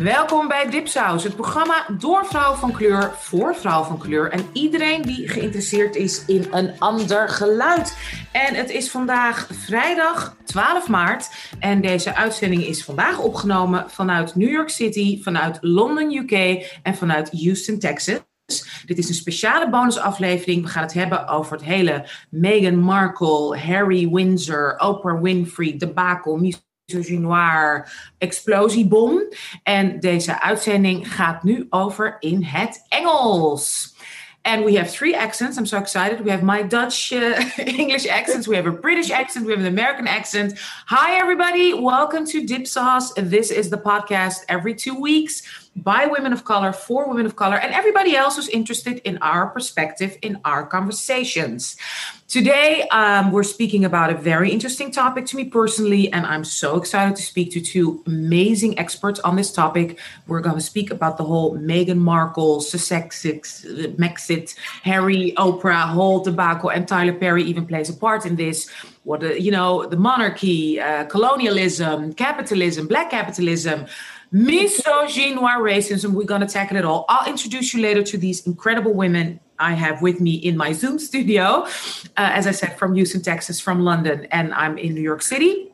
Welkom bij Dipsaus, het programma door vrouw van kleur voor vrouw van kleur en iedereen die geïnteresseerd is in een ander geluid. En het is vandaag vrijdag 12 maart en deze uitzending is vandaag opgenomen vanuit New York City, vanuit Londen, UK en vanuit Houston, Texas. Dit is een speciale bonusaflevering. We gaan het hebben over het hele Meghan Markle, Harry Windsor, Oprah Winfrey, debacle, misogynoir, explosiebom. En deze uitzending gaat nu over in het Engels. And we have three accents. I'm so excited. We have my Dutch uh, English accents. We have a British accent. We have an American accent. Hi, everybody. Welcome to Dip Sauce. This is the podcast every two weeks by women of color, for women of color, and everybody else who's interested in our perspective in our conversations. Today, um, we're speaking about a very interesting topic to me personally, and I'm so excited to speak to two amazing experts on this topic. We're going to speak about the whole Meghan Markle, Sussex, Mexit, Harry, Oprah, whole debacle, and Tyler Perry even plays a part in this. What you know, the monarchy, uh, colonialism, capitalism, black capitalism misogynoir racism. We're going to tackle it all. I'll introduce you later to these incredible women I have with me in my Zoom studio. Uh, as I said, from Houston, Texas, from London, and I'm in New York City.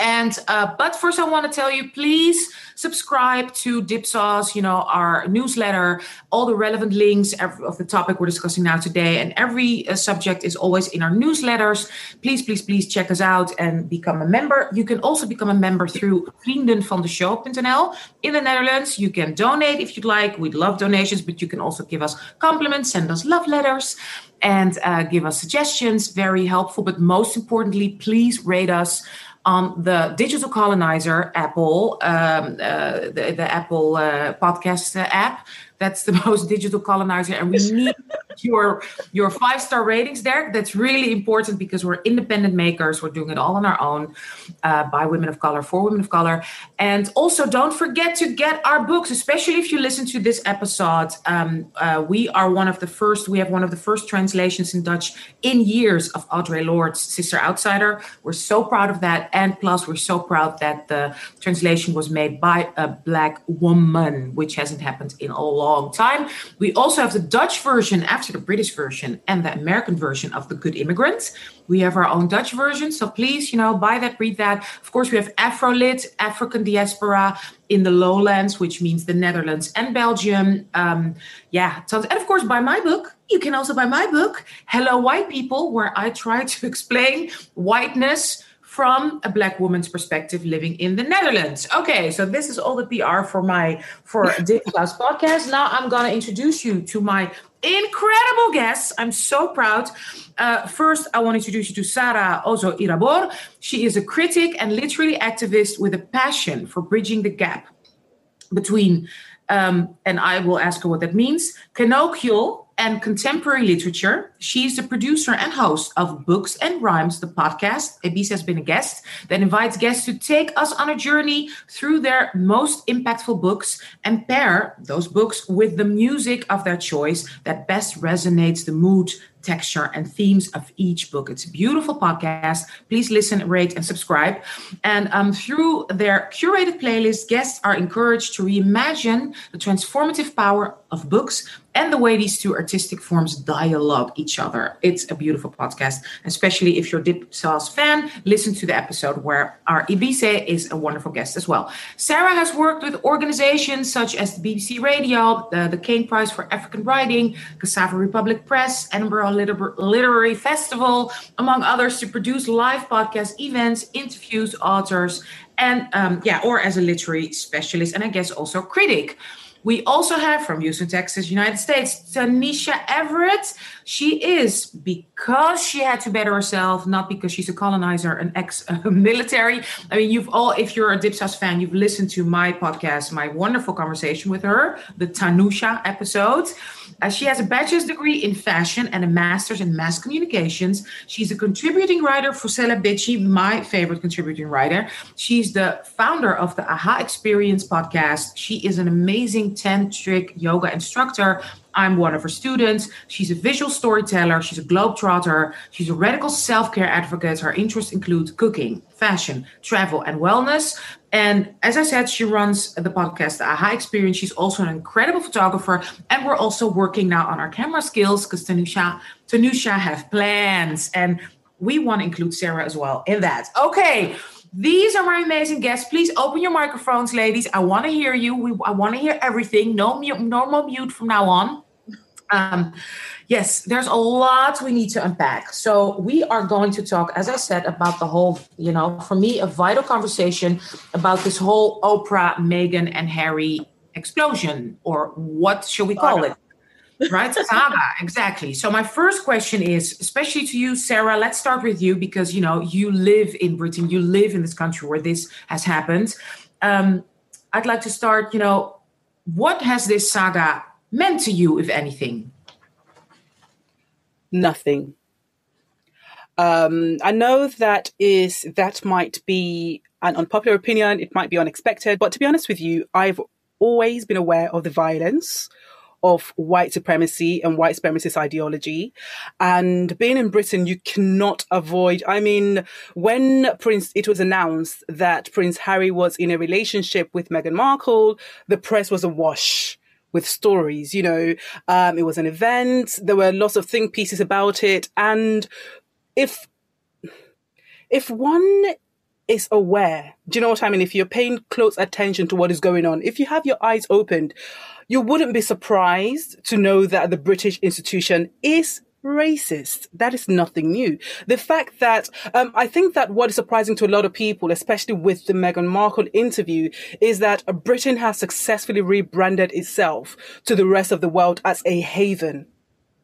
And uh, but first, I want to tell you, please subscribe to Dipsaus, you know, our newsletter, all the relevant links of the topic we're discussing now today, and every uh, subject is always in our newsletters. Please, please, please check us out and become a member. You can also become a member through vriendenvandeshow.nl in the Netherlands. You can donate if you'd like. We'd love donations, but you can also give us compliments, send us love letters and uh, give us suggestions. Very helpful. But most importantly, please rate us on the digital colonizer apple um, uh, the, the apple uh, podcast app that's the most digital colonizer and we need your your five star ratings there. That's really important because we're independent makers. We're doing it all on our own uh, by women of color for women of color. And also don't forget to get our books especially if you listen to this episode. Um, uh, we are one of the first we have one of the first translations in dutch in years of audre lorde's sister outsider. We're so proud of that. And plus we're so proud that the translation was made by a black woman which hasn't happened in a long long time. We also have the Dutch version after the British version and the American version of The Good Immigrant. We have our own Dutch version. So please, you know, buy that, read that. Of course, we have Afrolit, African diaspora in the lowlands, which means the Netherlands and Belgium. Um, yeah, tons. And of course, buy my book. You can also buy my book, Hello White People, where I try to explain whiteness from a black woman's perspective living in the Netherlands. Okay, so this is all the PR for my for Dipsaus podcast. Now I'm gonna introduce you to my incredible guests. I'm so proud. Uh, first, I want to introduce you to Sarah Ozo Irabor. She is a critic and literary activist with a passion for bridging the gap between, um, and I will ask her what that means, colloquial and contemporary literature. She's the producer and host of Books and Rhymes, the podcast. Ebis has been a guest that invites guests to take us on a journey through their most impactful books and pair those books with the music of their choice that best resonates the mood, texture and themes of each book. It's a beautiful podcast. Please listen, rate, and subscribe. And um, through their curated playlist, guests are encouraged to reimagine the transformative power of books and the way these two artistic forms dialogue each other. It's a beautiful podcast, especially if you're Dip Sauce fan. Listen to the episode where our Ebissé is a wonderful guest as well. Sarah has worked with organizations such as the BBC Radio, the, the Caine Prize for African Writing, Cassava Republic Press, Edinburgh Literary Festival, among others, to produce live podcast events, interviews authors, and um, yeah, or as a literary specialist, and I guess also critic. We also have from Houston, Texas, United States, Tanisha Everett. She is because she had to better herself, not because she's a colonizer, an ex-military. I mean, you've all, if you're a Dipsaus fan, you've listened to my podcast, my wonderful conversation with her, the Tanusha episodes. She has a bachelor's degree in fashion and a master's in mass communications. She's a contributing writer for Celebici, my favorite contributing writer. She's the founder of the AHA Experience podcast. She is an amazing tantric yoga instructor I'm one of her students. She's a visual storyteller. She's a globetrotter. She's a radical self care advocate. Her interests include cooking, fashion, travel, and wellness. And as I said, she runs the podcast Aha Experience. She's also an incredible photographer. And we're also working now on our camera skills because Tanusha, Tanusha have plans. And we want to include Sarah as well in that. Okay. These are my amazing guests. Please open your microphones, ladies. I want to hear you. We, I want to hear everything. No mute, normal mute from now on. Um, yes, there's a lot we need to unpack. So we are going to talk, as I said, about the whole, you know, for me, a vital conversation about this whole Oprah, Meghan, and Harry explosion, or what should we call it? right saga exactly so my first question is especially to you sarah let's start with you because you know you live in britain you live in this country where this has happened um, i'd like to start you know what has this saga meant to you if anything nothing um, i know that is that might be an unpopular opinion it might be unexpected but to be honest with you i've always been aware of the violence of white supremacy and white supremacist ideology. And being in Britain, you cannot avoid. I mean, when Prince, it was announced that Prince Harry was in a relationship with Meghan Markle, the press was awash with stories. You know, um, it was an event. There were lots of think pieces about it. And if, if one is aware, do you know what I mean? If you're paying close attention to what is going on, if you have your eyes opened, you wouldn't be surprised to know that the British institution is racist. That is nothing new. The fact that um, I think that what is surprising to a lot of people, especially with the Meghan Markle interview, is that Britain has successfully rebranded itself to the rest of the world as a haven.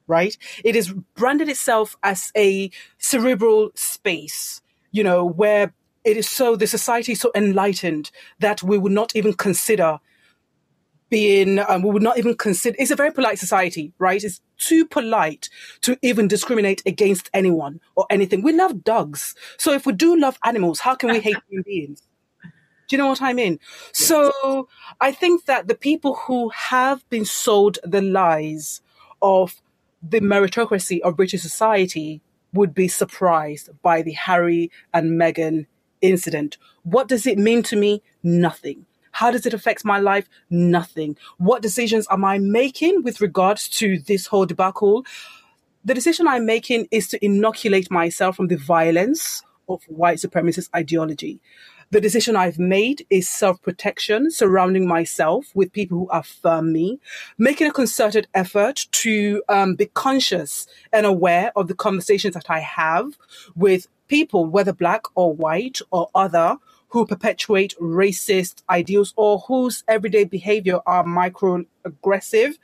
Right? It has branded itself as a cerebral space, you know, where it is so, the society is so enlightened that we would not even consider being, um, we would not even consider, it's a very polite society, right? It's too polite to even discriminate against anyone or anything. We love dogs. So if we do love animals, how can we hate human beings? Do you know what I mean? Yes. So I think that the people who have been sold the lies of the meritocracy of British society would be surprised by the Harry and Meghan incident. What does it mean to me? Nothing. How does it affect my life? Nothing. What decisions am I making with regards to this whole debacle? The decision I'm making is to inoculate myself from the violence of white supremacist ideology. The decision I've made is self protection, surrounding myself with people who affirm me, making a concerted effort to um, be conscious and aware of the conversations that I have with people, whether black or white or other, who perpetuate racist ideals or whose everyday behavior are microaggressive.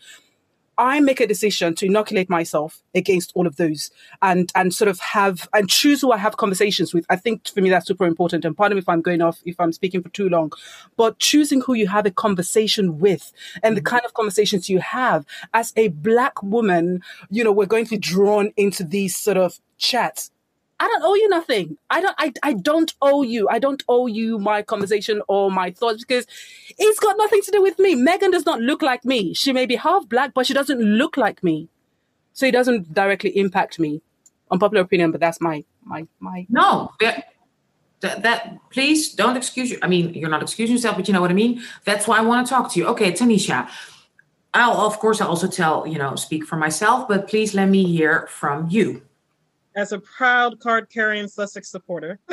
I make a decision to inoculate myself against all of those and and sort of have and choose who I have conversations with. I think for me that's super important. And pardon me if I'm going off if I'm speaking for too long, but choosing who you have a conversation with and the mm-hmm. kind of conversations you have as a black woman, you know, we're going to be drawn into these sort of chats I don't owe you nothing. I don't I, I don't owe you. I don't owe you my conversation or my thoughts because it's got nothing to do with me. Megan does not look like me. She may be half black, but she doesn't look like me. So it doesn't directly impact me. Unpopular opinion, but that's my my my No. That, that, please don't excuse you. I mean, you're not excusing yourself, but you know what I mean? That's why I want to talk to you. Okay, Tanisha. I'll of course I'll also tell, you know, speak for myself, but please let me hear from you as a proud card carrying Sussex supporter.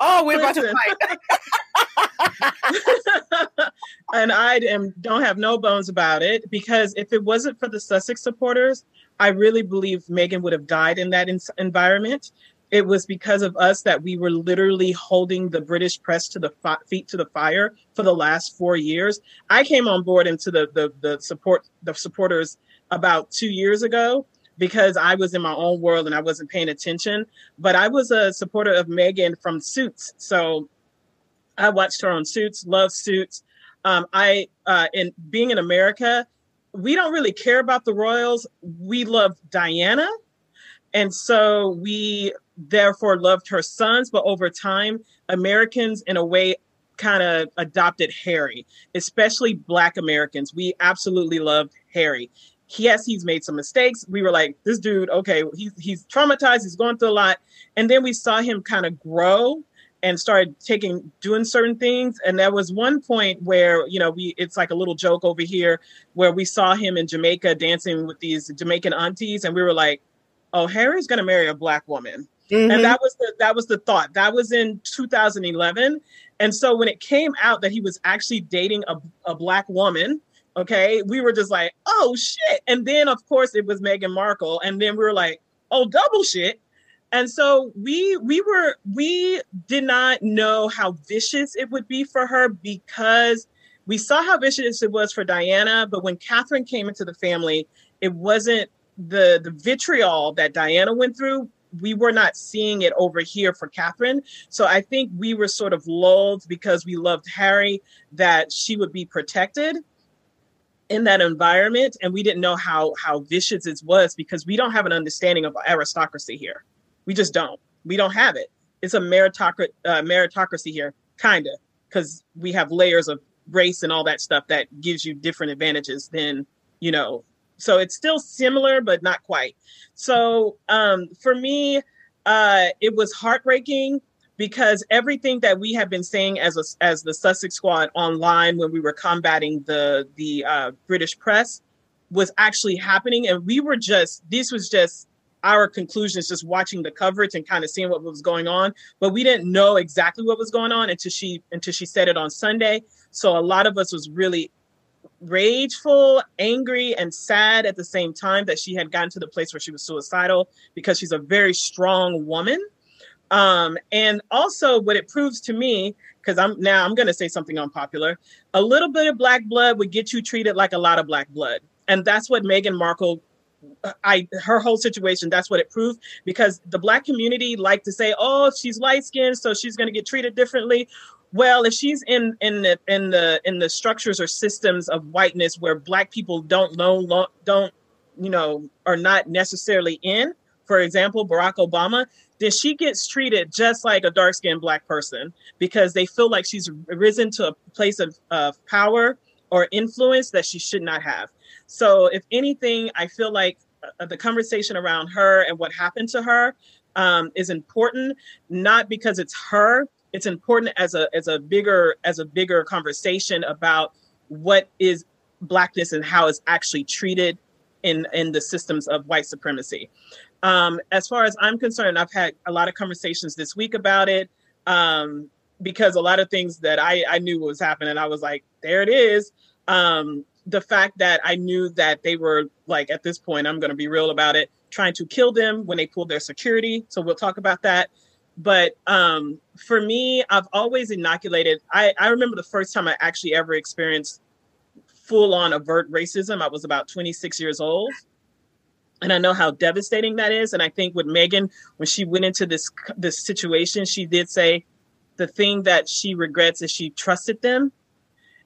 oh, we're about to fight. and I am don't have no bones about it because if it wasn't for the Sussex supporters, I really believe Meghan would have died in that in- environment. It was because of us that we were literally holding the British press to the fi- feet to the fire for the last four years. I came on board into the the, the support the supporters about two years ago because I was in my own world and I wasn't paying attention. But I was a supporter of Meghan from Suits. So I watched her on Suits, love Suits. Um, I, uh, in being in America, we don't really care about the royals. We love Diana. And so we therefore loved her sons. But over time, Americans, in a way, kind of adopted Harry, especially Black Americans. We absolutely loved Harry. Yes, he's made some mistakes. We were like, this dude, okay, he's he's traumatized. He's going through a lot, and then we saw him kind of grow and started taking doing certain things and there was one point where you know we it's like a little joke over here where we saw him in jamaica dancing with these jamaican aunties and we were like oh harry's going to marry a black woman mm-hmm. and that was the that was the thought that was in 2011 and so when it came out that he was actually dating a, a black woman okay? We were just like oh shit. And then of course it was meghan markle. And then we were like oh double shit. And so we we were we did not know how vicious it would be for her because we saw how vicious it was for Diana, but when Catherine came into the family, it wasn't the the vitriol that Diana went through. We were not seeing it over here for Catherine. So I think we were sort of lulled because we loved Harry that she would be protected in that environment. And we didn't know how how vicious it was because we don't have an understanding of aristocracy here. We just don't. We don't have it. It's a meritocracy, uh, meritocracy here, kind of, because we have layers of race and all that stuff that gives you different advantages than, you know, so it's still similar, but not quite. So um, for me, uh, it was heartbreaking because everything that we have been saying as a, as the Sussex Squad online when we were combating the the uh, British press was actually happening, and we were just this was just our conclusions just watching the coverage and kind of seeing what was going on. But we didn't know exactly what was going on until she until she said it on sunday. So a lot of us was really rageful angry and sad at the same time that she had gotten to the place where she was suicidal because she's a very strong woman um, and also what it proves to me because i'm now i'm going to say something unpopular a little bit of black blood would get you treated like a lot of black blood. And that's what meghan markle I her whole situation that's what it proved because the black community like to say oh she's light skinned so she's going to get treated differently. Well if she's in in the in the in the structures or systems of whiteness where black people don't know don't you know are not necessarily in for example Barack Obama then she gets treated just like a dark skinned black person because they feel like she's risen to a place of, of power or influence that she should not have so, if anything, I feel like uh, the conversation around her and what happened to her um, is important, not because it's her. It's important as a as a bigger as a bigger conversation about what is blackness and how it's actually treated in in the systems of white supremacy. Um, as far as I'm concerned, I've had a lot of conversations this week about it um, because a lot of things that I, I knew was happening, I was like, there it is. Um, the fact that I knew that they were like at this point, I'm going to be real about it, trying to kill them when they pulled their security. So we'll talk about that. But um, for me, I've always inoculated. I, I remember the first time I actually ever experienced full on overt racism. I was about 26 years old. And I know how devastating that is. And I think with Megan, when she went into this this situation, she did say the thing that she regrets is she trusted them.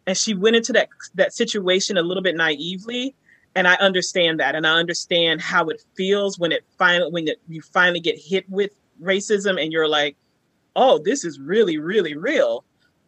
And she went into that that situation a little bit naively. And i understand that. And i understand how it feels when it finally when it, you finally get hit with racism and you're like oh this is really really real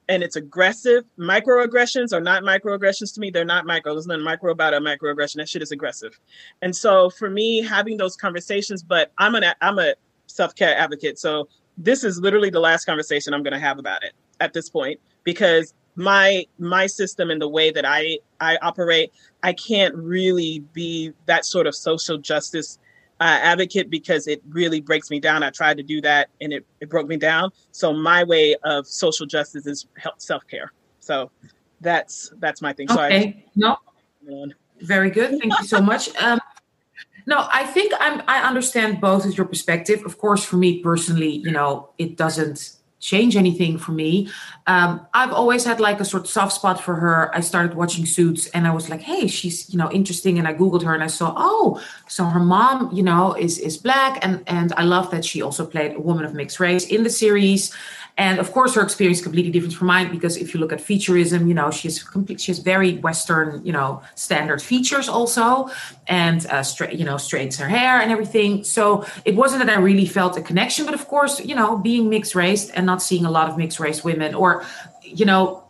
and it's aggressive. Microaggressions are not microaggressions to me. They're not micro. There's nothing micro about a microaggression. That shit is aggressive. And so for me having those conversations but i'm an i'm a self-care advocate. So this is literally the last conversation i'm going to have about it at this point because my my system and the way that I I operate, I can't really be that sort of social justice uh, advocate because it really breaks me down. I tried to do that and it, it broke me down. So my way of social justice is help self care. So that's that's my thing. Okay. So no. Very good. Thank you so much. Um, no, I think I'm. I understand both of your perspective. Of course, for me personally, you know, it doesn't change anything for me. Um, I've always had like a sort of soft spot for her. I started watching Suits and I was like, hey, she's, you know, interesting. And I Googled her and I saw, oh, so her mom, you know, is is black. And and I love that she also played a woman of mixed race in the series. And of course, her experience is completely different from mine because if you look at featureism, you know, she's complete, she has very Western, you know, standard features also, and uh, straight, you know, straights her hair and everything. So it wasn't that I really felt a connection, but of course, you know, being mixed race and not seeing a lot of mixed race women, or you know,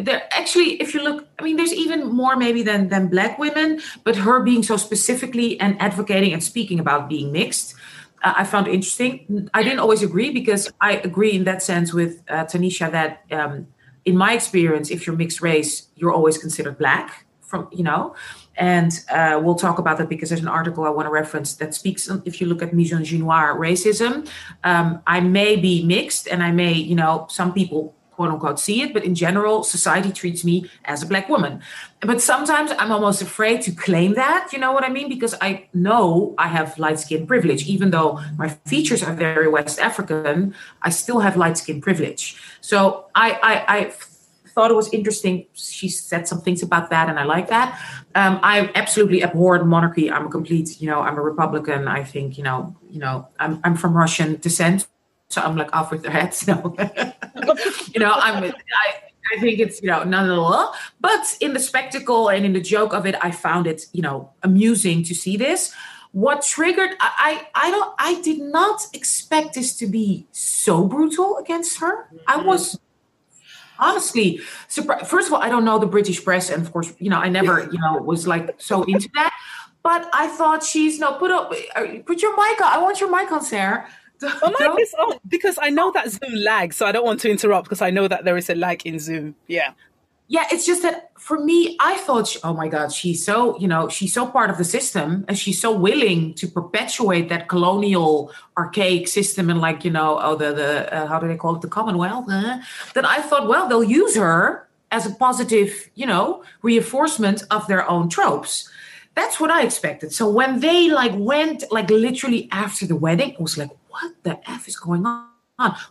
there actually if you look i mean there's even more maybe than than black women but her being so specifically and advocating and speaking about being mixed uh, i found interesting i didn't always agree because i agree in that sense with uh, tanisha that um, in my experience if you're mixed race you're always considered black from you know and uh, we'll talk about that because there's an article I want to reference that speaks. If you look at misogynoir racism, um, I may be mixed, and I may, you know, some people quote unquote see it, but in general, society treats me as a black woman. But sometimes I'm almost afraid to claim that, you know what I mean? Because I know I have light skin privilege, even though my features are very West African, I still have light skin privilege. So I, I, I thought it was interesting. She said some things about that, and I like that. Um, I absolutely abhor monarchy. I'm a complete, you know, I'm a Republican. I think, you know, you know, I'm, I'm from Russian descent, so I'm like off with their heads. No, you know, I'm. I, I think it's you know none of the law, but in the spectacle and in the joke of it, I found it you know amusing to see this. What triggered? I I, I don't. I did not expect this to be so brutal against her. Mm-hmm. I was honestly surprised. First of all, I don't know the British press, and of course, you know, I never you know was like so into that. But I thought she's no put up uh, put your mic on. I want your mic on, Sarah. Well, mic is on because I know that Zoom lags, so I don't want to interrupt because I know that there is a lag in Zoom. Yeah. Yeah, it's just that for me, I thought, oh my God, she's so, you know, she's so part of the system and she's so willing to perpetuate that colonial, archaic system and like, you know, oh, the, the uh, how do they call it, the Commonwealth, uh, that I thought, well, they'll use her as a positive, you know, reinforcement of their own tropes. That's what I expected. So when they like went like literally after the wedding, it was like, what the F is going on?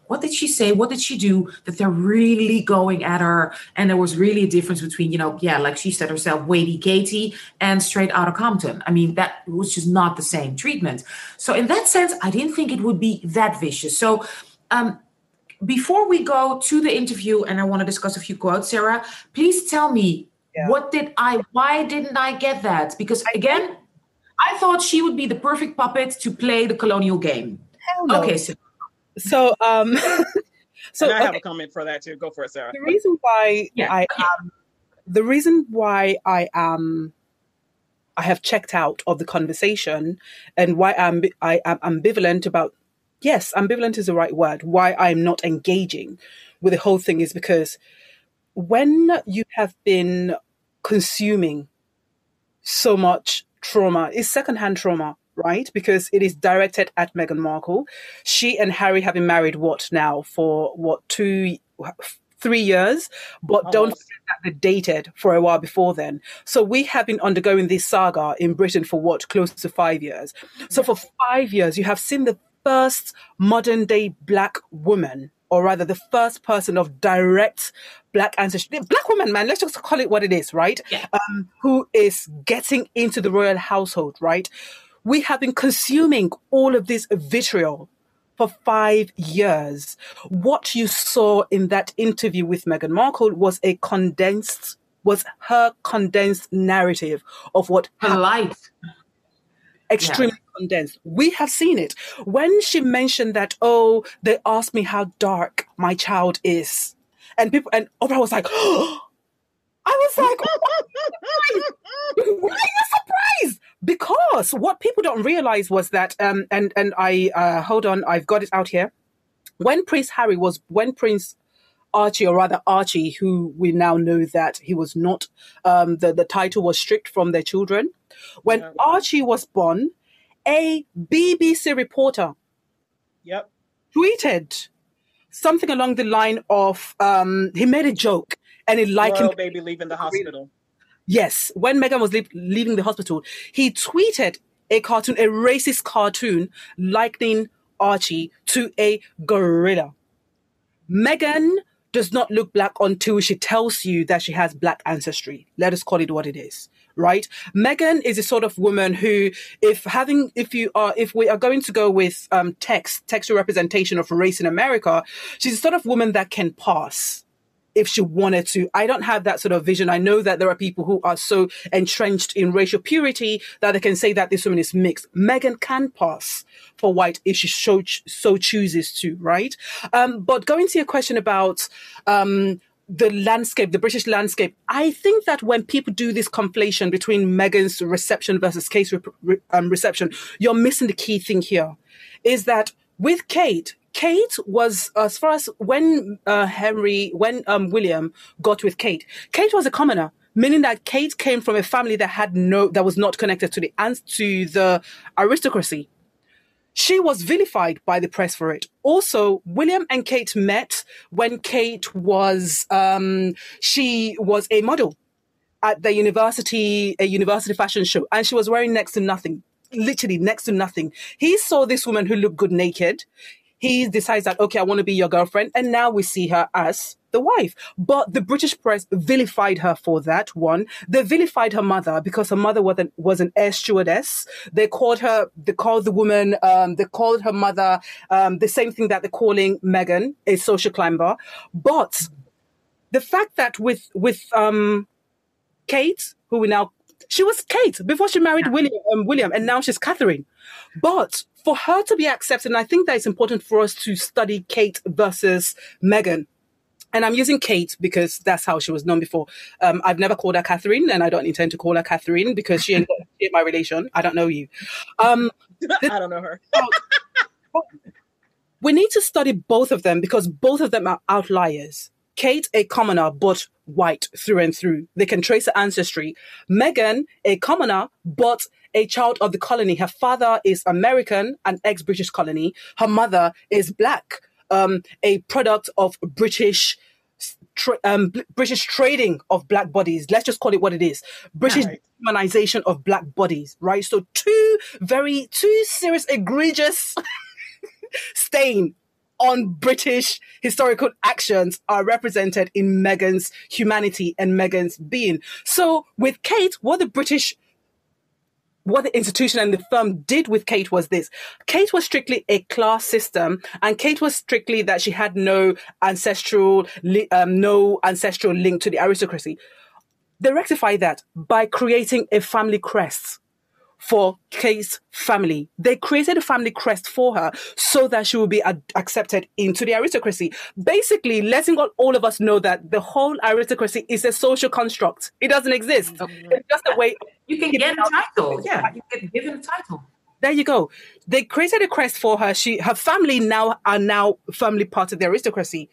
What did she say? What did she do that they're really going at her? And there was really a difference between, you know, yeah, like she said herself, Waity Katie and straight out of Compton. I mean, that was just not the same treatment. So in that sense, I didn't think it would be that vicious. So um, before we go to the interview, and I want to discuss a few quotes, Sarah, please tell me yeah. what did I, why didn't I get that? Because again, I thought she would be the perfect puppet to play the colonial game. No. Okay, so so um so and I have a comment for that too. Go for it, Sarah. The reason why yeah. I am the reason why I am I have checked out of the conversation and why I'm I am ambivalent about yes, ambivalent is the right word. Why I'm not engaging with the whole thing is because when you have been consuming so much trauma, it's secondhand trauma right? Because it is directed at Meghan Markle. She and Harry have been married, what now, for what, two, three years? But oh, don't forget that they dated for a while before then. So we have been undergoing this saga in Britain for what, close to five years. So for five years, you have seen the first modern day black woman or rather the first person of direct black ancestry, black woman, man, let's just call it what it is, right? Yeah. Um, who is getting into the royal household, right? We have been consuming all of this vitriol for five years. What you saw in that interview with Meghan Markle was a condensed, was her condensed narrative of what her life. Extremely yeah. condensed. We have seen it. When she mentioned that, oh, they asked me how dark my child is. And people, and Oprah was like, oh, I was like, oh, why are you surprised? Because what people don't realize was that, um, and and I uh, hold on, I've got it out here. When Prince Harry was, when Prince Archie, or rather Archie, who we now know that he was not, um, the the title was stripped from their children. When yeah. Archie was born, a BBC reporter, yep, tweeted something along the line of, um, he made a joke and it likened Royal baby leaving the hospital. Yes, when Meghan was leaving the hospital, he tweeted a cartoon, a racist cartoon, likening Archie to a gorilla. Meghan does not look black until she tells you that she has black ancestry. Let us call it what it is, right? Meghan is a sort of woman who, if having, if you are, if we are going to go with um, text, textual representation of race in America, she's a sort of woman that can pass if she wanted to. I don't have that sort of vision. I know that there are people who are so entrenched in racial purity that they can say that this woman is mixed. Megan can pass for white if she so, so chooses to, right? Um, but going to your question about um, the landscape, the British landscape, I think that when people do this conflation between Meghan's reception versus Kate's re- um, reception, you're missing the key thing here. Is that with Kate, Kate was, as far as when uh, Henry, when um, William got with Kate, Kate was a commoner meaning that Kate came from a family that had no, that was not connected to the and to the aristocracy. She was vilified by the press for it. Also, William and Kate met when Kate was, um, she was a model at the university, a university fashion show, and she was wearing next to nothing literally next to nothing. He saw this woman who looked good naked he decides that, okay, I want to be your girlfriend. And now we see her as the wife. But the British press vilified her for that one. They vilified her mother because her mother was an, was an air stewardess. They called her, they called the woman, um, they called her mother, um, the same thing that they're calling Meghan, a social climber. But the fact that with, with, um, Kate, who we now, she was Kate before she married William, um, William, and now she's Catherine. But for her to be accepted, and I think that it's important for us to study Kate versus Meghan. And I'm using Kate because that's how she was known before. Um, I've never called her Catherine, and I don't intend to call her Catherine because she ain't my relation. I don't know you. Um, I don't know her. we need to study both of them because both of them are outliers. Kate, a commoner, but white through and through. They can trace her ancestry. Meghan, a commoner, but a child of the colony. Her father is American, an ex British colony. Her mother is black, um, a product of British. Tra- um, British trading of black bodies. Let's just call it what it is. British right. demonization of black bodies, right? So two very, two serious, egregious stain on British historical actions are represented in Meghan's humanity and Meghan's being. So with Kate, what the British what the institution and the firm did with Kate was this. Kate was strictly a class system and Kate was strictly that she had no ancestral, um, no ancestral link to the aristocracy. They rectified that by creating a family crest for Kate's family. They created a family crest for her so that she would be ad- accepted into the aristocracy. Basically, letting all of us know that the whole aristocracy is a social construct. It doesn't exist. Mm-hmm. It's just a way. You can get a title. Yeah, you get given a title. There you go. They created a crest for her. She, her family now are now firmly part of the aristocracy.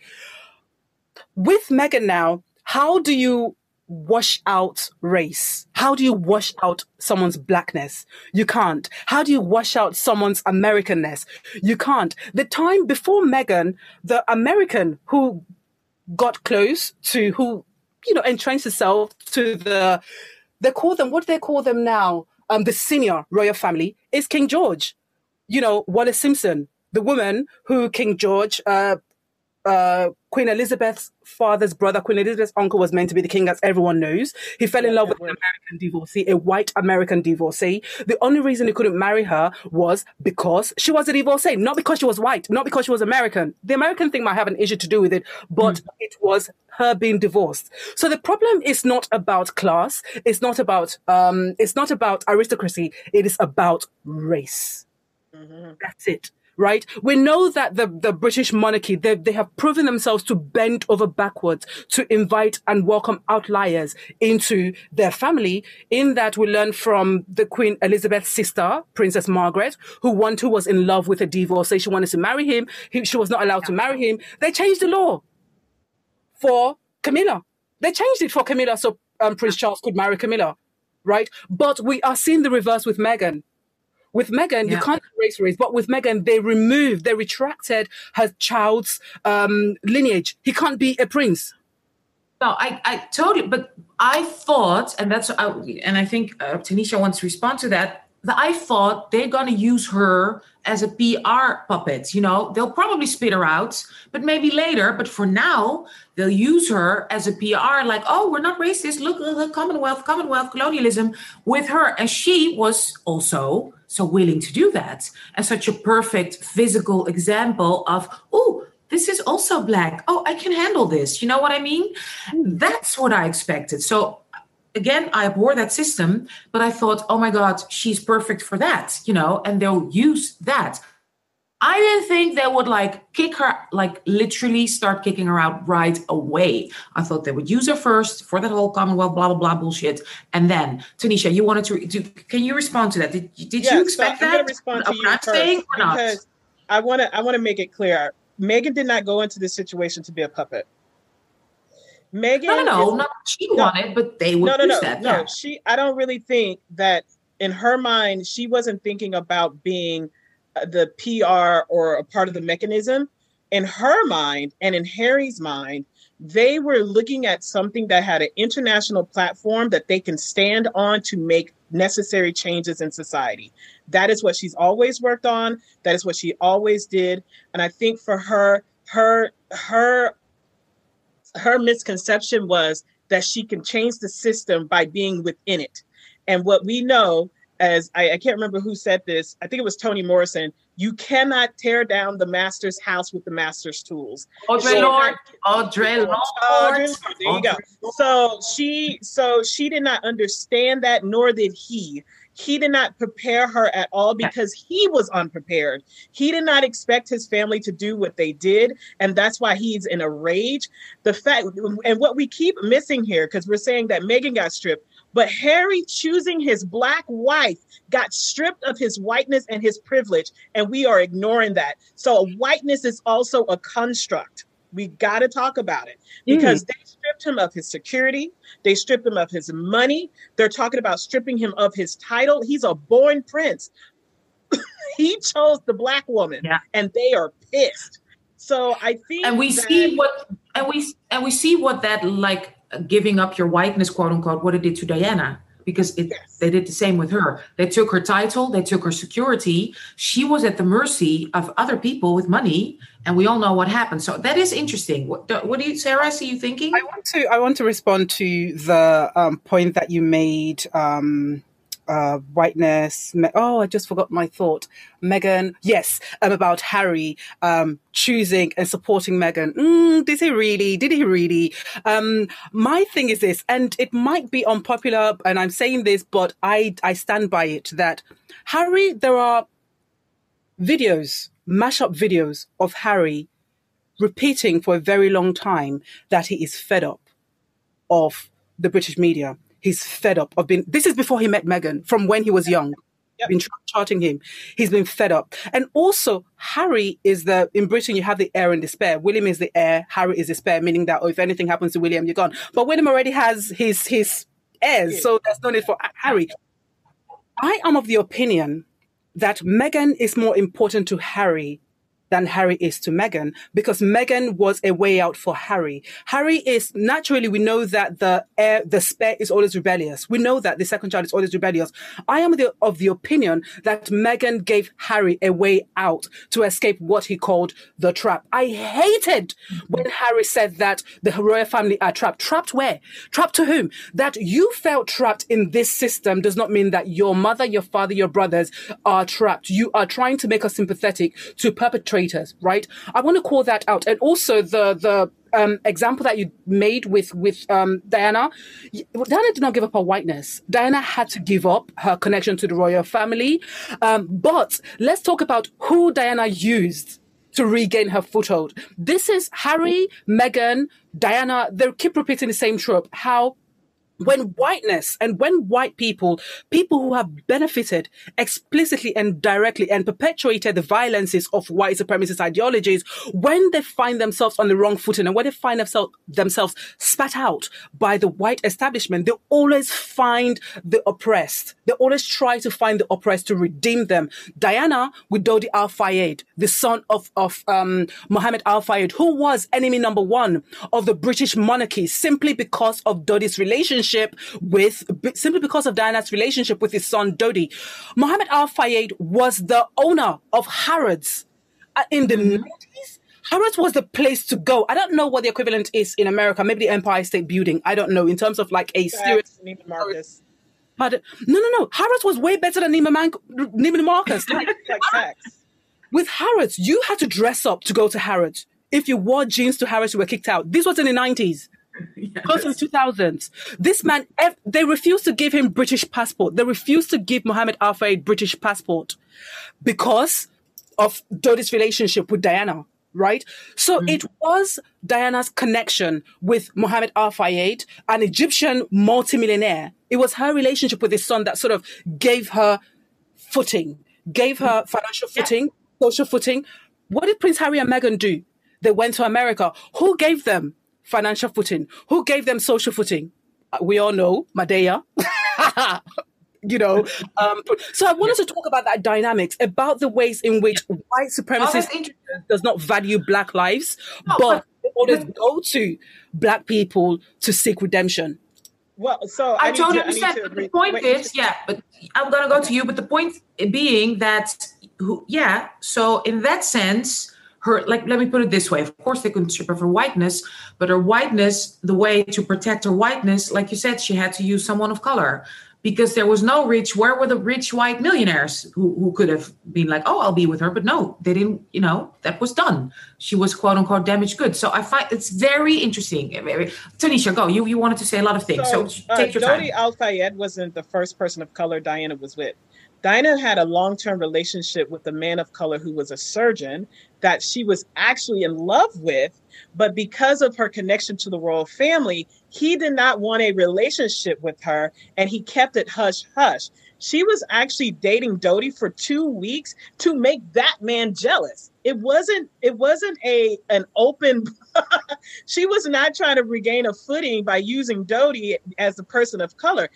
With Meghan now, how do you wash out race? How do you wash out someone's blackness? You can't. How do you wash out someone's Americanness? You can't. The time before Meghan, the American who got close to who, you know, entrenched herself to the, they call them, what do they call them now? Um, the senior royal family is King George. You know, Wallis Simpson, the woman who King George, uh, uh, Queen Elizabeth's father's brother, Queen Elizabeth's uncle, was meant to be the king, as everyone knows. He fell in love with an American divorcee, a white American divorcee. The only reason he couldn't marry her was because she was a divorcee, not because she was white, not because she was American. The American thing might have an issue to do with it, but mm. it was her being divorced. So the problem is not about class. It's not about um, it's not about aristocracy. It is about race. Mm-hmm. That's it right? We know that the, the British monarchy, they, they have proven themselves to bend over backwards to invite and welcome outliers into their family. In that we learn from the Queen Elizabeth's sister, Princess Margaret, who one who was in love with a divorcee. She wanted to marry him. He, she was not allowed to marry him. They changed the law for Camilla. They changed it for Camilla so um, Prince Charles could marry Camilla, right? But we are seeing the reverse with Meghan with Meghan, yeah. you can't erase race, but with Meghan, they removed, they retracted her child's um, lineage. He can't be a prince. No, I, I totally, but I thought, and that's, uh, and I think uh, Tanisha wants to respond to that. I thought they're going to use her as a PR puppet. You know, they'll probably spit her out, but maybe later. But for now, they'll use her as a PR, like, oh, we're not racist. Look, the Commonwealth, Commonwealth, colonialism with her. And she was also so willing to do that. And such a perfect physical example of, oh, this is also black. Oh, I can handle this. You know what I mean? Hmm. That's what I expected. So again, I abhor that system, but I thought, oh my God, she's perfect for that, you know, and they'll use that. I didn't think they would like kick her, like literally start kicking her out right away. I thought they would use her first for that whole Commonwealth, blah, blah, blah bullshit. And then, Tanisha, you wanted to, do, can you respond to that? Did, did you expect so I'm that? respond to you first saying or not? I want to, I want to make it clear. Meghan did not go into this situation to be a puppet. Meghan. No, no, no, is, not she no, wanted, but they would no, no, no, that. No, yeah. she. I don't really think that in her mind she wasn't thinking about being uh, the PR or a part of the mechanism. In her mind and in Harry's mind, they were looking at something that had an international platform that they can stand on to make necessary changes in society. That is what she's always worked on. That is what she always did. And I think for her, her, her her misconception was that she can change the system by being within it. And what we know, as I, I, can't remember who said this, I think it was Toni Morrison, you cannot tear down the master's house with the master's tools. Audre so, Lorde, Audre Lorde. Audre, there you go. So she, so she did not understand that, nor did he he did not prepare her at all because he was unprepared. He did not expect his family to do what they did. And that's why he's in a rage. The fact, and what we keep missing here, because we're saying that Meghan got stripped, but Harry choosing his black wife got stripped of his whiteness and his privilege. And we are ignoring that. So whiteness is also a construct. We got to talk about it because mm. they stripped him of his security. They stripped him of his money. They're talking about stripping him of his title. He's a born prince. he chose the black woman, yeah. and they are pissed. So I think, and we that- see what, and we and we see what that like giving up your whiteness, quote unquote, what it did to Diana because it, yes. they did the same with her. They took her title, they took her security. She was at the mercy of other people with money, and we all know what happened. So that is interesting. What, what do you, Sarah? See you thinking? I want to. I want to respond to the um, point that you made. Um, uh, whiteness. Me- oh, I just forgot my thought. Megan, yes, um, about Harry um, choosing and supporting Megan. Mm, did he really? Did he really? Um, my thing is this, and it might be unpopular, and I'm saying this, but I I stand by it that Harry. There are videos, mashup videos of Harry repeating for a very long time that he is fed up of the British media He's fed up of being. This is before he met Meghan. From when he was young, yep. been charting him. He's been fed up. And also, Harry is the in Britain. You have the heir and despair. William is the heir. Harry is despair, meaning that oh, if anything happens to William, you're gone. But William already has his his heirs, so there's no need for Harry. I am of the opinion that Meghan is more important to Harry than Harry is to Meghan because Meghan was a way out for Harry. Harry is naturally, we know that the heir, the spare is always rebellious. We know that the second child is always rebellious. I am the, of the opinion that Meghan gave Harry a way out to escape what he called the trap. I hated when Harry said that the royal family are trapped. Trapped where? Trapped to whom? That you felt trapped in this system does not mean that your mother, your father, your brothers are trapped. You are trying to make us sympathetic to perpetrate right? I want to call that out. And also the, the, um, example that you made with with um, Diana, Diana did not give up her whiteness. Diana had to give up her connection to the royal family. Um, but let's talk about who Diana used to regain her foothold. This is Harry, Meghan, Diana. They keep repeating the same trope. How when whiteness and when white people, people who have benefited explicitly and directly and perpetuated the violences of white supremacist ideologies, when they find themselves on the wrong footing and when they find themselves, themselves spat out by the white establishment, they always find the oppressed. They always try to find the oppressed to redeem them. Diana with Dodi Al Fayed, the son of, of um, Mohammed Al Fayed, who was enemy number one of the British monarchy simply because of Dodi's relationship relationship with, simply because of Diana's relationship with his son Dodi. Mohammed Al Fayed was the owner of Harrods uh, in the 90s. Harrods was the place to go. I don't know what the equivalent is in America. Maybe the Empire State Building. I don't know in terms of like a serious. Marcus. But no, no, no. Harrods was way better than Neiman, Man- Neiman Marcus. Like, like with Harrods, you had to dress up to go to Harrods. If you wore jeans to Harrods, you were kicked out. This was in the 90s. Yes. To the 2000s. This man, they refused to give him British passport. They refused to give Mohammed Al Fayed British passport because of Dodi's relationship with Diana right? So mm. it was Diana's connection with Mohammed Al Fayed, an Egyptian multimillionaire. It was her relationship with his son that sort of gave her footing, gave her mm. financial footing, yeah. social footing. What did Prince Harry and Meghan do? They went to America. Who gave them financial footing? Who gave them social footing? Uh, we all know Madea. you know, um, so I wanted to talk about that dynamics, about the ways in which white supremacy does not value black lives, no, but, but orders go to black people to seek redemption. Well, so I, I totally understand. To the point Wait, is, yeah, but I'm gonna go to you. But the point being that, who, yeah. So in that sense, her like let me put it this way. Of course they couldn't strip of her whiteness but her whiteness the way to protect her whiteness like you said she had to use someone of color because there was no rich where were the rich white millionaires who, who could have been like oh i'll be with her but no they didn't you know that was done. She was quote unquote damaged goods. So i find it's very interesting. Very tanisha go. You you wanted to say a lot of things so, so uh, take your Dodi time al-fayed wasn't the first person of color diana was with. Diana had a long term relationship with a man of color who was a surgeon that she was actually in love with. But because of her connection to the royal family, he did not want a relationship with her and he kept it hush hush. She was actually dating Dodi for two weeks to make that man jealous. It wasn't it wasn't a an open she was not trying to regain a footing by using Dodi as a person of color.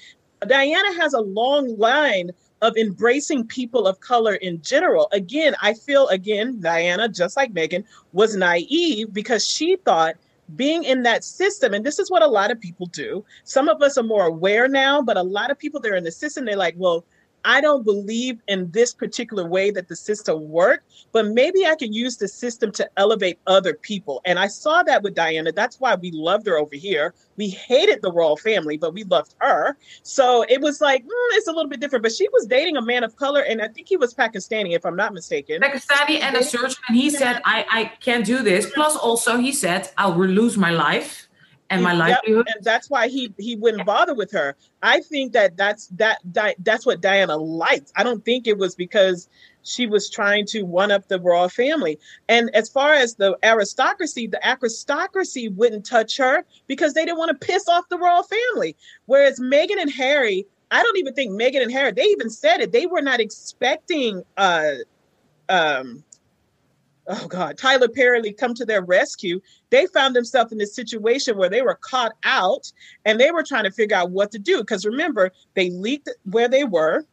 Diana has a long line of embracing people of color in general. Again, I feel again, Diana, just like Meghan, was naive because she thought being in that system, and this is what a lot of people do. Some of us are more aware now, but a lot of people they're in the system, they're like, well, I don't believe in this particular way that the system worked, but maybe I can use the system to elevate other people. And I saw that with Diana. That's why we loved her over here. We hated the royal family, but we loved her. So it was like, mm, it's a little bit different. But she was dating a man of color, and I think he was Pakistani, if I'm not mistaken. Pakistani and a surgeon. And he said, I, I can't do this. Plus, also, he said, I will lose my life and my livelihood. Yep, and that's why he he wouldn't bother with her. I think that that's that, that that's what Diana liked. I don't think it was because she was trying to one up the royal family. And as far as the aristocracy, the aristocracy wouldn't touch her because they didn't want to piss off the royal family. Whereas Meghan and Harry, I don't even think Meghan and Harry, they even said it. They were not expecting uh um oh God, Tyler Perry come to their rescue, they found themselves in this situation where they were caught out and they were trying to figure out what to do. Because remember, they leaked where they were.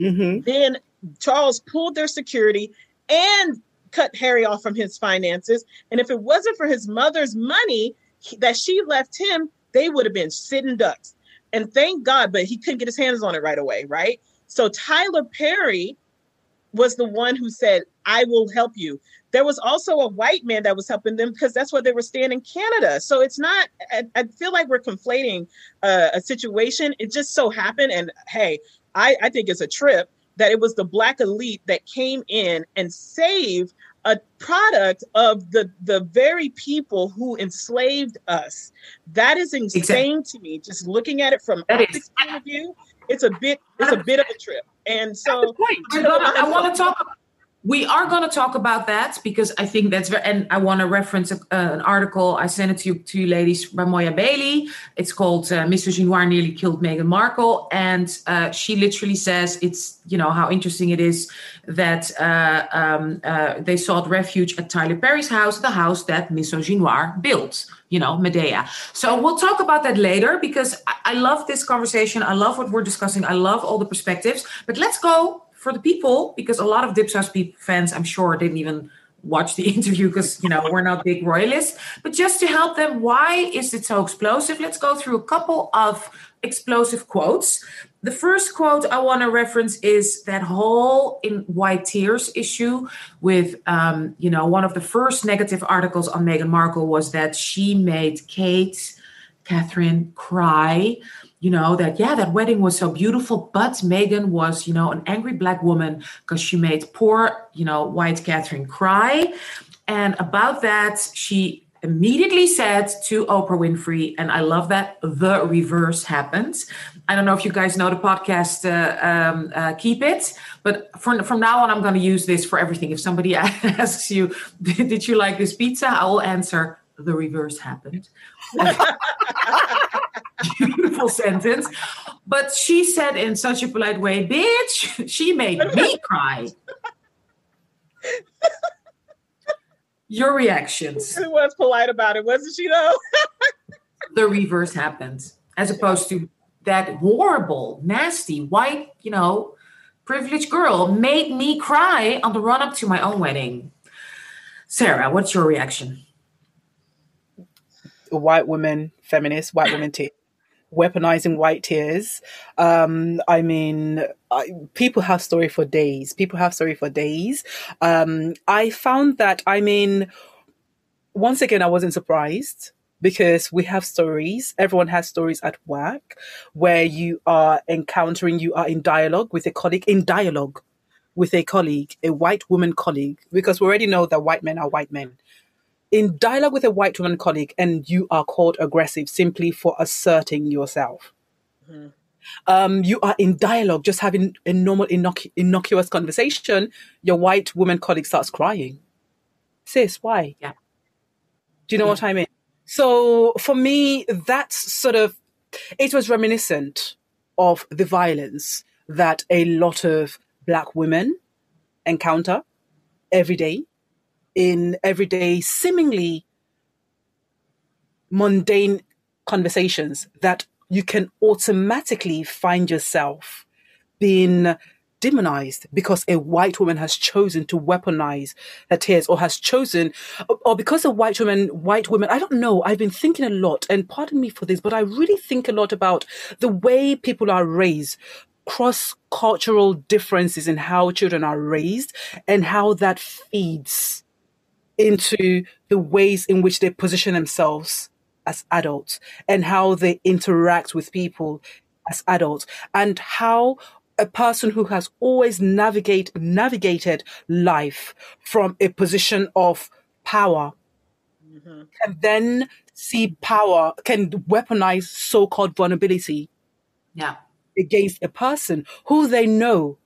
Mm-hmm. Then Charles pulled their security and cut Harry off from his finances. And if it wasn't for his mother's money that she left him, they would have been sitting ducks. And thank God, but he couldn't get his hands on it right away, right? So Tyler Perry was the one who said, I will help you. There was also a white man that was helping them because that's where they were staying in Canada. So it's not, I, I feel like we're conflating uh, a situation. It just so happened. And hey, I, I think it's a trip that it was the black elite that came in and saved a product of the the very people who enslaved us. That is insane exactly. to me. Just looking at it from optics point of view, it's a bit it's a bit of a trip. And so I, I want to talk we are going to talk about that because I think that's very, and I want to reference a, uh, an article I sent it to you, to you ladies by Moya Bailey. It's called uh, Misogynoir Nearly Killed Meghan Markle. And uh, she literally says it's, you know, how interesting it is that uh, um, uh, they sought refuge at Tyler Perry's house, the house that Mr. Misogynoir built, you know, Madea. So we'll talk about that later because I, I love this conversation. I love what we're discussing. I love all the perspectives. But let's go for the people, because a lot of Dipsaus fans, I'm sure, didn't even watch the interview because you know we're not big royalists. But just to help them, why is it so explosive? Let's go through a couple of explosive quotes. The first quote I want to reference is that whole in white tears issue with, um, you know, one of the first negative articles on Meghan Markle was that she made Kate, Catherine cry. You know, that, yeah, that wedding was so beautiful, but meghan was, you know, an angry black woman because she made poor, you know, white Catherine cry. And about that, she immediately said to Oprah Winfrey, and I love that the reverse happened. I don't know if you guys know the podcast uh, um, uh, Keep It, but from, from now on, I'm going to use this for everything. If somebody asks you, Did you like this pizza? I will answer, The reverse happened. Beautiful sentence. But she said in such a polite way, Bitch, she made me cry. Your reactions. She was polite about it, wasn't she, though? the reverse happened, as opposed to that horrible, nasty, white, you know, privileged girl made me cry on the run up to my own wedding. Sarah, what's your reaction? A white women, feminist, white women tears, weaponizing white tears. Um, I mean, I, people have story for days. People have story for days. Um, I found that, I mean, once again, I wasn't surprised because we have stories. Everyone has stories at work where you are encountering, you are in dialogue with a colleague, in dialogue with a colleague, a white woman colleague, because we already know that white men are white men. In dialogue with a white woman colleague, and you are called aggressive simply for asserting yourself. Mm-hmm. Um, you are in dialogue, just having a normal, innocu- innocuous conversation. Your white woman colleague starts crying. Sis, why? Yeah. Do you know yeah. what I mean? So for me, that's sort of, it was reminiscent of the violence that a lot of black women encounter every day in everyday, seemingly mundane conversations that you can automatically find yourself being demonized because a white woman has chosen to weaponize her tears or has chosen or because a white woman white women i don't know i've been thinking a lot and pardon me for this but i really think a lot about the way people are raised cross cultural differences in how children are raised and how that feeds into the ways in which they position themselves as adults and how they interact with people as adults and how a person who has always navigate navigated life from a position of power mm-hmm. can then see power can weaponize so-called vulnerability yeah against a person who they know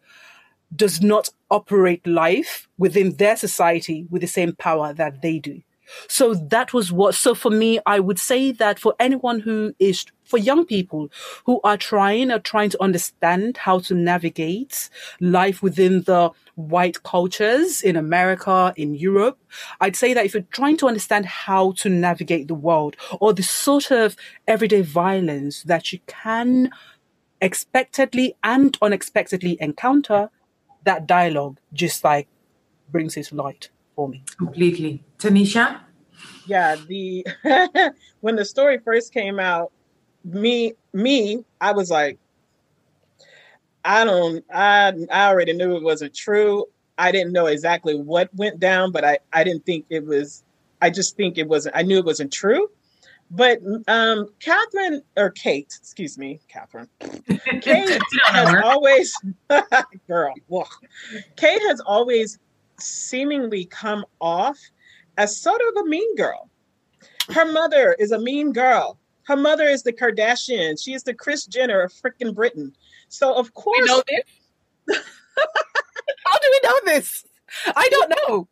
does not operate life within their society with the same power that they do. So that was what, so for me, I would say that for anyone who is, for young people who are trying, are trying to understand how to navigate life within the white cultures in America, in Europe, I'd say that if you're trying to understand how to navigate the world or the sort of everyday violence that you can expectedly and unexpectedly encounter, that dialogue just like brings it to light for me. Completely. Tanisha? Yeah, the when the story first came out, me me, I was like, I don't I I already knew it wasn't true. I didn't know exactly what went down, but I I didn't think it was I just think it wasn't I knew it wasn't true. But um Catherine or Kate, excuse me, Catherine. Kate has always girl, well, Kate has always seemingly come off as sort of a mean girl. Her mother is a mean girl. Her mother is the Kardashian. She is the Kris Jenner of freaking Britain. So of course, we know this. how do we know this? I don't know.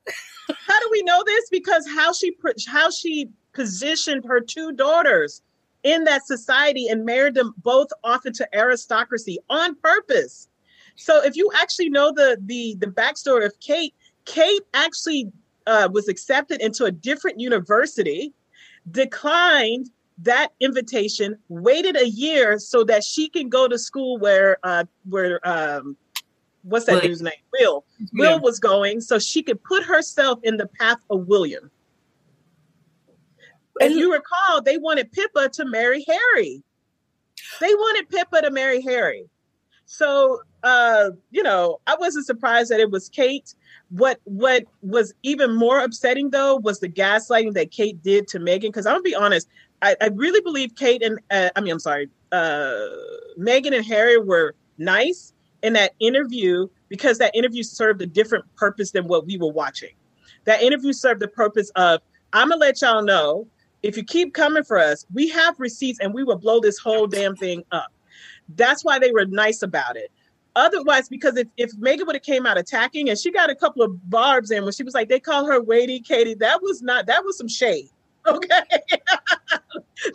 how do we know this? Because how she how she positioned her two daughters in that society and married them both off into aristocracy on purpose. So if you actually know the the the backstory of Kate, Kate actually uh, was accepted into a different university, declined that invitation, waited a year so that she can go to school where uh, where um, what's that dude's name? Will. Will was going, so she could put herself in the path of William. If you recall, they wanted Pippa to marry Harry. They wanted Pippa to marry Harry. So, uh, you know, I wasn't surprised that it was Kate. What what was even more upsetting though was the gaslighting that Kate did to Meghan. Because I'm gonna be honest, I, I really believe Kate and uh, I mean, I'm sorry, uh, Meghan and Harry were nice in that interview because that interview served a different purpose than what we were watching. That interview served the purpose of I'm gonna let y'all know if you keep coming for us, we have receipts and we will blow this whole damn thing up. That's why they were nice about it. Otherwise, because if, if Meghan would have came out attacking and she got a couple of barbs in when she was like, they call her Waity Katie, that was not, that was some shade. Okay.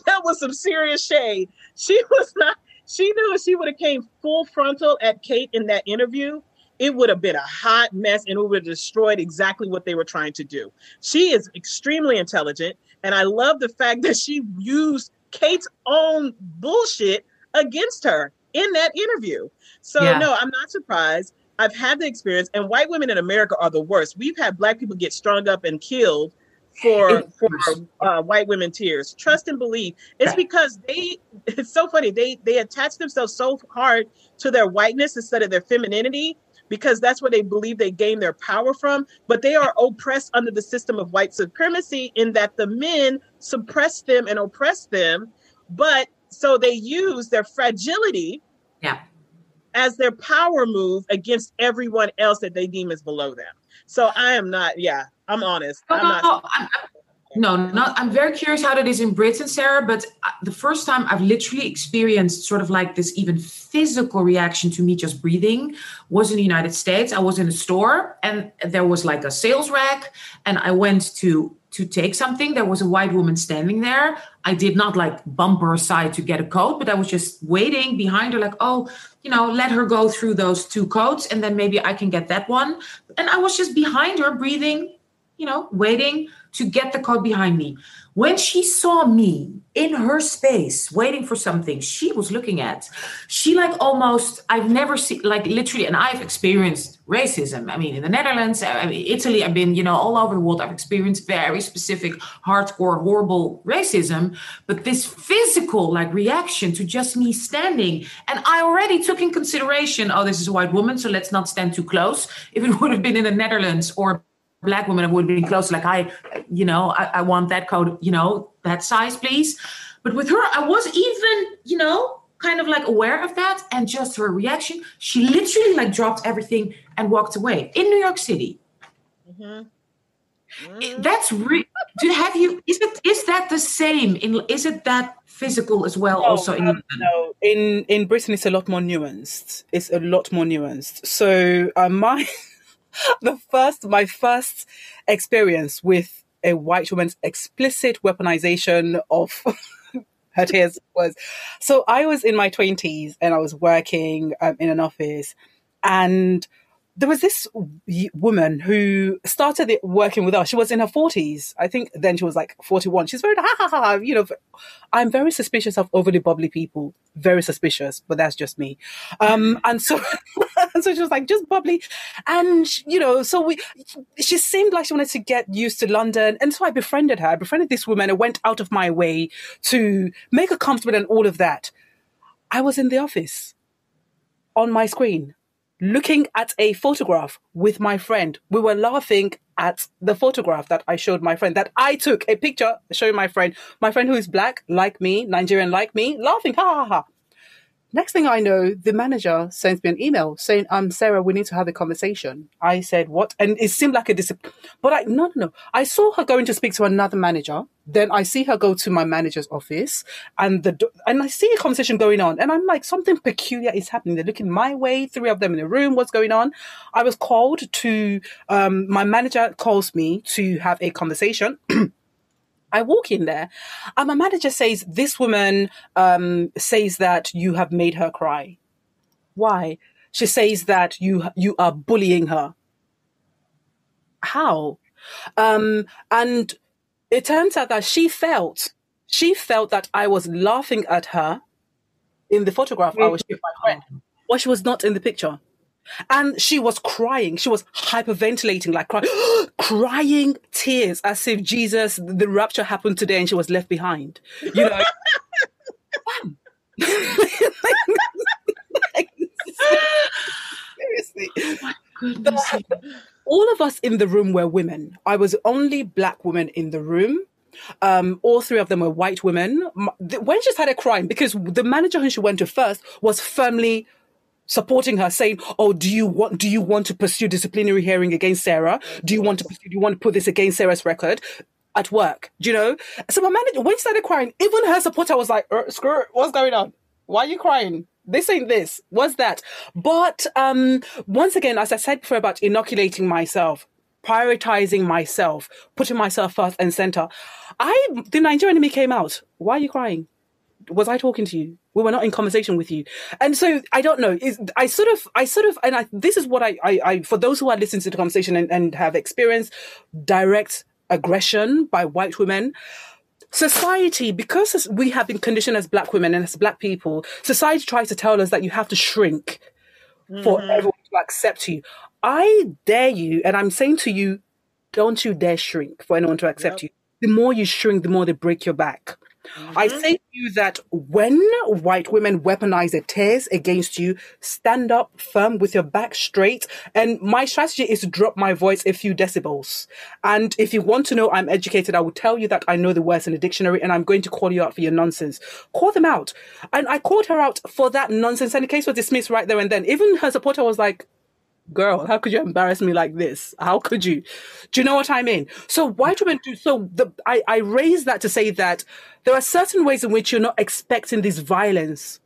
that was some serious shade. She was not, she knew if she would have came full frontal at Kate in that interview, it would have been a hot mess and it would have destroyed exactly what they were trying to do. She is extremely intelligent. And I love the fact that she used Kate's own bullshit against her in that interview. So yeah. no, I'm not surprised. I've had the experience, and white women in America are the worst. We've had black people get strung up and killed for for uh, white women tears. Trust and believe. It's because they. It's so funny. They they attach themselves so hard to their whiteness instead of their femininity because that's where they believe they gain their power from. But they are oppressed under the system of white supremacy in that the men suppress them and oppress them. But so they use their fragility yeah. as their power move against everyone else that they deem is below them. So I am not, yeah, I'm honest. No, I'm no, not. No, I'm, no, not. I'm very curious how that is in Britain, Sarah. But uh, the first time I've literally experienced sort of like this even physical reaction to me just breathing was in the United States. I was in a store and there was like a sales rack, and I went to to take something. There was a white woman standing there. I did not like bump her aside to get a coat, but I was just waiting behind her, like, oh, you know, let her go through those two coats and then maybe I can get that one. And I was just behind her, breathing, you know, waiting to get the car behind me. When she saw me in her space waiting for something she was looking at, she like almost, I've never seen, like literally, and I've experienced racism. I mean, in the Netherlands, I mean, Italy, I've been, you know, all over the world. I've experienced very specific, hardcore, horrible racism. But this physical like reaction to just me standing, and I already took in consideration, oh, this is a white woman, so let's not stand too close. If it would have been in the Netherlands or black women who would be close like i you know I, I, want that coat you know that size please. But with her i was even you know kind of like aware of that and just her reaction she literally like dropped everything and walked away in new york city. Mm-hmm. Mm-hmm. that's real do have you is it is that the same in is it that physical as well no, also in um, no. In in britain it's a lot more nuanced. It's a lot more nuanced. So uh, my the first, my first experience with a white woman's explicit weaponization of her tears was so I was in my 20s and I was working um, in an office and there was this woman who started working with us. She was in her 40s. I think then she was like 41. She's very, ha ha ha. You know, I'm very suspicious of overly bubbly people. Very suspicious, but that's just me. Um, and so, so she was like, just bubbly. And, you know, so we, she seemed like she wanted to get used to London. And so I befriended her. I befriended this woman. I went out of my way to make her comfortable and all of that. I was in the office on my screen looking at a photograph with my friend. We were laughing at the photograph that I showed my friend, that I took a picture showing my friend, my friend who is black, like me, Nigerian like me, laughing, ha ha ha. Next thing I know, the manager sends me an email saying, um, Sarah, we need to have a conversation. I said, what? And it seemed like a discipline. But I, no, no, no. I saw her going to speak to another manager. Then I see her go to my manager's office and the, and I see a conversation going on. And I'm like, something peculiar is happening. They're looking my way, three of them in the room. What's going on? I was called to, um, my manager calls me to have a conversation. I walk in there and my manager says, This woman um, says that you have made her cry. Why? She says that you you are bullying her. How? Um, and it turns out that she felt she felt that I was laughing at her in the photograph I was showing my friend. Well, she was not in the picture. And she was crying. She was hyperventilating, like crying, crying tears as if Jesus, the rapture happened today and she was left behind. You know, seriously. The- all of us in the room were women. I was the only black woman in the room. Um, all three of them were white women. When she started crying, because the manager who she went to first was firmly supporting her, saying, "Oh, do you want do you want to pursue disciplinary hearing against Sarah? Do you want to pursue, do you want to put this against Sarah's record?" At work, do you know? So my manager, when she started crying, even her supporter was like, er, "Screw, it, what's going on? Why are you crying? This ain't this. What's that?" But um, once again, as I said before about inoculating myself, prioritizing myself, putting myself first and center, I the Nigerian enemy came out. Why are you crying? was I talking to you? We were not in conversation with you. And so I don't know. Is I sort of, I sort of, and I, this is what I, I, I for those who are listening to the conversation and, and have experienced direct aggression by white women, society, because we have been conditioned as black women and as black people, society tries to tell us that you have to shrink for mm-hmm. everyone to accept you. I dare you, and I'm saying to you, don't you dare shrink for anyone to accept you. The more you shrink, the more they break your back. I mm-hmm. say to you that when white women weaponize their tears against you, stand up firm with your back straight. And my strategy is to drop my voice a few decibels. And if you want to know I'm educated, I will tell you that I know the words in the dictionary and I'm going to call you out for your nonsense. Call them out. And I called her out for that nonsense and the case was dismissed right there and then. Even her supporter was like, girl, how could you embarrass me like this? How could you? Do you know what I mean? So white women do so the I, I raise that to say that there are certain ways in which you're not expecting this violence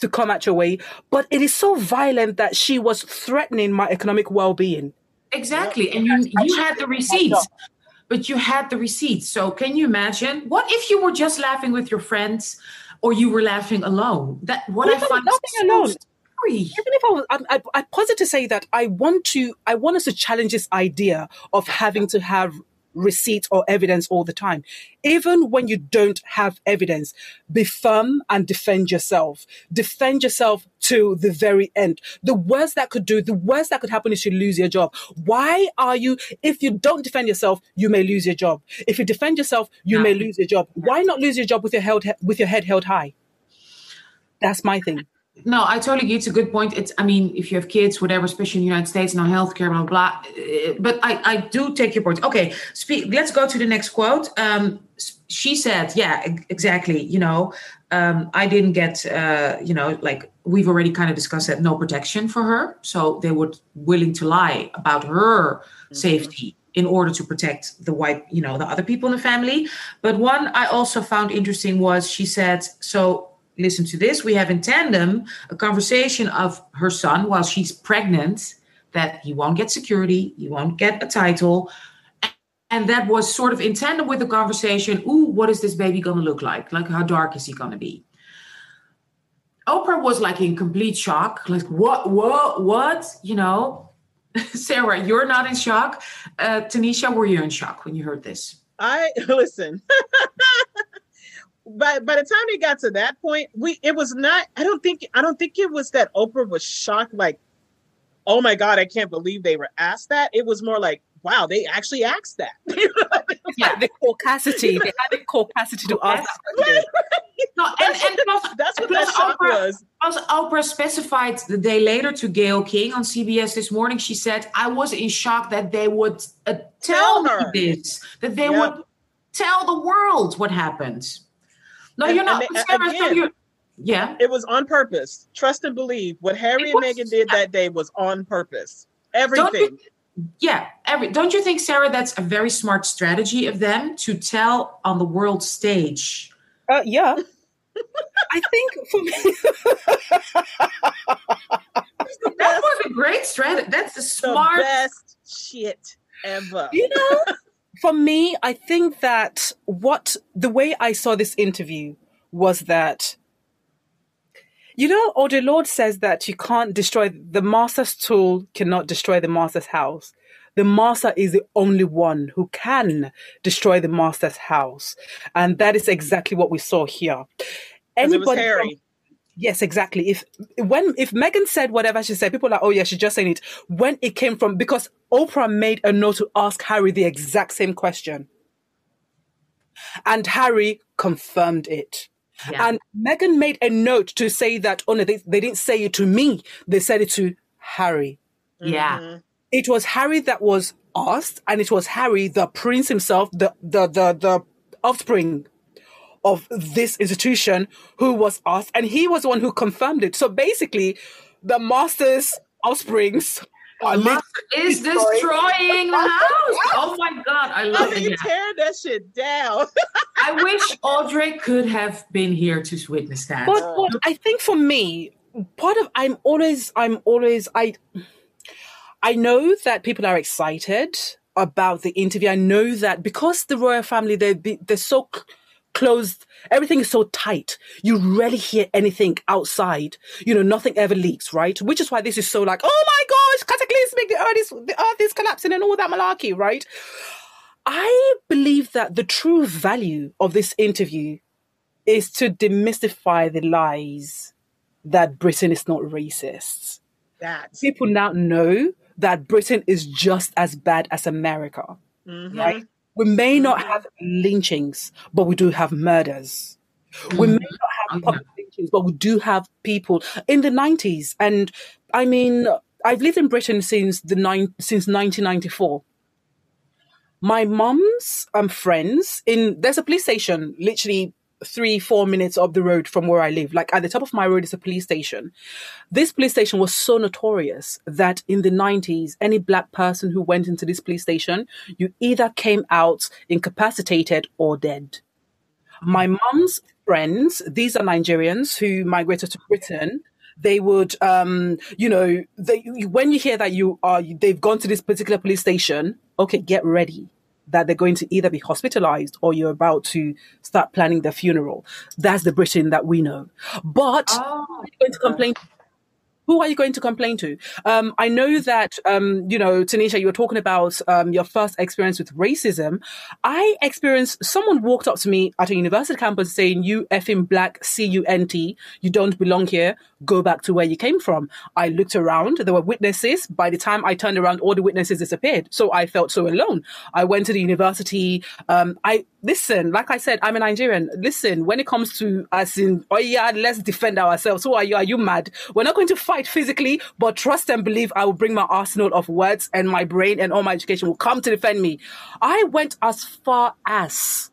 to come at your way, but it is so violent that she was threatening my economic well being. Exactly. And you you had the receipts. But you had the receipts. So can you imagine? What if you were just laughing with your friends or you were laughing alone? That what I find laughing so alone. Even if I was, I, I, I posit to say that I want to, I want us to challenge this idea of having to have receipt or evidence all the time. Even when you don't have evidence, be firm and defend yourself. Defend yourself to the very end. The worst that could do, the worst that could happen is you lose your job. Why are you, if you don't defend yourself, you may lose your job. If you defend yourself, you may lose your job. Why not lose your job with your held, with your head held high? That's my thing. No, I totally get it's a good point. It's I mean, if you have kids, whatever, especially in the United States, no healthcare, blah blah. blah. But I, I do take your point. Okay, speak. Let's go to the next quote. Um, she said, "Yeah, exactly. You know, um, I didn't get, uh, you know, like we've already kind of discussed that no protection for her, so they were willing to lie about her safety." In order to protect the white, you know, the other people in the family. But one I also found interesting was she said, so listen to this. We have in tandem a conversation of her son while she's pregnant that he won't get security, he won't get a title. And that was sort of in tandem with the conversation. Ooh, what is this baby gonna look like? Like, how dark is he gonna be? Oprah was like in complete shock. Like, what, what, what? You know, Sarah, you're not in shock. Uh, Tanisha, were you in shock when you heard this? I listen. by by the time they got to that point, we it was not. I don't think I don't think it was that Oprah was shocked. Like, oh my god, I can't believe they were asked that. It was more like, wow, they actually asked that. Yeah, the caucasity. They had the caucasity to ask that. No, and, and plus, That's what plus that shock Oprah- was. As Oprah specified the day later to Gayle King on CBS this morning, she said, I was in shock that they would uh, tell, Tell me her. this, that they Yeah. would tell the world what happened. No, And- you're not. and they- Sarah, so again- you're- yeah. It was on purpose. Trust and believe. What Harry It and was- Meghan did that day was on purpose. Don't Everything. you, yeah. Every, don't you think, Sarah, that's a very smart strategy of them to tell on the world stage? Uh, yeah. I think for me, That was a great strategy. That's the the smart. best shit ever. you know, for me, I think that what the way I saw this interview was that, you know, Audre Lorde says that you can't destroy the master's tool cannot destroy the master's house. The master is the only one who can destroy the master's house, and that is exactly what we saw here. 'Cause it was from- Harry. Yes, exactly. If when if Meghan said whatever she said, people are like, oh yeah, she's just saying it. When it came from because Oprah made a note to ask Harry the exact same question. And Harry confirmed it. Yeah. And Meghan made a note to say that, oh no, they, they didn't say it to me. They said it to Harry. Yeah. Mm-hmm. It was Harry that was asked, and it was Harry, the prince himself, the, the, the, the offspring of this institution who was asked, and he was the one who confirmed it. So basically, the master's offsprings Musk is destroying the house. Oh my god, I love it. Tear that shit down. I wish Audre could have been here to witness that. But, but uh. I think for me, part of I'm always I'm always I I know that people are excited about the interview. I know that because the royal family they they're so closed. Everything is so tight. You rarely hear anything outside. You know, nothing ever leaks, right? Which is why this is so like, oh my gosh, cataclysmic, the earth is, the earth is collapsing and all that malarkey, right? I believe that the true value of this interview is to demystify the lies that Britain is not racist. That people now know that Britain is just as bad as America, mm-hmm. right? We may not have lynchings, but we do have murders. We may mm-hmm. not have public lynchings, but we do have people in the 90s. And I mean, I've lived in Britain since the nine, since 1994. My mum's um, friends in there's a police station literally three, four minutes up the road from where I live. Like at the top of my road is a police station. This police station was so notorious that in the 90s, any black person who went into this police station, you either came out incapacitated or dead. My mom's friends, these are Nigerians who migrated to Britain. They would, um, you know, they, when you hear that you are, they've gone to this particular police station, okay, get ready that they're going to either be hospitalized or you're about to start planning the funeral. That's the Britain that we know. But oh, going to complain who are you going to complain to? Um, I know that, um, you know, Tanisha, you were talking about um, your first experience with racism. I experienced someone walked up to me at a university campus saying, You effing black, C U N T, you don't belong here, go back to where you came from. I looked around, there were witnesses. By the time I turned around, all the witnesses disappeared. So I felt so alone. I went to the university. Um, I listen, like I said, I'm a Nigerian. Listen, when it comes to us in, oh yeah, let's defend ourselves. Who are you? Are you mad? We're not going to fight physically, but trust and believe I will bring my arsenal of words and my brain and all my education will come to defend me. I went as far as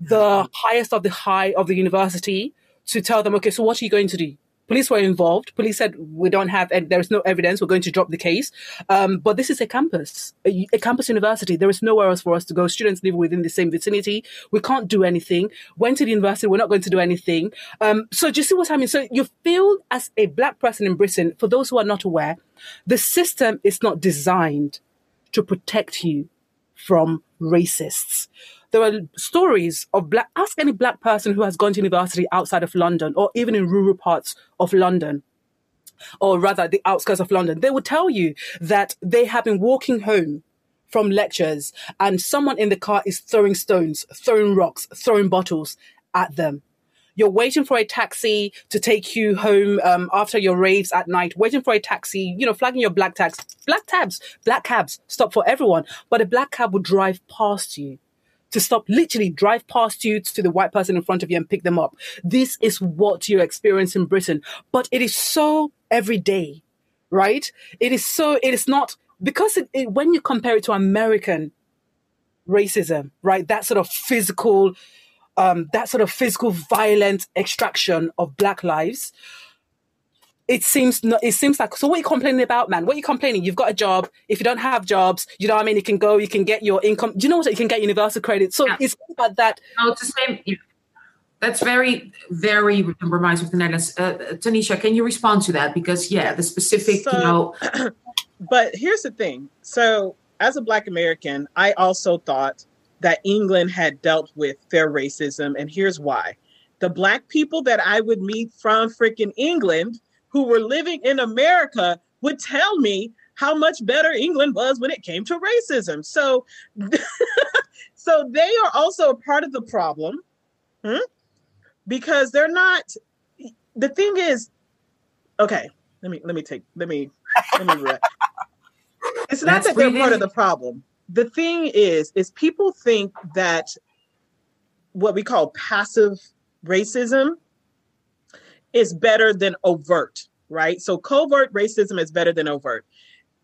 the highest of the high of the university to tell them, okay, so what are you going to do? Police were involved. Police said, we don't have, there is no evidence. We're going to drop the case. Um, but this is a campus, a, a, campus university. There is nowhere else for us to go. Students live within the same vicinity. We can't do anything. Went to the university. We're not going to do anything. Um, so do you see what's happening? So you feel as a black person in Britain, for those who are not aware, the system is not designed to protect you from racists there are stories of black, ask any black person who has gone to university outside of London or even in rural parts of London or rather the outskirts of London, they will tell you that they have been walking home from lectures and someone in the car is throwing stones, throwing rocks, throwing bottles at them. You're waiting for a taxi to take you home um, after your raves at night, waiting for a taxi, you know, flagging your black tags, black tabs, black cabs, stop for everyone. But a black cab will drive past you to stop, literally drive past you to the white person in front of you and pick them up. This is what you experience in Britain, but it is so everyday, right? It is so, it is not, because it, it, when you compare it to American racism, right? That sort of physical, um, that sort of physical violent extraction of black lives it seems not, it seems like so what are you complaining about man? What are you complaining? You've got a job. If you don't have jobs you know what i mean? You can go you can get your income. Do you know what you can get universal credit? So yeah. it's about that. No it's the same. That's very very compromised with the netherlands. Uh, tanisha can you respond to that? Because yeah the specific so, you know. but here's the thing. So as a black american i also thought that england had dealt with their racism and here's why. The black people that i would meet from freaking england who were living in America would tell me how much better England was when it came to racism. So, so they are also a part of the problem, hmm? because they're not. The thing is, okay. Let me let me take let me let me. Re- it's not That's that they're part of the problem. The thing is, is people think that what we call passive racism is better than overt, right? So covert racism is better than overt.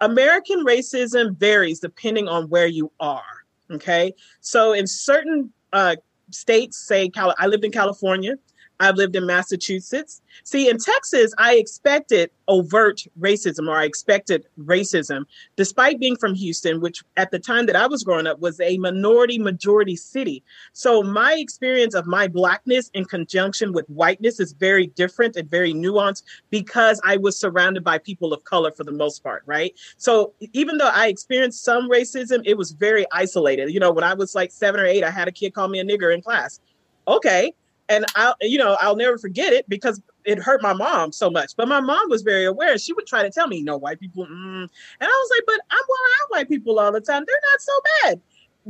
American racism varies depending on where you are. Okay. So in certain uh, states, say, Cal- I lived in California, I've lived in Massachusetts. See, in Texas, I expected overt racism or I expected racism, despite being from Houston, which at the time that I was growing up was a minority majority city. So my experience of my blackness in conjunction with whiteness is very different and very nuanced because I was surrounded by people of color for the most part, right? So even though I experienced some racism, it was very isolated. You know, when I was like seven or eight, I had a kid call me a nigger in class. Okay, and I, you know, I'll never forget it because it hurt my mom so much. But my mom was very aware. She would try to tell me, "No, white people," mm. and I was like, "But I'm around white people all the time. They're not so bad."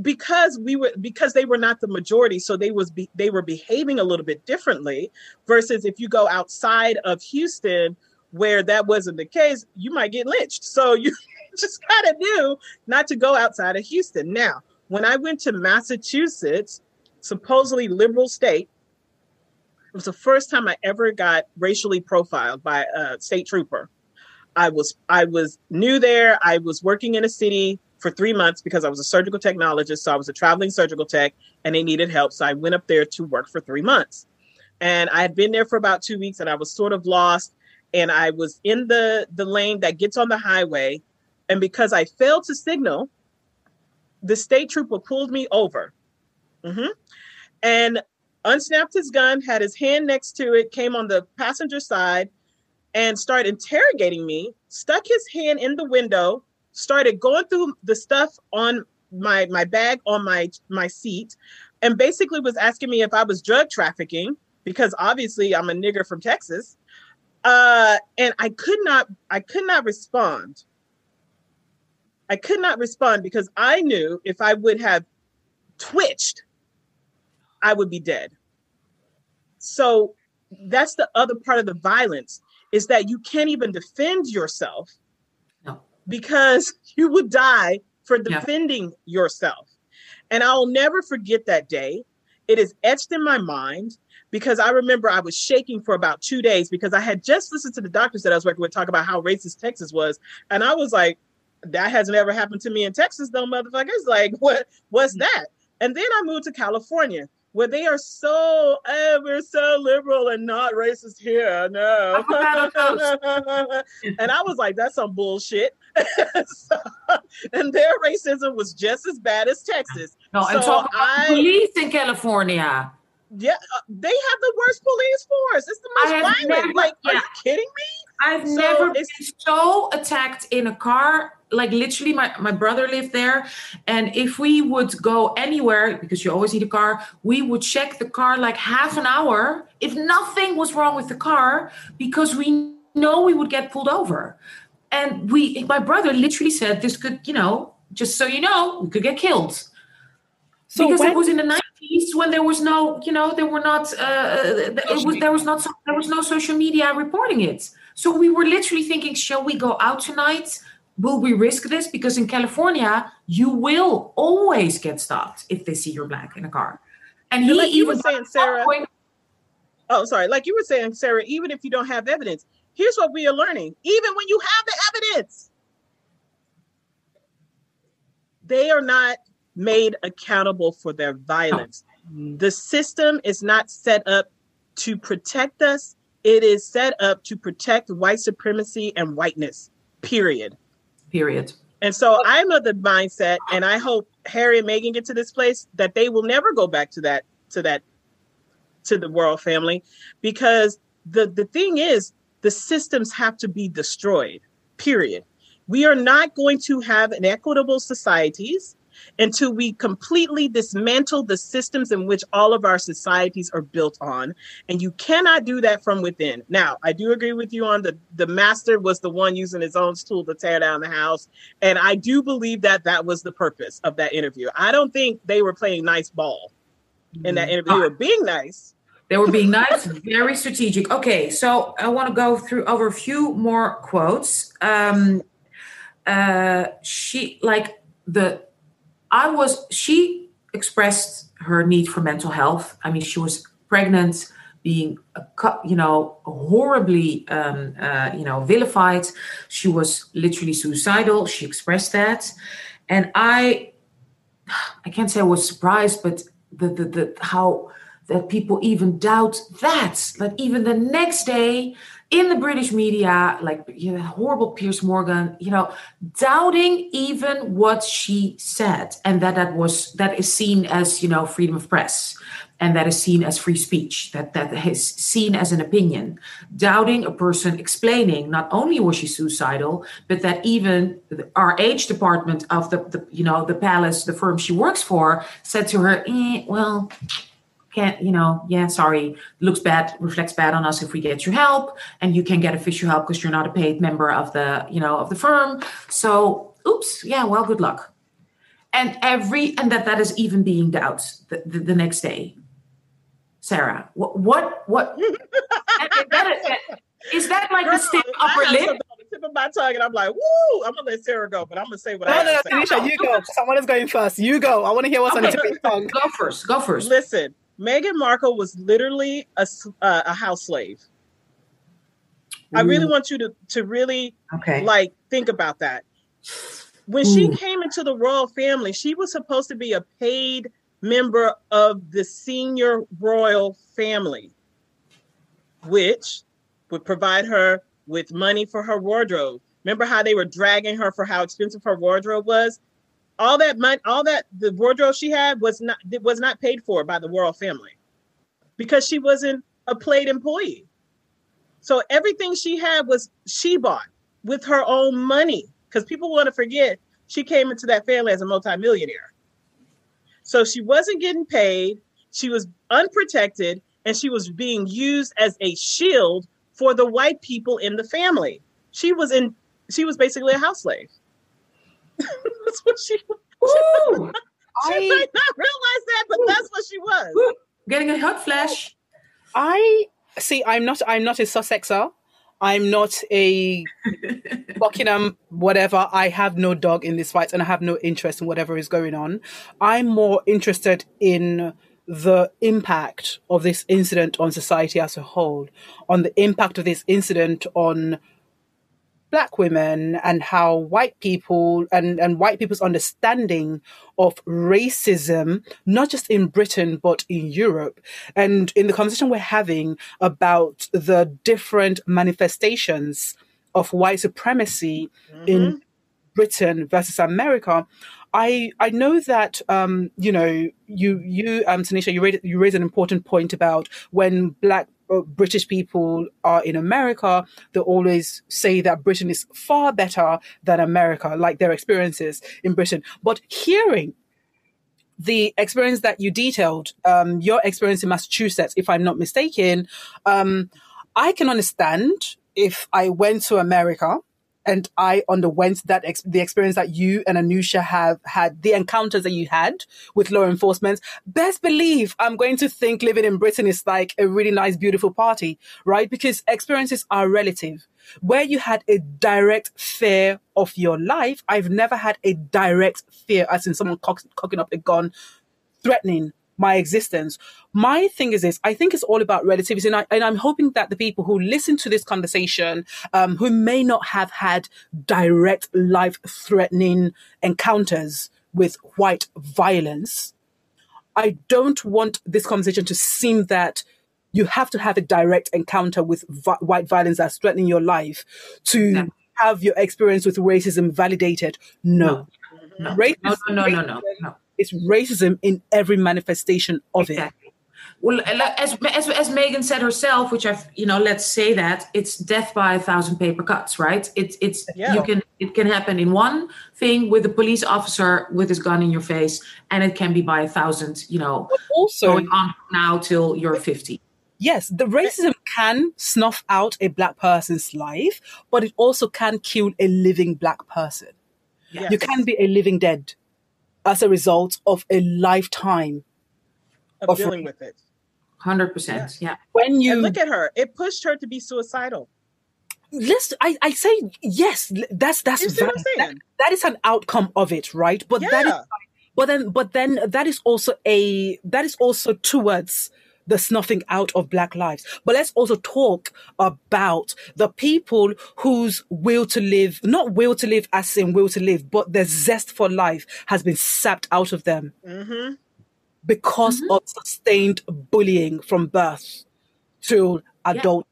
because we were because they were not the majority so they was be, they were behaving a little bit differently versus if you go outside of Houston where that wasn't the case you might get lynched so you just kind of knew not to go outside of Houston now when I went to Massachusetts supposedly liberal state it was the first time I ever got racially profiled by a state trooper. I was I was new there. I was working in a city for three months because I was a surgical technologist. So I was a traveling surgical tech and they needed help. So I went up there to work for three months. And I had been there for about two weeks and I was sort of lost. And I was in the, the lane that gets on the highway. And because I failed to signal, the state trooper pulled me over. Mm-hmm. And unsnapped his gun, had his hand next to it, came on the passenger side, and started interrogating me, stuck his hand in the window, started going through the stuff on my my bag on my my seat, and basically was asking me if I was drug trafficking because obviously I'm a nigger from Texas. Uh, and I could not I could not respond. I could not respond because I knew if I would have twitched I would be dead. So that's the other part of the violence is that you can't even defend yourself no. because you would die for defending yourself. And I'll never forget that day. It is etched in my mind because I remember I was shaking for about two days because I had just listened to the doctors that I was working with talk about how racist Texas was. And I was like, that hasn't ever happened to me in Texas, though, motherfuckers. Like, what what's mm. that? And then I moved to California where they are so ever so liberal and not racist here. No. and I was like, that's some bullshit. so, and their racism was just as bad as Texas. No, so and talk I, police in California. Yeah, uh, they have the worst police force. It's the most violent. Never, like, yeah. are you kidding me? I've so never been so attacked in a car like literally my, my brother lived there. And if we would go anywhere because you always need a car we would check the car like half an hour if nothing was wrong with the car because we know we would get pulled over. And we my brother literally said this could you know just so you know we could get killed. So because it was in the 90s when there was no you know there were not uh, uh it was there was not there was no social media reporting it so we were literally thinking shall we go out tonight will we risk this? Because in California, you will always get stopped if they see you're black in a car. And he like even saying, Sarah. Point, oh, sorry. Like you were saying, Sarah, even if you don't have evidence, here's what we are learning. Even when you have the evidence, they are not made accountable for their violence. The system is not set up to protect us. It is set up to protect white supremacy and whiteness, period period. And so I'm of the mindset, and I hope Harry and Meghan get to this place that they will never go back to that to that to the royal family, because the the thing is the systems have to be destroyed. Period. We are not going to have an equitable societies until we completely dismantle the systems in which all of our societies are built on. And you cannot do that from within. Now, I do agree with you on the the master was the one using his own tool to tear down the house. And I do believe that that was the purpose of that interview. I don't think they were playing nice ball in that mm-hmm. interview. They were being nice. They were being nice, very strategic. Okay, so I want to go through over a few more quotes. Um, uh, she like the I was, she expressed her need for mental health. I mean, she was pregnant being, you know, horribly, um, uh, you know, vilified. She was literally suicidal. She expressed that, and I, I can't say I was surprised, but the the, the how that people even doubt that. Like even the next day, in the British media, like you know, horrible Piers Morgan, you know, doubting even what she said, and that that was that is seen as you know freedom of press, and that is seen as free speech, that that is seen as an opinion, doubting a person explaining not only was she suicidal, but that even HR department of the, the you know the palace, the firm she works for, said to her, eh, well can't, you know, yeah, sorry, looks bad, reflects bad on us if we get your help, and you can get official help because you're not a paid member of the, you know, of the firm. So, oops, yeah, well, good luck. And every and that that is even being doubted the, the, the next day. Sarah, what what what that is, is that like Girl, the stiff upper lip? tip of my tongue, and I'm like, "Woo!" I'm gonna let Sarah go, but I'm gonna say what no, I. No, no, Tanisha, you go. Someone is going first. You go. I want to hear what's okay. on the tip of your tongue. Go first. Go first. Listen, Meghan Markle was literally a, uh, a house slave. I really want you to to really okay. like think about that. When she came into the royal family, she was supposed to be a paid member of the senior royal family, which would provide her with money for her wardrobe. Remember how they were dragging her for how expensive her wardrobe was? All that money, all that the wardrobe she had was not was not paid for by the royal family because she wasn't a paid employee. So everything she had was she bought with her own money because people want to forget she came into that family as a multimillionaire. So she wasn't getting paid, she was unprotected, and she was being used as a shield for the white people in the family. She was in she was basically a house slave. that's what she was. Ooh, she I, might not realize that, but that's what she was. Ooh, getting a hot flash. I see. I'm not. I'm not a Sussexer. I'm not a Buckingham, whatever. I have no dog in this fight and I have no interest in whatever is going on. I'm more interested in the impact of this incident on society as a whole, on the impact of this incident on black women and how white people and, and white people's understanding of racism, not just in Britain, but in Europe. And in the conversation we're having about the different manifestations of white supremacy mm-hmm. in Britain versus America, I I know that um, you know you you um Tanisha you raised you raised an important point about when black British people are in America, they always say that Britain is far better than America, like their experiences in Britain. But hearing the experience that you detailed, um, your experience in Massachusetts, if I'm not mistaken, um, I can understand if I went to America and I underwent that ex- the experience that you and Anusha have had, the encounters that you had with law enforcement, best believe I'm going to think living in Britain is like a really nice, beautiful party, right? Because experiences are relative. Where you had a direct fear of your life, I've never had a direct fear, as in someone cock- cocking up a gun, threatening my existence. My thing is this, I think it's all about relativity. And, I, am hoping that the people who listen to this conversation, um, who may not have had direct life threatening encounters with white violence, I don't want this conversation to seem that you have to have a direct encounter with vi- white violence that's threatening your life to have your experience with racism validated. No. No, no, racism, no, no, no, no, no. It's racism in every manifestation of exactly. it. Well, as, as as Meghan said herself, which I've you know, let's say that it's death by a thousand paper cuts, right? It's it's yeah. you can it can happen in one thing with a police officer with his gun in your face, and it can be by a thousand, you know, but also going on now till you're fifty. Yes, the racism can snuff out a black person's life, but it also can kill a living black person. Yes. You can be a living dead as a result of a lifetime of, of dealing with it. Hundred percent. Yeah. When you and look at her, it pushed her to be suicidal. Let's. I, I say yes. That's that's that, that, that is an outcome of it, right? But yeah. that is. But then, but then that is also a that is also towards the snuffing out of black lives. But let's also talk about the people whose will to live, not will to live as in will to live, but their zest for life has been sapped out of them Mm-hmm. because Mhm. of sustained bullying from birth to adult.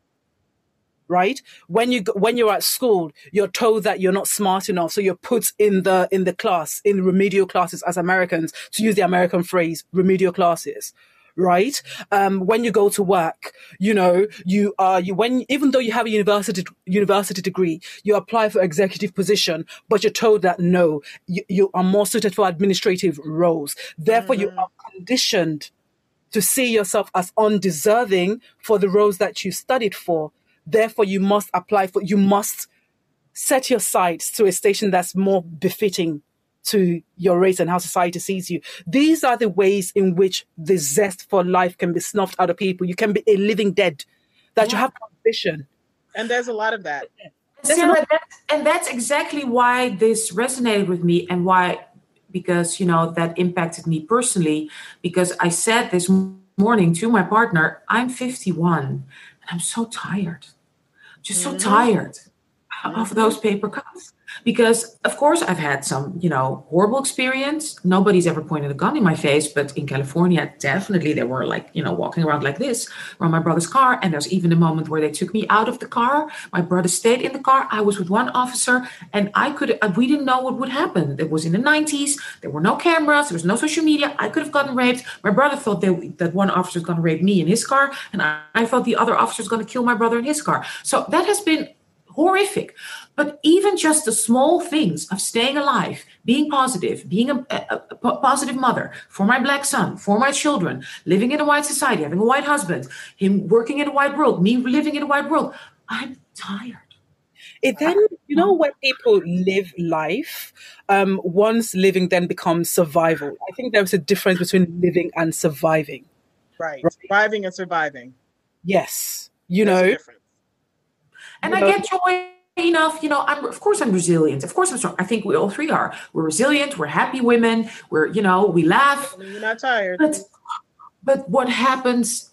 Right when you go- when you're at school, you're told that you're not smart enough, so you're put in the in the class in remedial classes as Americans to use the American phrase remedial classes. Right. Um, when you go to work, you know you are you when even though you have a university university degree, you apply for executive position, but you're told that no, you, you are more suited for administrative roles. Therefore, you Mhm. are conditioned to see yourself as undeserving for the roles that you studied for. Therefore, you must apply for, you must set your sights to a station that's more befitting to your race and how society sees you. These are the ways in which the zest for life can be snuffed out of people. You can be a living dead, that you Yeah. have ambition. And there's a lot of that. There's Sarah, no- that, and that's exactly why this resonated with me and why, because, you know, that impacted me personally. Because I said this morning to my partner, I'm 51 and I'm so tired. Just so Mhm. tired of Mhm. those paper cuts. Because, of course, I've had some, you know, horrible experience. Nobody's ever pointed a gun in my face, but in California, definitely they were like, you know, walking around like this around my brother's car. And there's even a moment where they took me out of the car. My brother stayed in the car. I was with one officer, and I could, uh, we didn't know what would happen. It was in the 90s. There were no cameras. There was no social media. I could have gotten raped. My brother thought they, that one officer was going to rape me in his car, and I, I thought the other officer was going to kill my brother in his car. So that has been horrific. But even just the small things of staying alive, being positive, being a, a- a positive mother for my black son, for my children, living in a white society, having a white husband, him working in a white world, me living in a white world, I'm tired. It then, you know, when people live life, um, once living then becomes survival. I think there's a difference between living and surviving. Right. Right. Surviving and surviving. Yes. You There's a know, difference. And You I know- get joy enough, you know, I'm of course I'm resilient. Of course I'm strong. I think we all three are. We're resilient, we're happy women, we're, you know, we laugh. I mean, You're not tired. But but what happens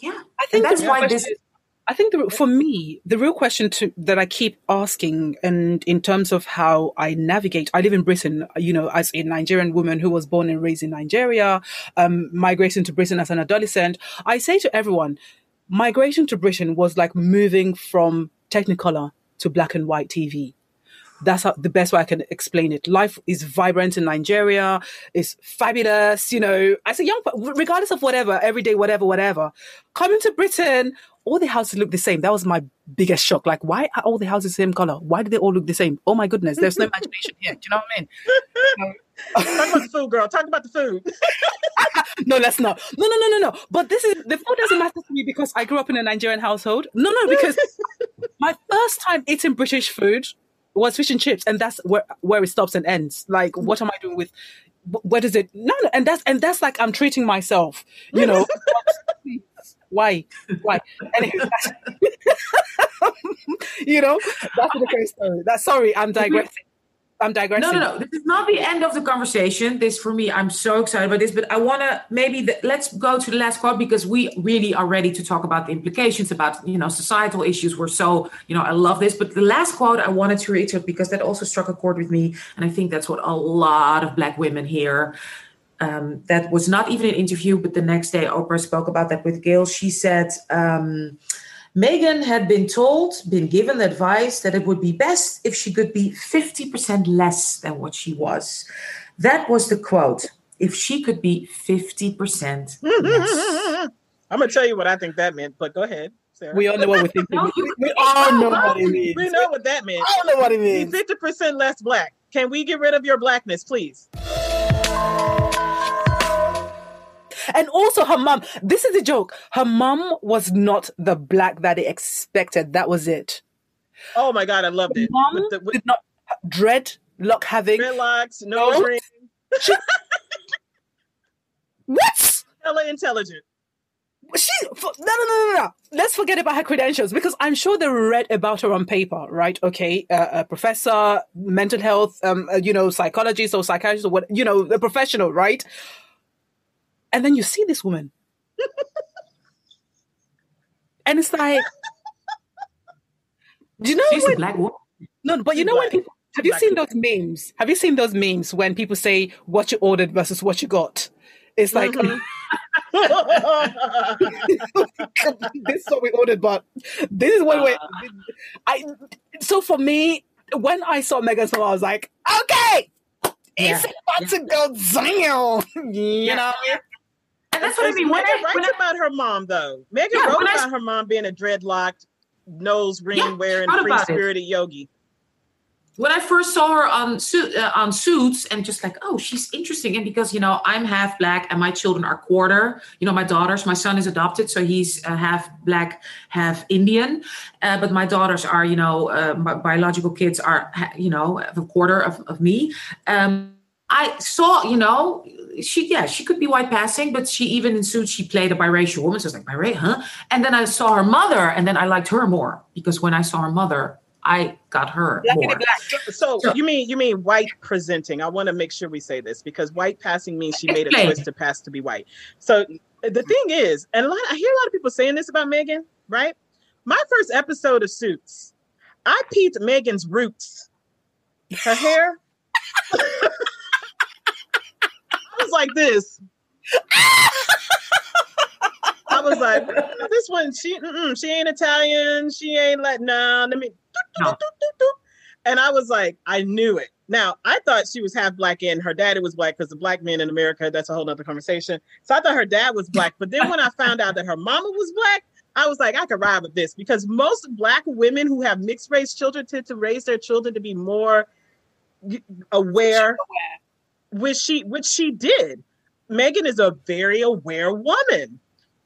yeah. I think that's why question this- is- I think the, for me, the real question to, that I keep asking, and in terms of how I navigate, I live in Britain, you know, as a Nigerian woman who was born and raised in Nigeria, um, migrating to Britain as an adolescent. I say to everyone, migration to Britain was like moving from Technicolor to black and white TV. That's how, the best way I can explain it. Life is vibrant in Nigeria. It's fabulous. You know, as a young, regardless of whatever, everyday, whatever, whatever. Coming to Britain, all the houses look the same. That was my biggest shock. Like, why are all the houses the same color? Why do they all look the same? Oh my goodness, there's no imagination here. Do you know what I mean? Talk about the food, girl. Talk about the food. no, let's not. No, no, no, no, no. But this is the food doesn't matter to me because I grew up in a Nigerian household. No, no, because my first time eating British food was fish and chips, and that's where where it stops and ends. Like, what am I doing with? wh- What is it? No, no, and that's and that's like I'm treating myself. You know. Why? Why? Anyway, you know, that's the different story. That's sorry, I'm digressing. I'm digressing. No, no, no. This is not the end of the conversation. This, for me, I'm so excited about this. But I want to maybe the, let's go to the last quote because we really are ready to talk about the implications about you know societal issues. We're so you know I love this. But the last quote I wanted to reiterate because that also struck a chord with me, and I think that's what a lot of Black women hear. Um, that was not even an interview, but the next day Oprah spoke about that with Gayle. She said. Um, Meghan had been told, been given advice that it would be best if she could be 50% less than what she was. That was the quote. If she could be 50% less. I'm gonna tell you what I think that meant, but go ahead, Sarah. We all know what we think. No, we, you- we all know what it means. We know what that meant. I don't know what it Be means. 50% less black. Can we get rid of your blackness, please? And also her mom. This is a joke. Her mom was not the black that they expected. That was it. Oh my god, I loved The it. mom With the with did not dreadlock having. dreadlocks, no No. dream, What? hella intelligent. She no no no no no. Let's forget about her credentials because I'm sure they read about her on paper, right? Okay, uh, a professor, mental health, um, uh, you know, psychologist or psychiatrist or what, you know, a professional, right? And then you see this woman and it's like, do you know? She's when, a black woman. No, but you know when people have you seen those memes? Have you seen those memes when people say what you ordered versus what you got? It's like Mhm. this is what we ordered, but this is what we. I so for me, when I saw Meghan's mom, I was like, okay, it's Yeah. about to go down. You know, And that's what I mean. When Meghan I, writes I, about her mom, though. Meghan Yeah, wrote when I- about her mom being a dreadlocked, nose ring Yeah, wearing, free spirited yogi. when I first saw her on uh, on Suits, and just like, oh, she's interesting, and because you know I'm half black and my children are quarter. You know, my daughters, my son is adopted, so he's uh, half black, half Indian, uh, but my daughters are, you know, uh, my biological kids are, you know, a quarter of, of me. Um, I saw, you know, she yeah, she could be white passing, but she even in Suits she played a biracial woman. So I was like, biracial, huh? And then I saw her mother, and then I liked her more because when I saw her mother, I got her more. So Sure. you mean you mean white presenting? I want to make sure we say this because white passing means she made a choice to pass to be white. So the thing is, and a lot I hear a lot of people saying this about Meghan, right? My first episode of Suits, I peeped Meghan's roots, her hair. I was like this. I was like, "Mm, this one, she, mm-mm, she ain't Italian. She ain't like, nah. Let me. No. And I was like, I knew it. Now I thought she was half black and her daddy was black because the black men in America. That's a whole other conversation. So I thought her dad was black. But then when I found out that her mama was black, I was like, I could ride with this because most black women who have mixed race children tend to raise their children to be more aware which she which she did. Meghan is a very aware woman.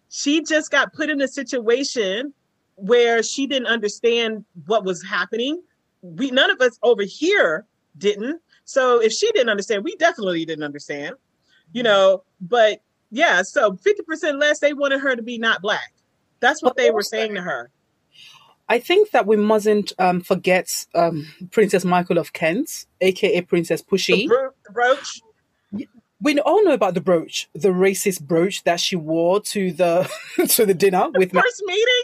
She just got put in a situation where she didn't understand what was happening. We none of us over here didn't. So if she didn't understand, we definitely didn't understand. You mm-hmm. know, but yeah, so 50% less they wanted her to be not black. That's what they were saying to her. I think that we mustn't um, forget um, Princess Michael of Kent, aka Princess The, Pushy. bro- the brooch. we all know about the brooch, the racist brooch that she wore to the to the dinner with. Ma- First meeting.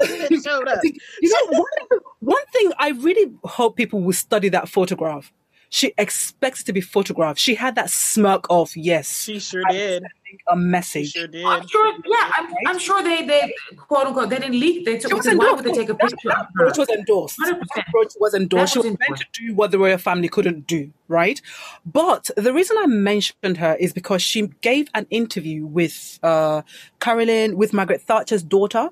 showed up. you know, one, one thing I really hope people will study that photograph. She expects to be photographed. She had that smirk of yes, She sure did. a message. She message. sure did. I'm sure, yeah, I'm, I'm sure they, they quote unquote, they didn't leak. They took, She was because why would they take a picture of That her? brooch was endorsed. 100%. That brooch was endorsed. She That was was meant to do what the royal family couldn't do, right? But the reason I mentioned her is because she gave an interview with uh, Carolyn, with Margaret Thatcher's daughter,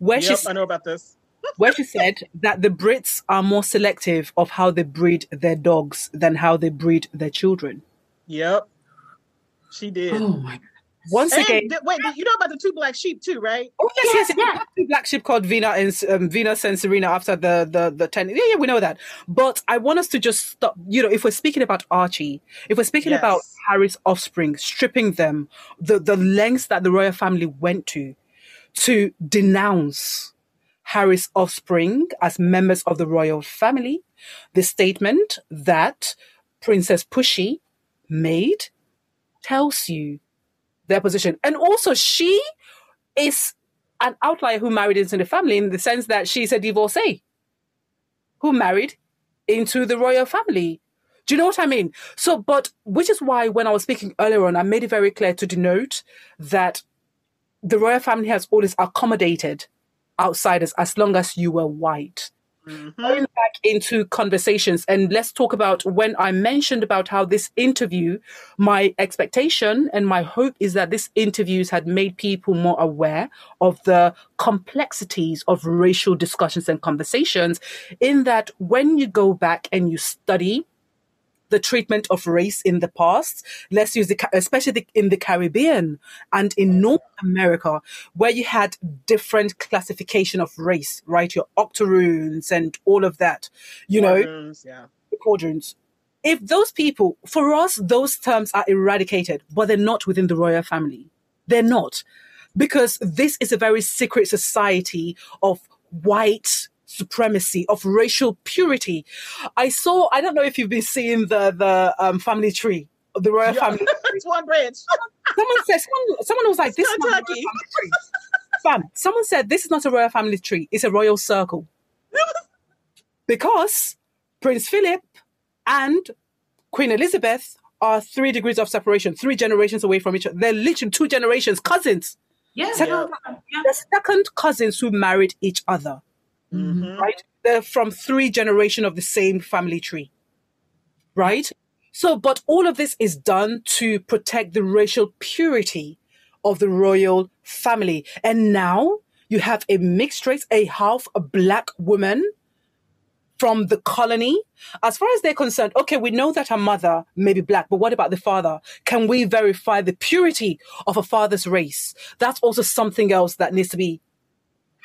where she I know about this. Where she said that the Brits are more selective of how they breed their dogs than how they breed their children. Yep. She did. Oh my Once And again, th- wait, you know about the two black sheep too, right? oh yes, yes, Yeah, yes. yeah. Two black sheep called Vina and um, Venus and Serena after the the the ten. Yeah, yeah, we know that. But I want us to just stop. You know, if we're speaking about Archie, if we're speaking Yes. about Harry's offspring, stripping them, the the lengths that the royal family went to to denounce Harry's offspring as members of the royal family, the statement that Princess Pushy made tells you their position. And also, she is an outlier who married into the family in the sense that she's a divorcee who married into the royal family. Do you know what I mean? So, but which is why when I was speaking earlier on, I made it very clear to denote that the royal family has always accommodated outsiders as long as you were white Mhm. going back into conversations and let's talk about when I mentioned about how this interview, my expectation and my hope is that this interviews had made people more aware of the complexities of racial discussions and conversations. In that, when you go back and you study the treatment of race in the past. Let's use the, especially the, in the Caribbean and in North America, where you had different classification of race, right? Your octoroons and all of that, you know, yeah. the quadroons. If those people, for us, those terms are eradicated, but they're not within the royal family. They're not. Because this is a very secret society of white supremacy, of racial purity. I saw, I don't know if you've been seeing the, the um, family tree the royal Yeah. family. it's one branch. Someone said, someone, someone was like, It's this is not a royal family tree. Fam, someone said, this is not a royal family tree, it's a royal circle. because Prince Philip and Queen Elizabeth are three degrees of separation, three generations away from each other. They're literally two generations, cousins. Yeah. Second, Yeah. the second cousins who married each other, Mhm. right? They're from three generations of the same family tree, right? So, but all of this is done to protect the racial purity of the royal family. And now you have a mixed race, a half a black woman from the colony. As far as they're concerned, okay, we know that her mother may be black, but what about the father? Can we verify the purity of a father's race? That's also something else that needs to be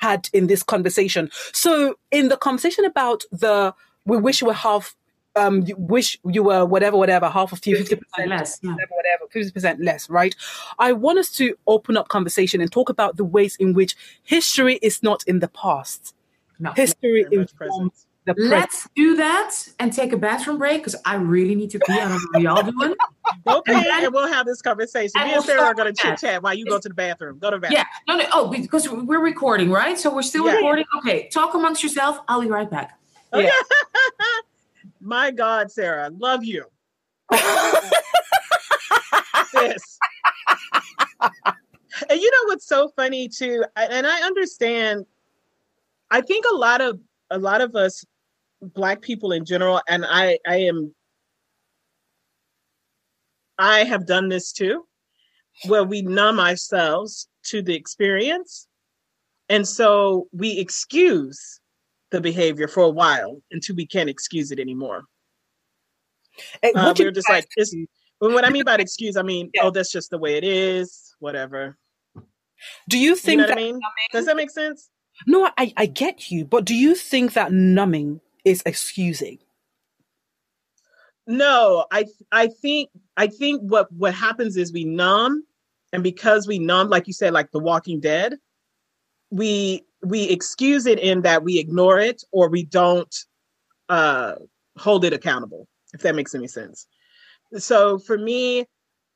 had in this conversation. So, in the conversation about the we wish you were half, um, you wish you were whatever, whatever, half of you, fifty percent less. Yeah. whatever, whatever, fifty percent less, right? I want us to open up conversation and talk about the ways in which history is not in the past. No. History informs present. Let's do that and take a bathroom break because I really need to pee. I don't know what y'all doing. Okay, And then- and we'll have this conversation. and Me we'll and Sarah are going to chit chat while you go to the bathroom. Go to the bathroom. Yeah. No, no. Oh, because we're recording, right? So we're still Yeah. recording. Okay. Talk amongst yourself. I'll be right back. Okay. Yeah. My God, Sarah, love you. Sis. and you know what's so funny too, and I understand. I think a lot of a lot of us black people in general, and I I am I have done this too, where we numb ourselves to the experience. And so we excuse the behavior for a while until we can't excuse it anymore. Eh, Uh, what you we're just like, well, what I mean by excuse, I mean, Yeah. oh, that's just the way it is, whatever. do you You think know that I mean? Does that make sense? no I, I get you but do you think that numbing is excusing No, I I think I think what what happens is we numb, and because we numb, like you said, like The Walking Dead, we we excuse it in that we ignore it or we don't uh, hold it accountable. If that makes any sense. So for me,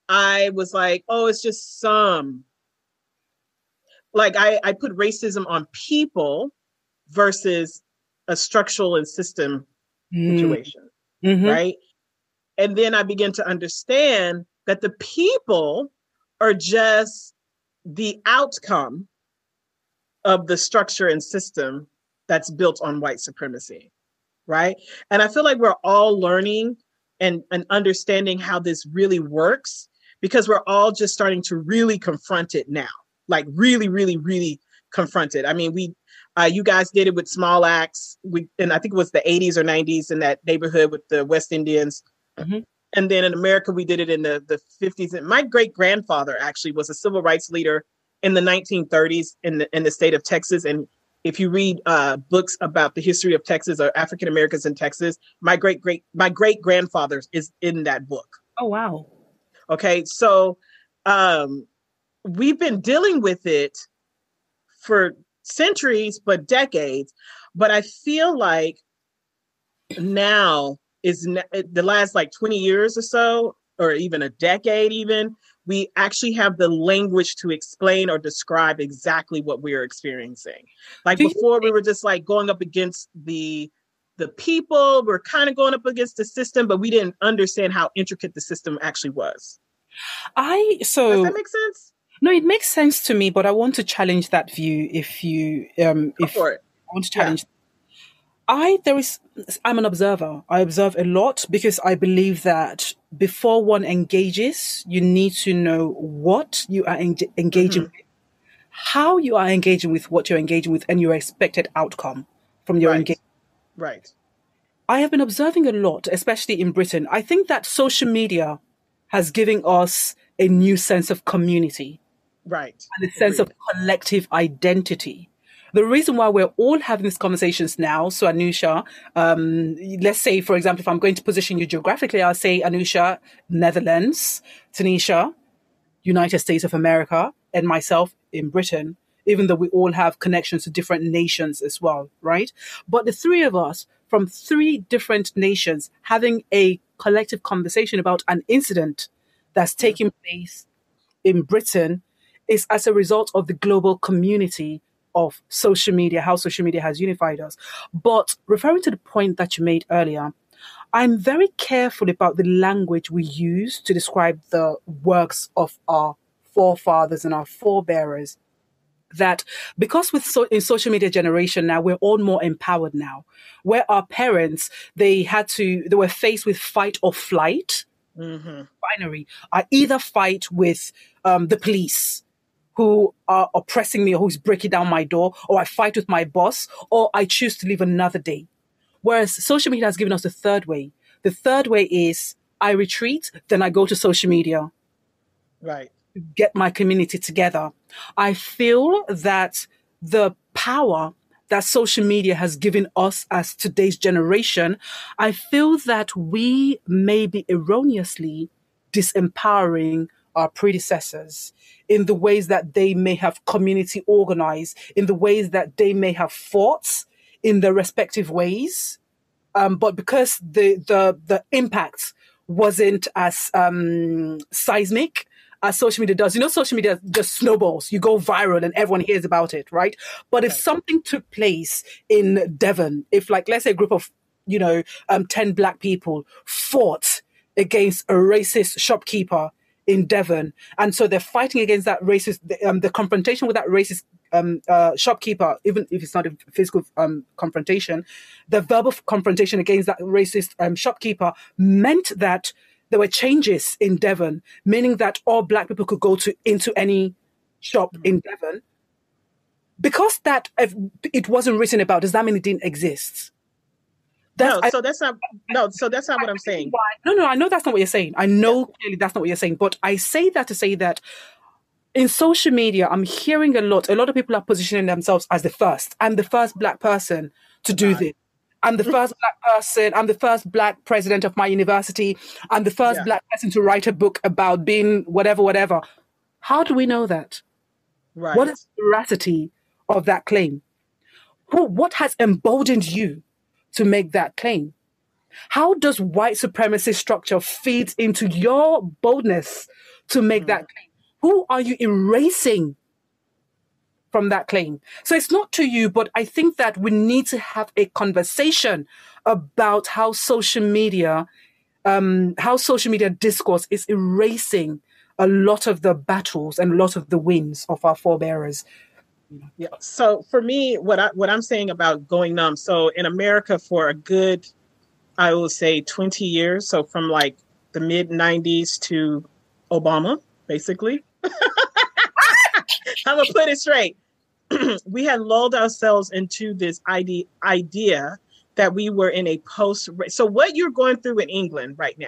I was like, oh, it's just some. Like I I put racism on people versus a structural and system situation Mhm. right? And then I begin to understand that the people are just the outcome of the structure and system that's built on white supremacy, right? And I feel like we're all learning and, and understanding how this really works because we're all just starting to really confront it now, like really, really, really confront it. I mean, we uh, you guys did it with Small Axe. We and I think it was the 80s or 90s in that neighborhood with the West Indians. Mhm. And then in America, we did it in the, the 50s. And my great grandfather actually was a civil rights leader in the 1930s in the in the state of Texas. And if you read uh, books about the history of Texas or African Americans in Texas, my great great my great grandfather is in that book. oh wow Okay, so um, we've been dealing with it for centuries, but decades. But I feel like now is the last like 20 years or so, or even a decade, even, we actually have the language to explain or describe exactly what we are experiencing. Like before, we were just like going up against the the people we're kind of going up against the system but we didn't understand how intricate the system actually was i so does that make sense no it makes sense to me but i want to challenge that view if you um Go if for it I want to Yeah. challenge. I there is I'm an observer. I observe a lot because I believe that before one engages, you need to know what you are eng- engaging Mm-hmm. with, how you are engaging with what you're engaging with, and your expected outcome from your Right. engagement. right I have been observing a lot, especially in Britain. I think that social media has given us a new sense of community right and a sense of collective identity. The reason why we're all having these conversations now, so Anusha, um, let's say, for example, if I'm going to position you geographically, I'll say Anusha, Netherlands, Tunisia, United States of America, and myself in Britain, even though we all have connections to different nations as well, right? But the three of us from three different nations having a collective conversation about an incident that's taking place in Britain is as a result of the global community of social media, how social media has unified us. But referring to the point that you made earlier, I'm very careful about the language we use to describe the works of our forefathers and our forebearers. That because with so, in social media generation now we're all more empowered now, where our parents they had to they were faced with fight or flight Mm-hmm. binary. I either fight with um, the police who are oppressing me or who's breaking down my door, or I fight with my boss, or I choose to live another day. Whereas social media has given us the third way. The third way is I retreat, then I go to social media, Right. get my community together. I feel that the power that social media has given us as today's generation, I feel that we may be erroneously disempowering our predecessors in the ways that they may have community organized, in the ways that they may have fought in their respective ways. Um, but because the, the, the impact wasn't as um, seismic, as social media does. You know, social media just snowballs. You go viral and everyone hears about it, right? But if something took place in Devon, if like let's say a group of you know um, ten black people fought against a racist shopkeeper in Devon, and so they're fighting against that racist, um, the confrontation with that racist um, uh, shopkeeper, even if it's not a physical um, confrontation, the verbal confrontation against that racist um, shopkeeper meant that there were changes in Devon, meaning that all black people could go to into any shop in Devon. Because that if it wasn't written about, does that mean it didn't exist? No, I- so that's not no, so that's not what I'm saying. Why, no, no, I know that's not what you're saying. I know clearly that's not what you're saying. But I say that to say that in social media, I'm hearing a lot. A lot of people are positioning themselves as the first. I'm the first black person to do Right. this. I'm the first black person. I'm the first black president of my university. I'm the first Yeah. black person to write a book about being whatever, whatever. How do we know that? Right. What is the veracity of that claim? Who, what has emboldened you to make that claim? How does white supremacy structure feed into your boldness to make that claim? Who are you erasing from that claim? So it's not to you, but I think that we need to have a conversation about how social media, um, how social media discourse is erasing a lot of the battles and a lot of the wins of our forebearers. Yeah. So for me, what I what I'm saying about going numb. So in America, for a good, I will say, 20 years. So from like the mid 90s to Obama, basically. I'm gonna put it straight. we had lulled ourselves into this idea idea that we were in a post. So what you're going through in England right now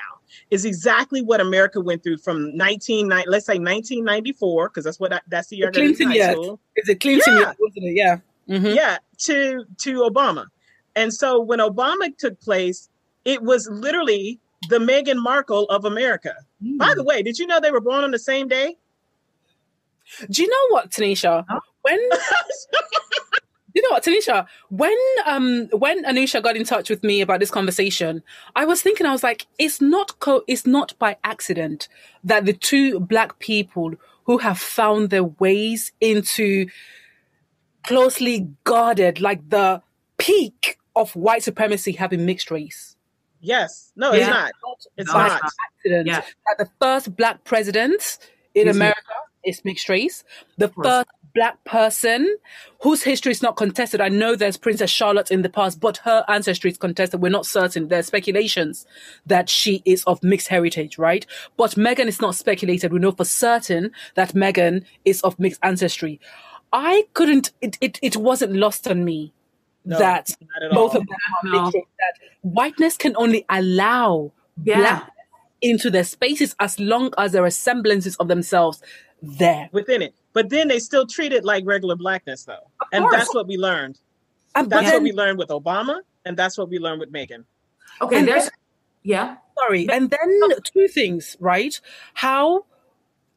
is exactly what America went through from 19, let's say 1994, because that's what I, that's the year into Clinton, high school Is it Clinton? Yeah. Yeah. It? Yeah. Mm-hmm. Yeah to to obama and so when obama took place it was literally the Meghan Markle of America. By the hmm. way, did you know they were born on the same day? Do you know what, Tanisha? When you know what, Tanisha? When um when Anusha got in touch with me about this conversation, I was thinking, I was like, it's not co- it's not by accident that the two black people who have found their ways into closely guarded, like the peak of white supremacy, have been mixed race. yes. No, it's not. It's No, by not. accident. Yeah. That the first black president in Is America is mixed race. The first black person whose history is not contested. I know there's Princess Charlotte in the past, but her ancestry is contested. We're not certain. There's speculations that she is of mixed heritage, right? But Meghan is not speculated. We know for certain that Meghan is of mixed ancestry. I couldn't, it, it, it wasn't lost on me No, that both all. of them are No. mixed that whiteness can only allow Yeah. black into their spaces as long as there are semblances of themselves there. within it. But then they still treat it like regular blackness, though. And course. that's what we learned. And but That's what we learned with Obama, and that's what we learned with Meghan. Okay, And there's yeah. sorry, and then two things, right? How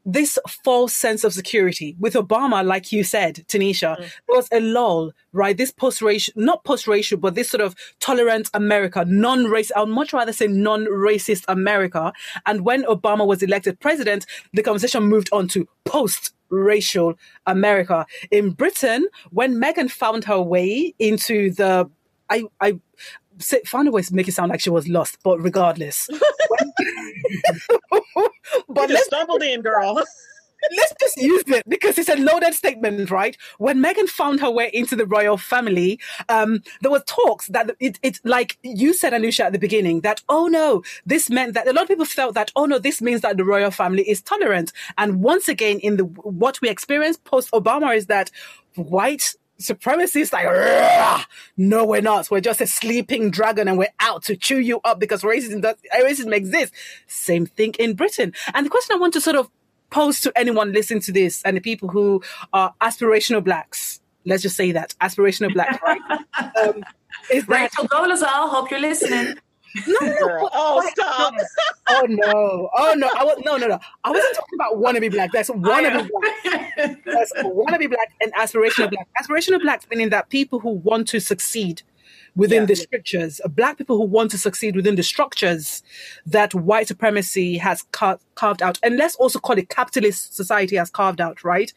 this false sense of security with Obama, like you said, Tanisha, mm. there was a lull, right? This post-racial, not post-racial, but this sort of tolerant America, non race, I would much rather say non-racist America. And when Obama was elected president, the conversation moved on to post racial America. In Britain, when Meghan found her way into the, I, I found a way to make it sound like she was lost, but regardless. but let's stumbled in, girl. let's just use it because it's a loaded statement, right? When Meghan found her way into the royal family, um, there were talks that it, it's like you said, Anusha, at the beginning, that, oh no, this meant that a lot of people felt that, oh no, this means that the royal family is tolerant. And once again, in the, what we experienced post Obama is that white supremacy is like, no, we're not. We're just a sleeping dragon and we're out to chew you up because racism, does, racism exists. Same thing in Britain. And the question I want to sort of pose to anyone listening to this and the people who are aspirational blacks, let's just say that, aspirational blacks, right? um, is Rachel Dolezal, hope you're listening. No, no, oh, stop. oh no. Oh no. I was no no no. I wasn't talking about wannabe black. That's wannabe black. That's wannabe black and aspirational black. Aspirational black meaning that people who want to succeed within yeah. the structures, uh, black people who want to succeed within the structures that white supremacy has car- carved out. And let's also call it capitalist society has carved out, right?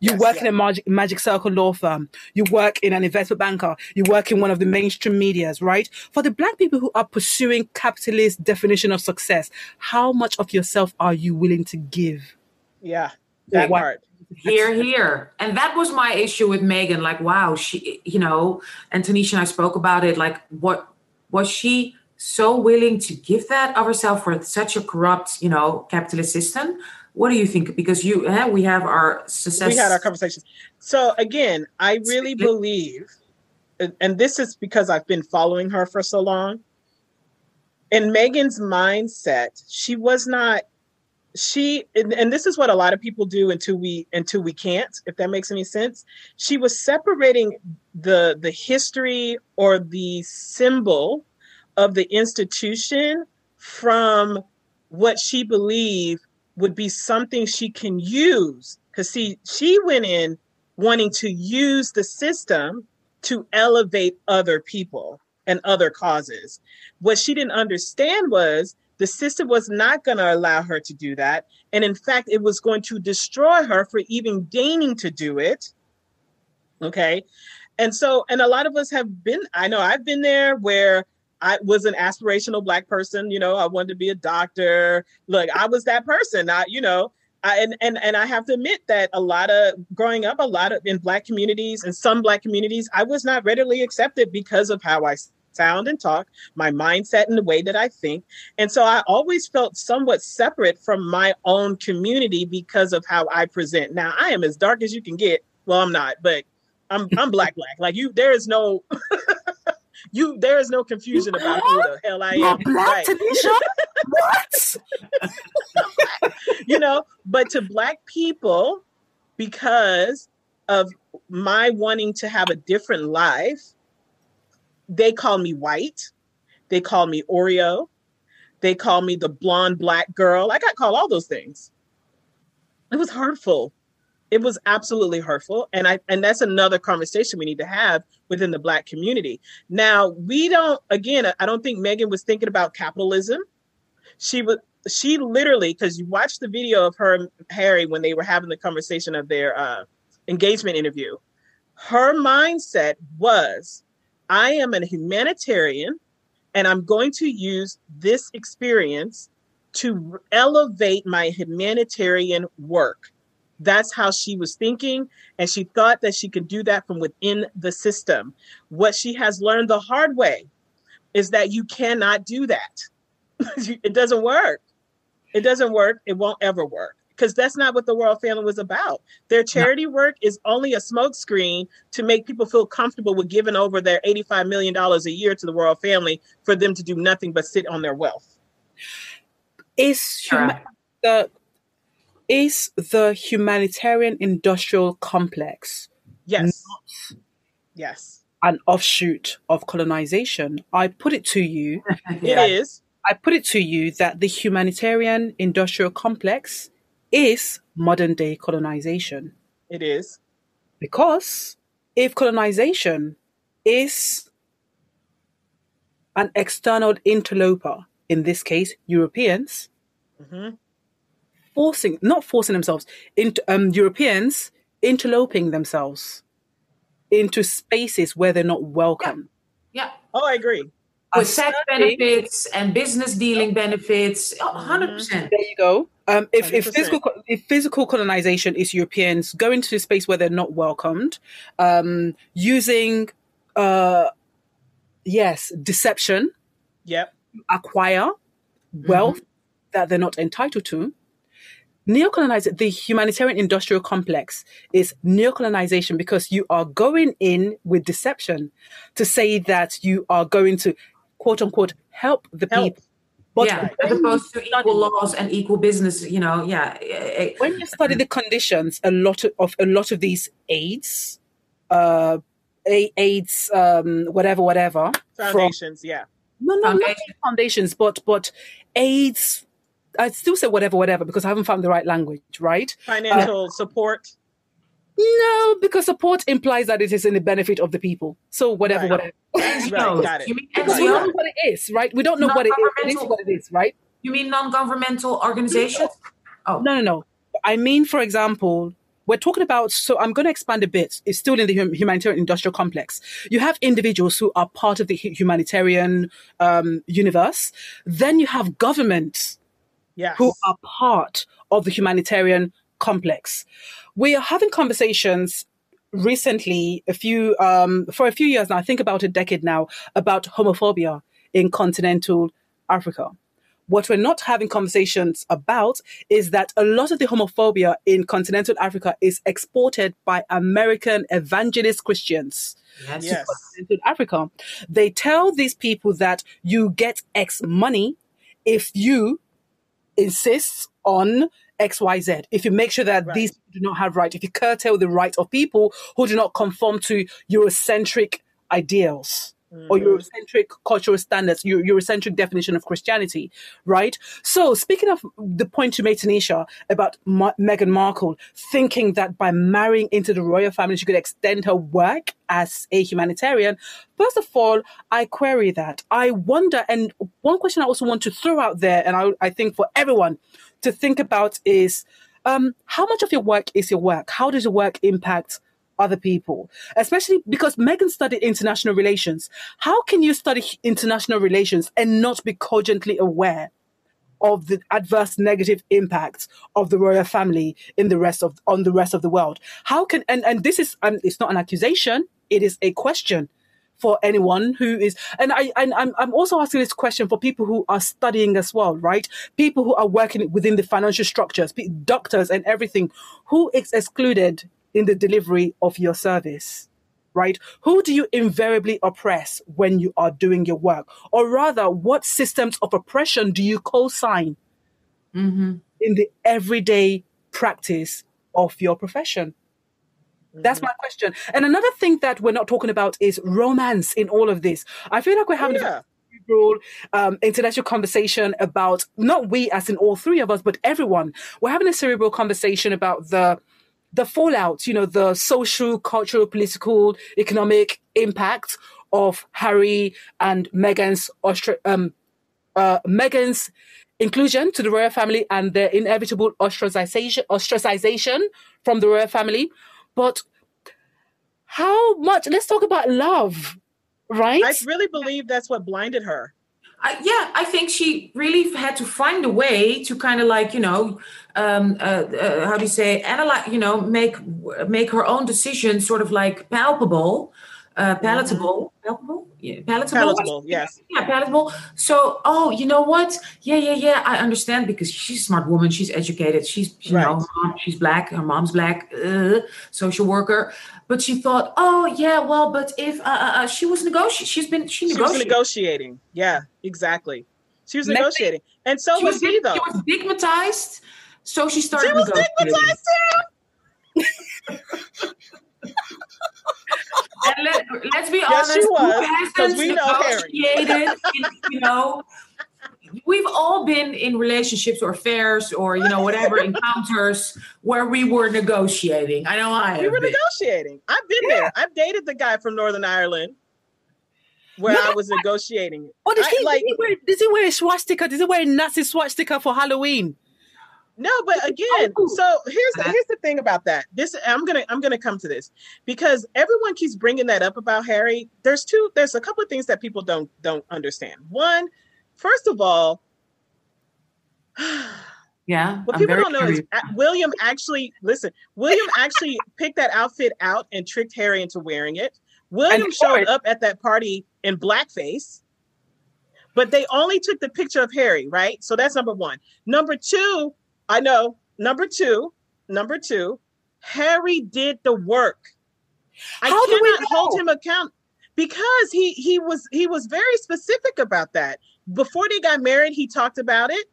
You yes, work yeah. in a magic, magic circle law firm. You work in an investment banker. You work in one of the mainstream medias, right? For the black people who are pursuing capitalist definition of success, how much of yourself are you willing to give? Yeah, that part. Here, here. And that was my issue with Meghan. Like, wow, she, you know, and Tanisha and I spoke about it. Like, what was she so willing to give that of herself for such a corrupt, you know, capitalist system? What do you think? Because you, eh, we have our success. We had our conversations. So again, I really believe, and this is because I've been following her for so long. In Meghan's mindset, she was not she and, and, this is what a lot of people do until we until we can't if that makes any sense she was separating the the history or the symbol of the institution from what she believed would be something she can use because see she went in wanting to use the system to elevate other people and other causes what she didn't understand was the system was not going to allow her to do that. And in fact, it was going to destroy her for even deigning to do it. Okay. And so, and a lot of us have been, I know I've been there where I was an aspirational black person, you know, I wanted to be a doctor. Look, I was that person. I, you know, I, and, and and I have to admit that a lot of growing up, a lot of in black communities and some black communities, I was not readily accepted because of how I sound and talk, my mindset and the way that I think. And so I always felt somewhat separate from my own community because of how I present. Now I am as dark as you can get. Well, I'm not, but I'm I'm black black. Like you there is no you there is no confusion about who the hell I am. Black right. what? you know, but to black people, because of my wanting to have a different life, they call me white. They call me Oreo. They call me the blonde black girl. I got called all those things. It was hurtful. It was absolutely hurtful. And I and that's another conversation we need to have within the black community. Now, we don't again, I don't think meghan was thinking about capitalism. She was she literally, because you watched the video of her and Harry when they were having the conversation of their uh, engagement interview. Her mindset was I am a humanitarian and I'm going to use this experience to elevate my humanitarian work. That's how she was thinking. And she thought that she could do that from within the system. What she has learned the hard way is that you cannot do that. it doesn't work. It doesn't work. It won't ever work because that's not what the Royal Family was about. Their charity no. work is only a smokescreen to make people feel comfortable with giving over their $85 million a year to the Royal Family for them to do nothing but sit on their wealth. Is huma- the is the humanitarian industrial complex yes yes an offshoot of colonization i put it to you It is. i put it to you that the humanitarian industrial complex is modern day colonization. It is. Because if colonization is an external interloper, in this case, Europeans, hmm forcing, not forcing themselves, into um, Europeans interloping themselves into spaces where they're not welcome. Yeah. Oh, I agree. With A tax certain- benefits and business dealing benefits. Oh, 100%. There you go. Um, if, if physical if physical colonization is Europeans going to a space where they're not welcomed, um, using uh, yes deception, Yep. acquire wealth that they're not entitled to. Neocolonization, the humanitarian industrial complex is neocolonization because you are going in with deception to say that you are going to quote unquote help the Help. people. But yeah, as when you opposed to study- equal laws and equal business, you know, yeah. eh, eh, when you study the conditions, a lot of, of a lot of these aids, uh, AIDS, um, whatever, whatever, from Foundations. yeah. no, no, not Foundation. just foundations, but but AIDS. I still say whatever, whatever, because I haven't found the right language, right? Financial support. No, because support implies that it is in the benefit of the people. So whatever, Right. whatever. NGOs. got it. You mean Because we don't know what it is, right? We don't know what it is. It is Non-governmental- what it is, right? You mean non-governmental organizations? Oh, No, no, no. I mean, for example, we're talking about, so I'm going to expand a bit. It's still in the humanitarian industrial complex. You have individuals who are part of the humanitarian um, universe. Then you have governments Yes. who are part of the humanitarian complex. We are having conversations recently, a few um, for a few years now, I think about a decade now, about homophobia in continental Africa. What we're not having conversations about is that a lot of the homophobia in continental Africa is exported by American evangelist Christians yes. Yes. continental Africa. They tell these people that you get X money if you insist on XYZ. If you make sure that Right. these do not have right, if you curtail the right of people who do not conform to Eurocentric ideals or Mhm. Eurocentric cultural standards, Euro- Eurocentric definition of Christianity, right? So, speaking of the point you made, Tanisha, about Ma- Meghan Markle thinking that by marrying into the royal family, she could extend her work as a humanitarian. First of all, I query that. I wonder, and one question I also want to throw out there, and I, I think for everyone to think about is um, how much of your work is your work? How does your work impact other people, especially because Meghan studied international relations. How can you study international relations and not be cogently aware of the adverse negative impacts of the royal family in the rest of on the rest of the world? How can and and this is um, it's not an accusation; it is a question for anyone who is and I and I'm I'm also asking this question for people who are studying as well, right? People who are working within the financial structures, doctors and everything, who is excluded in the delivery of your service, right? Who do you invariably oppress when you are doing your work, or rather, what systems of oppression do you co-sign hmm in the everyday practice of your profession? That's my question. And another thing that we're not talking about is romance in all of this. I feel like we're having Yeah. a cerebral, um, intellectual conversation about not we as in all three of us, but everyone. We're having a cerebral conversation about the the fallout, you know, the social, cultural, political, economic impact of Harry and Meghan's Austra- um, uh, Meghan's inclusion to the royal family and their inevitable ostracization, ostracization from the royal family. But how much? Let's talk about love, right? I really believe that's what blinded her. I, yeah, I think she really had to find a way to kind of like you know, um, uh, uh, how do you say, analyze, you know, make make her own decision sort of like palpable, uh, palatable, palpable, yeah, palatable. Palatable, yes. Yeah, palatable. So, oh, you know what? Yeah, yeah, yeah. I understand because she's a smart woman. She's educated. She's, you know, Right. mom- she's black. Her mom's black. Uh, social worker. But she thought, oh yeah, well, but if uh, uh, uh, she was negotiating, she's been she She was negotiating. Yeah, exactly. She was Next- negotiating. And so she was was, he, though. she was stigmatized, so she started She was stigmatized And let, let's be Yes, honest, she was, who hasn't we know negotiated, in, you know, we've all been in relationships or affairs or you know whatever encounters where we were negotiating. I know I. We were been. negotiating. I've been yeah. there. I've dated the guy from Northern Ireland where no, I was negotiating. What did he like? Did he, wear, did he wear a swastika? Does he wear a Nazi swastika for Halloween? No, but again, oh. so here's the, uh-huh. here's the thing about that. This I'm gonna I'm gonna come to this because everyone keeps bringing that up about Harry. There's two. There's a couple of things that people don't don't understand. One, first of all, yeah, what I'm people don't know curious. is William actually listen. William actually picked that outfit out and tricked Harry into wearing it. William showed up at that party in blackface, but they only took the picture of Harry, right? So that's number one. Number two, I know. Number two, number two, Harry did the work. I How cannot hold him account because he he was he was very specific about that. Before they got married, he talked about it.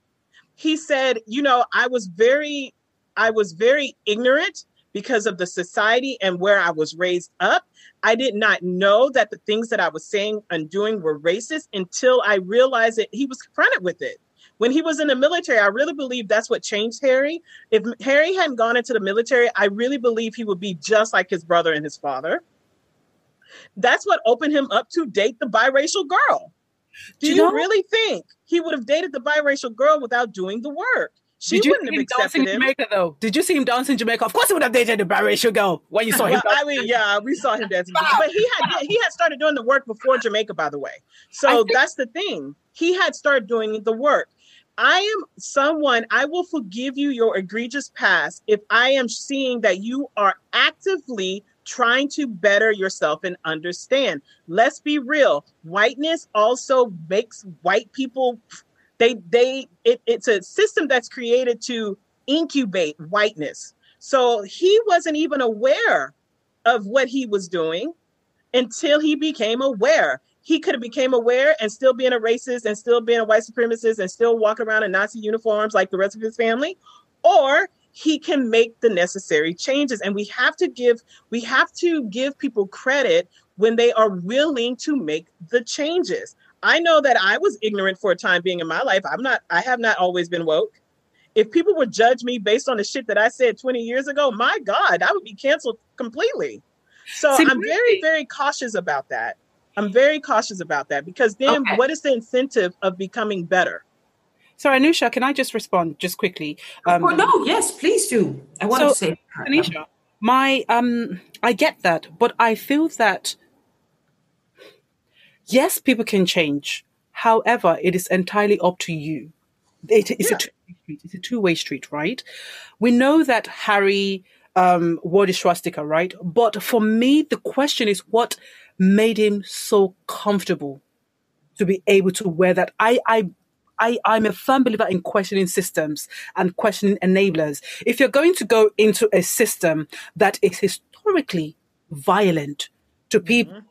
He said, you know, I was very I was very ignorant because of the society and where I was raised up. I did not know that the things that I was saying and doing were racist until I realized that he was confronted with it. When he was in the military, I really believe that's what changed Harry. If Harry hadn't gone into the military, I really believe he would be just like his brother and his father. That's what opened him up to date the biracial girl. Do, Do you, know? really think he would have dated the biracial girl without doing the work? She Did you wouldn't see him dancing in Jamaica though? Did you see him dancing in Jamaica? Of course, he would have dated the biracial girl when you saw him. well, I mean, yeah, we saw him dancing, but he had he had started doing the work before Jamaica, by the way. So think- that's the thing. He had started doing the work. I am someone, I will forgive you your egregious past if I am seeing that you are actively trying to better yourself and understand. Let's be real. Whiteness also makes white people they they it, it's a system that's created to incubate whiteness. So he wasn't even aware of what he was doing until he became aware he could have became aware and still being a racist and still being a white supremacist and still walk around in Nazi uniforms like the rest of his family, or he can make the necessary changes. And we have to give we have to give people credit when they are willing to make the changes. I know that I was ignorant for a time being in my life. I'm not I have not always been woke. If people would judge me based on the shit that I said 20 years ago, my God, I would be canceled completely. So I'm very, very cautious about that. I'm very cautious about that because then okay. what is the incentive of becoming better? So, Anusha, can I just respond just quickly? Um, oh, no, yes, please do. I want so, to say, Anusha, my um, I get that, but I feel that yes, people can change. However, it is entirely up to you. It is yeah. a two-way street. It's a two-way street, right? We know that Harry um, wore the swastika, right? But for me, the question is what made him so comfortable to be able to wear that. I, I, I, I'm a firm believer in questioning systems and questioning enablers. If you're going to go into a system that is historically violent to people mm-hmm.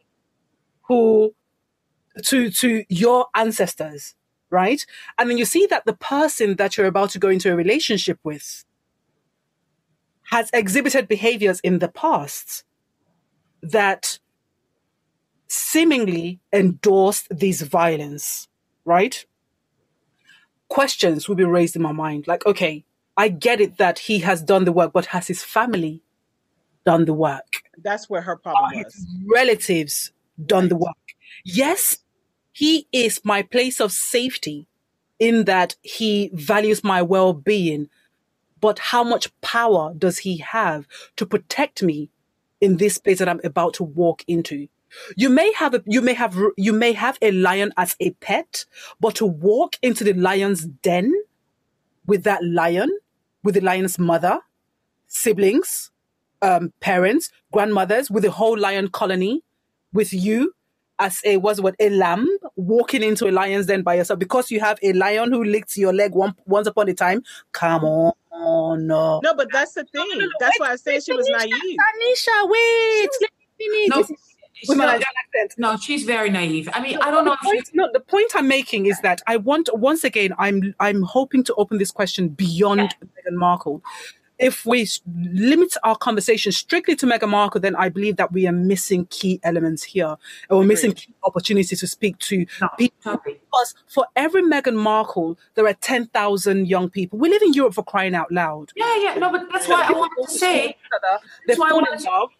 who, to, to your ancestors, right? And then you see that the person that you're about to go into a relationship with has exhibited behaviors in the past that seemingly endorsed this violence, right? Questions will be raised in my mind like, okay, I get it that he has done the work, but has his family done the work? That's where her problem Are was. relatives done right. the work. Yes, he is my place of safety in that he values my well being, but how much power does he have to protect me in this place that I'm about to walk into? You may have a, you may have you may have a lion as a pet, but to walk into the lion's den with that lion, with the lion's mother, siblings, um, parents, grandmothers, with the whole lion colony, with you as a what's what a lamb walking into a lion's den by yourself because you have a lion who licked your leg one, once upon a time. Come on. no. No, but that's the thing. No, no, no, that's wait, why I said she was naive. Anisha, wait. She was, no, with my accent. No, she's very naive. I mean, no, I don't know. Point, no, the point I'm making is that I want once again. I'm I'm hoping to open this question beyond yeah. Meghan Markle. if we limit our conversation strictly to Meghan Markle, then I believe that we are missing key elements here, and we're Agreed. missing key opportunities to speak to no, people. Because for every Meghan Markle, there are ten thousand young people. We live in Europe for crying out loud. Yeah, yeah, no, but that's why I wanted to say. They fall in love.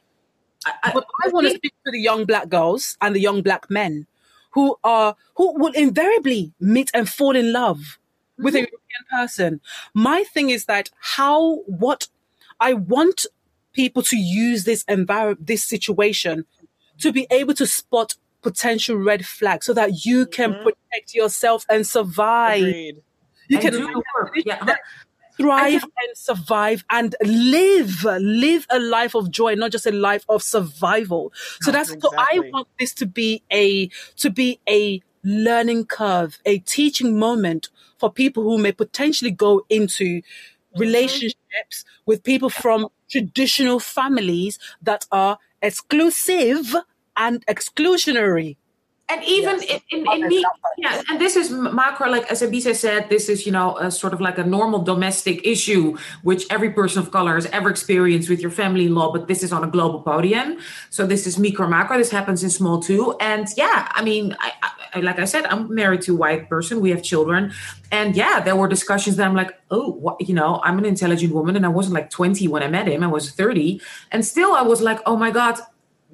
I, but I want to speak to the young black girls and the young black men who are who will invariably meet and fall in love with mm-hmm. a European person. My thing is that how what I want people to use this environment, this situation, to be able to spot potential red flags so that you can mm-hmm. protect yourself and survive. Agreed. You and can yeah. Thrive and survive and live, live a life of joy, not just a life of survival. So that's exactly. so I want this to be a to be a learning curve, a teaching moment for people who may potentially go into relationships with people from traditional families that are exclusive and exclusionary and even yes. in, in, in me yeah and this is macro like as Ebissé said this is you know a sort of like a normal domestic issue which every person of color has ever experienced with your family in law but this is on a global podium. So this is micro macro this happens in small too. And yeah i mean I, I, like i said i'm married to a white person we have children. And yeah there were discussions that i'm like oh what, you know i'm an intelligent woman and i wasn't like 20 when i met him i was 30 and still i was like oh my god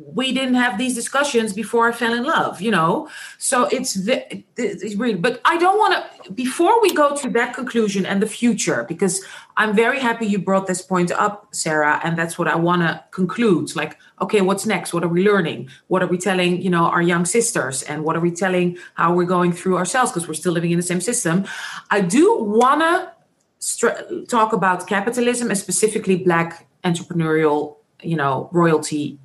we didn't have these discussions before I fell in love, you know? So it's, it's really, but I don't want to, before we go to that conclusion and the future, because I'm very happy you brought this point up, Sarah, and that's what I want to conclude. Like, okay, what's next? What are we learning? What are we telling, you know, our young sisters? And what are we telling how we're going through ourselves? Because we're still living in the same system. I do want to talk about capitalism and specifically Black entrepreneurial you know royalty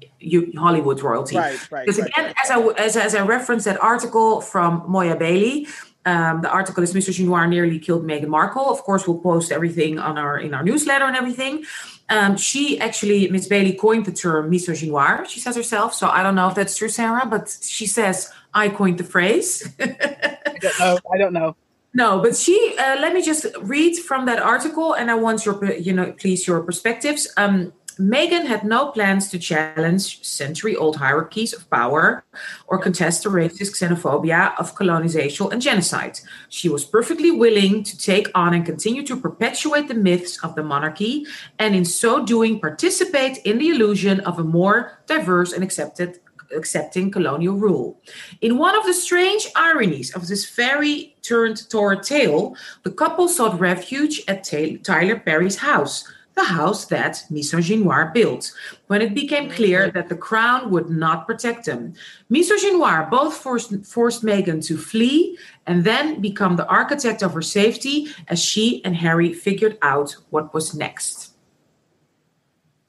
Hollywood royalty. Right, right. Because again, right. as I as, as I referenced that article from Moya Bailey, um, the article is Misogynoir nearly killed Meghan Markle. Of course, we'll post everything on our in our newsletter and everything. Um, she actually, Miss Bailey, coined the term misogynoir. She says herself. So I don't know if that's true, Sarah, but she says I coined the phrase. I don't know. I don't know. No, but she. Uh, let me just read from that article, and I want your, you know, please your perspectives. Um, Meghan had no plans to challenge century old hierarchies of power or contest the racist xenophobia of colonization and genocide. She was perfectly willing to take on and continue to perpetuate the myths of the monarchy, and in so doing, participate in the illusion of a more diverse and accepted accepting colonial rule. In one of the strange ironies of this very turned toward tale, the couple sought refuge at Tyler Perry's house, the house that Misogynoir built, when it became clear mm-hmm. that the crown would not protect them. Misogynoir both forced, forced Meghan to flee and then become the architect of her safety as she and Harry figured out what was next.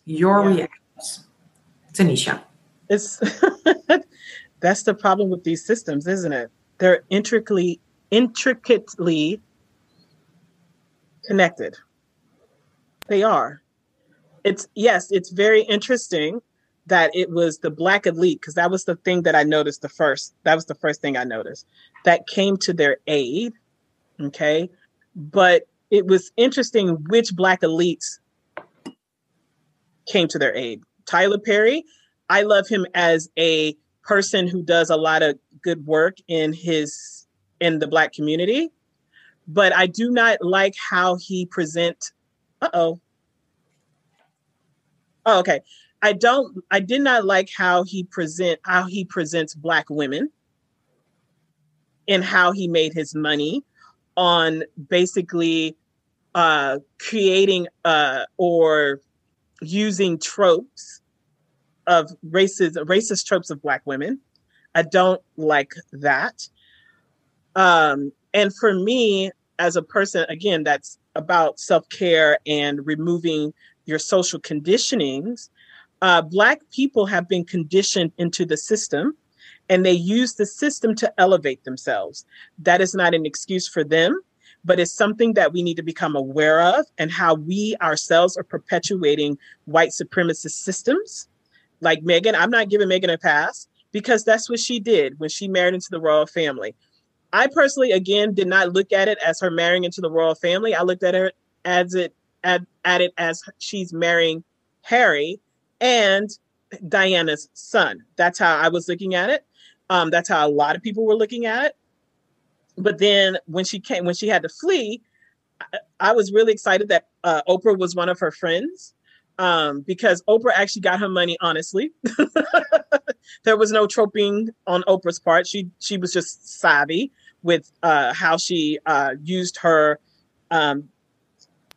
Your yeah. reactions, Tanisha. It's that's the problem with these systems, isn't it? They're intricately intricately connected they are. It's yes, it's very interesting that it was the black elite because that was the thing that I noticed the first. That was the first thing I noticed that came to their aid. Okay, but it was interesting which black elites came to their aid. Tyler Perry, I love him as a person who does a lot of good work in his in the black community, but I do not like how he present uh oh. Oh, okay. I don't. I did not like how he present how he presents black women, and how he made his money on basically uh, creating uh, or using tropes of racist racist tropes of black women. I don't like that. Um, and for me, as a person, again, that's about self care and removing your social conditionings. Uh, black people have been conditioned into the system and they use the system to elevate themselves. That is not an excuse for them, but it's something that we need to become aware of and how we ourselves are perpetuating white supremacist systems. Like Meghan, I'm not giving Meghan a pass because that's what she did when she married into the royal family. I personally, again, did not look at it as her marrying into the royal family. I looked at her as it at, at it as she's marrying Harry and Diana's son. That's how I was looking at it. Um, that's how a lot of people were looking at it. But then when she came, when she had to flee, I, I was really excited that uh, Oprah was one of her friends um, because Oprah actually got her money honestly. there was no troping on Oprah's part. She she was just savvy with uh, how she uh, used her um,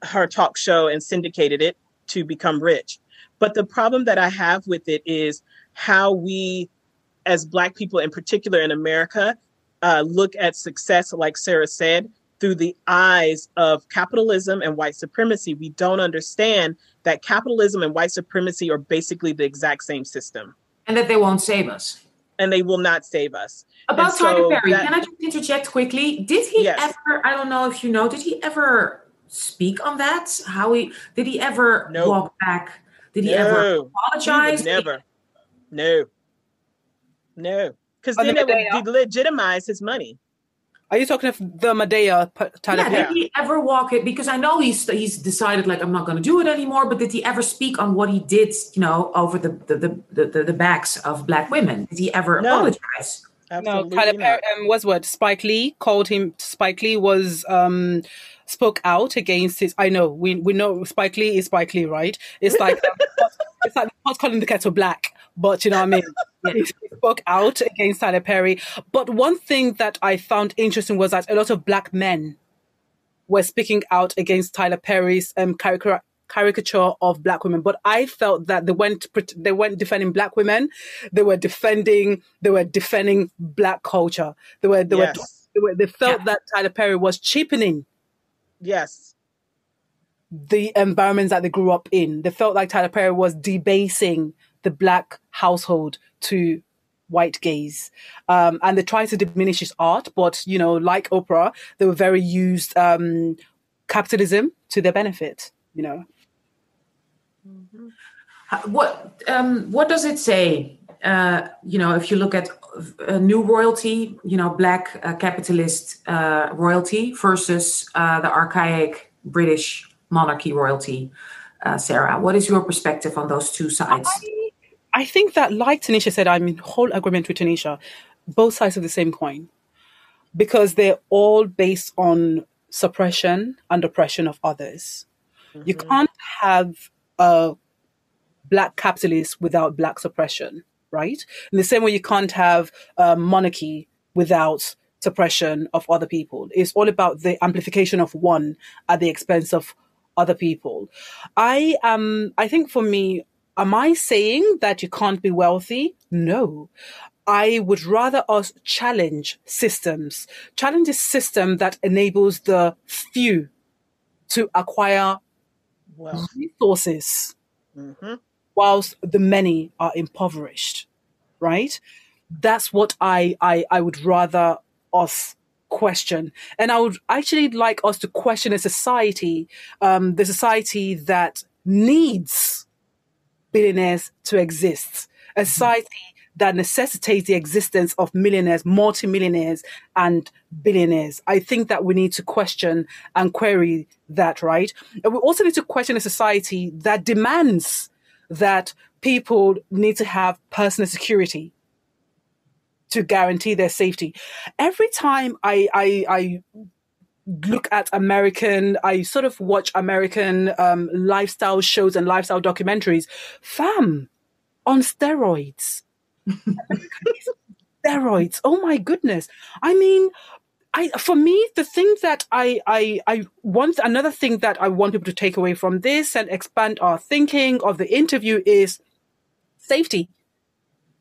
her talk show and syndicated it to become rich. But the problem that I have with it is how we, as Black people in particular in America, uh, look at success, like Sarah said, through the eyes of capitalism and white supremacy. We don't understand that capitalism and white supremacy are basically the exact same system. And that they won't save us. And they will not save us. About so Tyler Perry, that, can I just interject quickly? Did he yes. ever, I don't know if you know, did he ever speak on that? How he, did he ever nope. walk back? Did he no. ever apologize? He never. No. No. Because then it would legitimize his money. Are you talking of the Madea Tyler yeah, Did he ever walk it? Because I know he's he's decided like I'm not going to do it anymore. But did he ever speak on what he did? You know, over the the the, the, the backs of black women. Did he ever no. apologize? Absolutely no, Tyler Perry um, was what Spike Lee called him. Spike Lee was um spoke out against his. I know we we know Spike Lee is Spike Lee, right? It's like um, it's like not calling the kettle black, but you know what I mean. he spoke out against Tyler Perry. But one thing that I found interesting was that a lot of black men were speaking out against Tyler Perry's um, caricature caricature of black women but i felt that they weren't they weren't defending black women they were defending they were defending black culture they were they yes. were they, were, they felt yeah. that tyler perry was cheapening Yes. The environments that they grew up in. They felt like Tyler Perry was debasing the black household to white gaze. Um, and they tried to diminish his art, but, you know, like Oprah, they were very used um, capitalism to their benefit, you know. Mm-hmm. What um, what does it say? Uh, you know, if you look at uh, new royalty, you know, black uh, capitalist uh, royalty versus uh, the archaic British monarchy royalty. Uh, Sarah, what is your perspective on those two sides? I, I think that, like Tanisha said, I'm in whole agreement with Tanisha. Both sides of the same coin, because they're all based on suppression and oppression of others. Mm-hmm. You can't have a black capitalist without black suppression right? In the same way, you can't have a monarchy without suppression of other people. It's all about the amplification of one at the expense of other people. I um I think for me, am I saying that you can't be wealthy? No. I would rather us challenge systems, challenge a system that enables the few to acquire well. resources. Mm-hmm whilst the many are impoverished, right? That's what I, I, I would rather us question. And I would actually like us to question a society, um, the society that needs billionaires to exist, a mm-hmm. society that necessitates the existence of millionaires, multimillionaires, and billionaires. I think that we need to question and query that, right? And we also need to question a society that demands that people need to have personal security to guarantee their safety. Every time I, I, I look at American, I sort of watch American um, lifestyle shows and lifestyle documentaries. Fam, on steroids. steroids. Oh my goodness. I mean, I for me the thing that I I I want another thing that I want people to take away from this and expand our thinking of the interview is safety.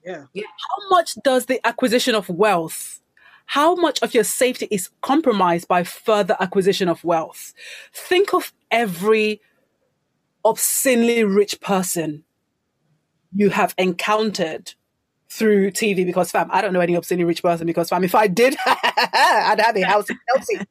Yeah. yeah. How much does the acquisition of wealth how much of your safety is compromised by further acquisition of wealth? Think of every obscenely rich person you have encountered through TV because fam, I don't know any obscenely rich person because fam, if I did, I'd have a house in Chelsea.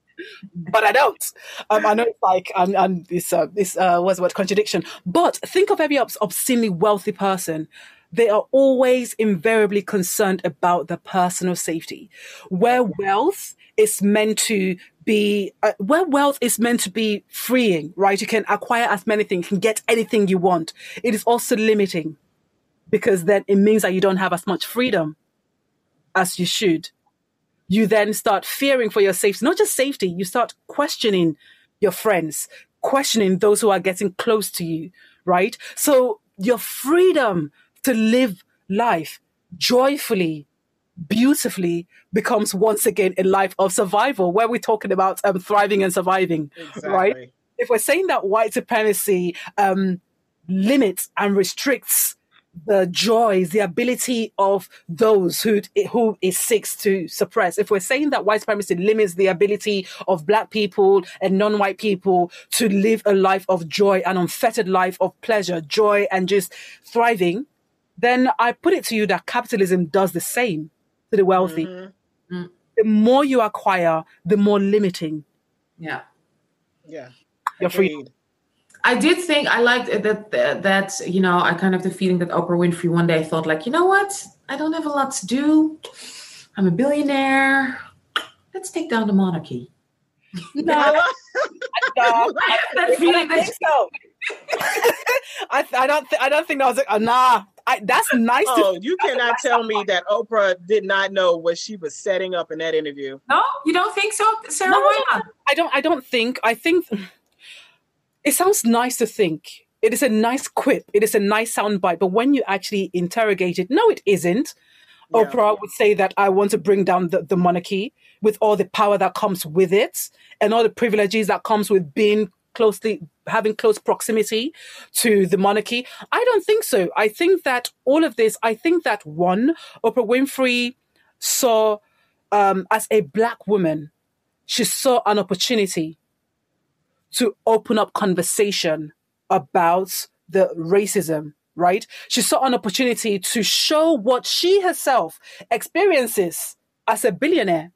but I don't. Um, I know it's like um this uh, this uh what's what contradiction. But think of every obscenely wealthy person. They are always invariably concerned about their personal safety. Where wealth is meant to be uh, where wealth is meant to be freeing, right? You can acquire as many things, you can get anything you want. It is also limiting because then it means that you don't have as much freedom as you should. You then start fearing for your safety, not just safety, you start questioning your friends, questioning those who are getting close to you, right? So your freedom to live life joyfully, beautifully becomes once again a life of survival where we're talking about um, thriving and surviving, exactly. right? If we're saying that white supremacy um, limits and restricts the joys, the ability of those who who it seeks to suppress. If we're saying that white supremacy limits the ability of black people and non-white people to live a life of joy, an unfettered life of pleasure, joy, and just thriving, then I put it to you that capitalism does the same to the wealthy. Mm-hmm. Mm. The more you acquire, the more limiting. Yeah. Yeah. Your freedom. I did think I liked that, that that you know I kind of the feeling that Oprah Winfrey one day thought like you know what I don't have a lot to do I'm a billionaire let's take down the monarchy. No, I, no, I, that feeling that so. I, I don't th- I don't think that was like, uh, nah I, that's nice. Oh, to, you cannot tell me that Oprah did not know what she was setting up in that interview. No, you don't think so, Sarah? No, I don't. I don't think. I think it sounds nice to think. It is a nice quip. It is a nice soundbite. But when you actually interrogate it, no, it isn't. Yeah. Oprah would say that I want to bring down the, the monarchy with all the power that comes with it and all the privileges that comes with being closely having close proximity to the monarchy? I don't think so. I think that all of this, I think that one, Oprah Winfrey saw um, as a black woman, she saw an opportunity to open up conversation about the racism right? She saw an opportunity to show what she herself experiences as a billionaire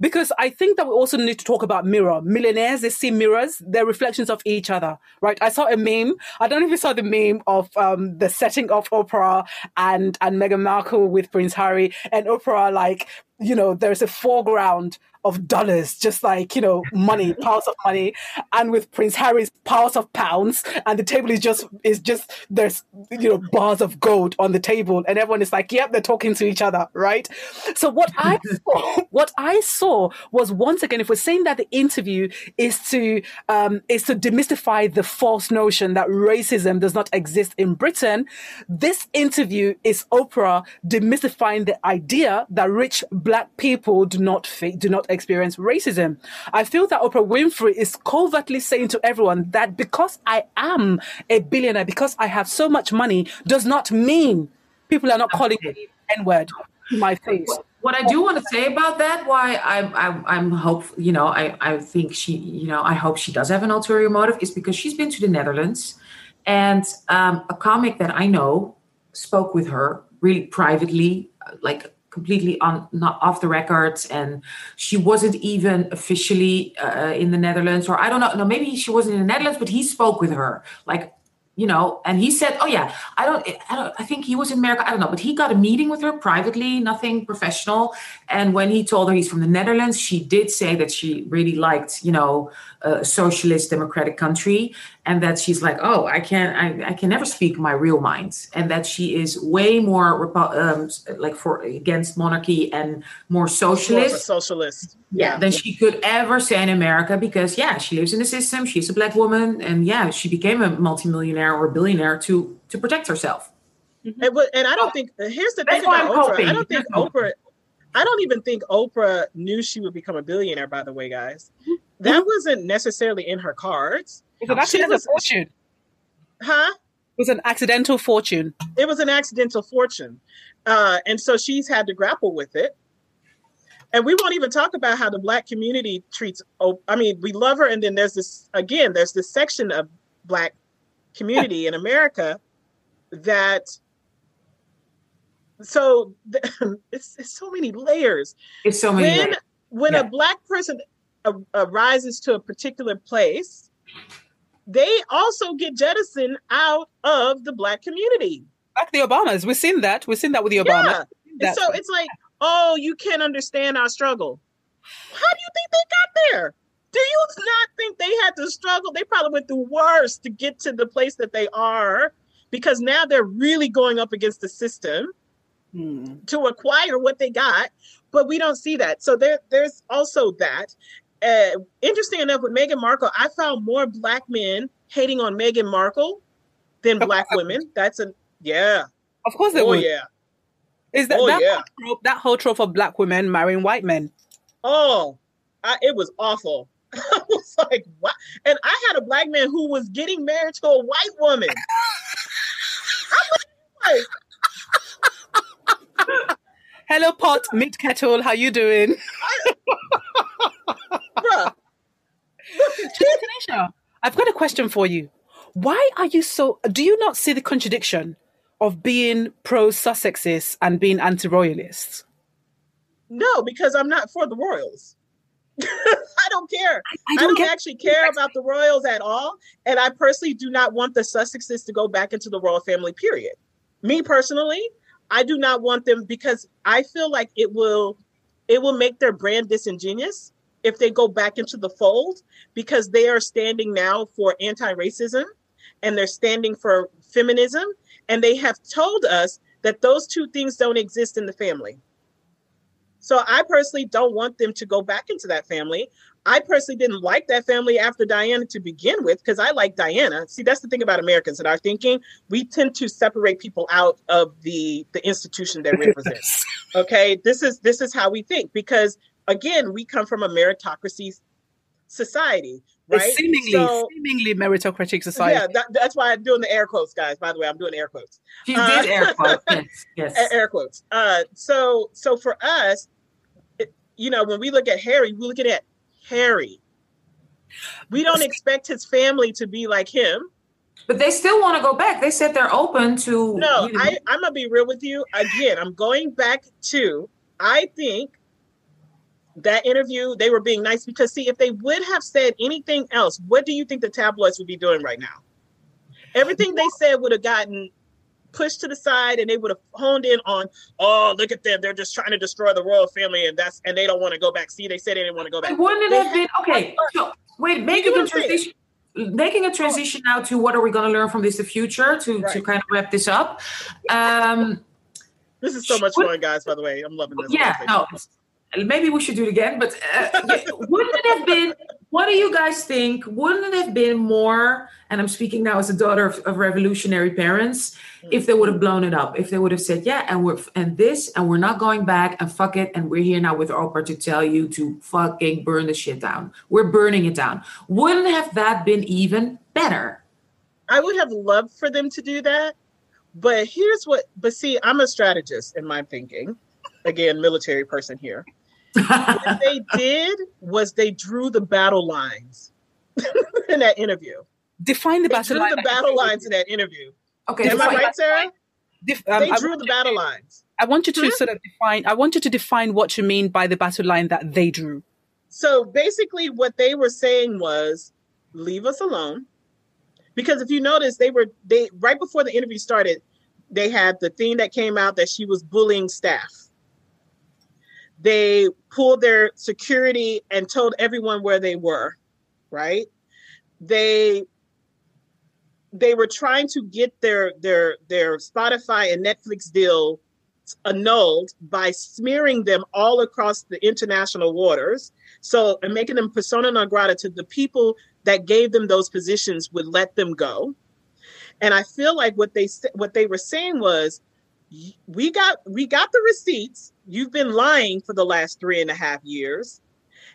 because I think that we also need to talk about mirror. Millionaires, they see mirrors, they're reflections of each other, right? I saw a meme. I don't know if you saw the meme of um, the setting of Oprah and, and Meghan Markle with Prince Harry and Oprah, like, you know, there's a foreground of dollars, just like, you know, money, piles of money. And with Prince Harry's piles of pounds, and the table is just, is just, there's, you know, bars of gold on the table. And everyone is like, yep, they're talking to each other, right? So what I saw, what I saw was once again, if we're saying that the interview is to, um, is to demystify the false notion that racism does not exist in Britain, this interview is Oprah demystifying the idea that rich black people do not, do not experience racism. I feel that Oprah Winfrey is covertly saying to everyone that because I am a billionaire, because I have so much money, does not mean people are not calling me N word to my face. What I do want to say about that, why I'm, I'm, I'm hope, you know, I, I think she, you know, I hope she does have an ulterior motive, is because she's been to the Netherlands, and um, a comic that I know spoke with her really privately, like completely on not off the records and she wasn't even officially uh, in the netherlands or i don't know no maybe she wasn't in the netherlands but he spoke with her like you know, and he said, "Oh yeah, I don't, I don't, I think he was in America. I don't know, but he got a meeting with her privately, nothing professional. And when he told her he's from the Netherlands, she did say that she really liked, you know, a socialist democratic country, and that she's like, oh, I can't, I, I can never speak my real mind, and that she is way more um, like for against monarchy and more socialist, socialist, yeah, than she could ever say in America because yeah, she lives in the system, she's a black woman, and yeah, she became a multimillionaire or billionaire to to protect herself. Mm-hmm. And, and, I don't think here's the thing about Oprah. Hoping. I don't think Oprah. I don't even think Oprah knew she would become a billionaire. By the way, guys, mm-hmm. That wasn't necessarily in her cards. It was an accidental fortune. Huh? It was an accidental fortune. It was an accidental fortune, uh, and so she's had to grapple with it. And we won't even talk about how the black community treats. I mean, we love her, and then there's this again. There's this section of black community in America that so it's, it's so many layers. It's so many. When layers. when yeah. a black person arises to a particular place, they also get jettisoned out of the black community. Like the Obamas, we've seen that. We've seen that with the Obamas. Yeah. So it's like, oh, you can't understand our struggle. How do you think they got there? Do you not think they had to struggle? They probably went through worse to get to the place that they are because now they're really going up against the system hmm. to acquire what they got. But we don't see that. So there, there's also that. Uh, interesting enough, with Meghan Markle, I found more black men hating on Meghan Markle than black women. That's a yeah. Of course, they oh, would. yeah. Is that oh, that, yeah. whole trope, that whole trope of black women marrying white men? Oh, I, it was awful. I was like, what? And I had a black man who was getting married to a white woman. I was like, Hello, pot, meet kettle. How you doing? Bruh. Tanisha, I've got a question for you. Why are you so? Do you not see the contradiction of being pro Sussexes and being anti royalists? No, because I'm not for the royals. I don't care. I, I don't, I don't actually care about the royals at all. And I personally do not want the Sussexes to go back into the royal family, period. Me personally, I do not want them because I feel like it will it will make their brand disingenuous if they go back into the fold because they are standing now for anti-racism and they're standing for feminism and they have told us that those two things don't exist in the family. So I personally don't want them to go back into that family. I personally didn't like that family after Diana to begin with because I like Diana. See, that's the thing about Americans and our thinking. We tend to separate people out of the the institution they represent. okay, this is this is how we think because again, we come from a meritocracy society, right? A seemingly, so, seemingly meritocratic society. Yeah, that, that's why I'm doing the air quotes, guys. By the way, I'm doing air quotes. You uh, did air quotes. Yes, yes. air quotes. Uh, so, so for us, it, you know, when we look at Harry, we look at Harry. We don't expect his family to be like him. But they still want to go back. They said they're open to. No, you know. I, I'm gonna be real with you. Again, I'm going back to. I think that interview, they were being nice because, see, if they would have said anything else, what do you think the tabloids would be doing right now? Everything they said would have gotten pushed to the side and they would have honed in on, oh, look at them. They're just trying to destroy the royal family and that's and they don't want to go back. See, they said they didn't want to go back. Wouldn't it have been okay? So wait, making a transition making a transition now to what are we gonna learn from this the future to right. to kind of wrap this up. Um this is so much fun, guys, by the way. I'm loving this. Yeah, no, maybe we should do it again but uh, wouldn't it have been what do you guys think wouldn't it have been more and i'm speaking now as a daughter of, of revolutionary parents if they would have blown it up if they would have said yeah and we're and this and we're not going back and fuck it and we're here now with Oprah to tell you to fucking burn the shit down. We're burning it down. Wouldn't have that been even better? I would have loved for them to do that but here's what but see i'm a strategist in my thinking. Again military person here what they did was they drew the battle lines in that interview. Define the they battle drew the battle lines in that interview. Okay, am I right, Sarah? Def- um, they drew the battle lines. I want you to hmm? sort of define. I want you to define what you mean by the battle line that they drew. So basically, what they were saying was, "Leave us alone," because if you notice, they were they right before the interview started, they had the thing that came out that she was bullying staff they pulled their security and told everyone where they were, right? They they were trying to get their their their Spotify and Netflix deal annulled by smearing them all across the international waters. So and making them persona non grata to the people that gave them those positions would let them go. And I feel like what they what they were saying was we got we got the receipts. You've been lying for the last three and a half years.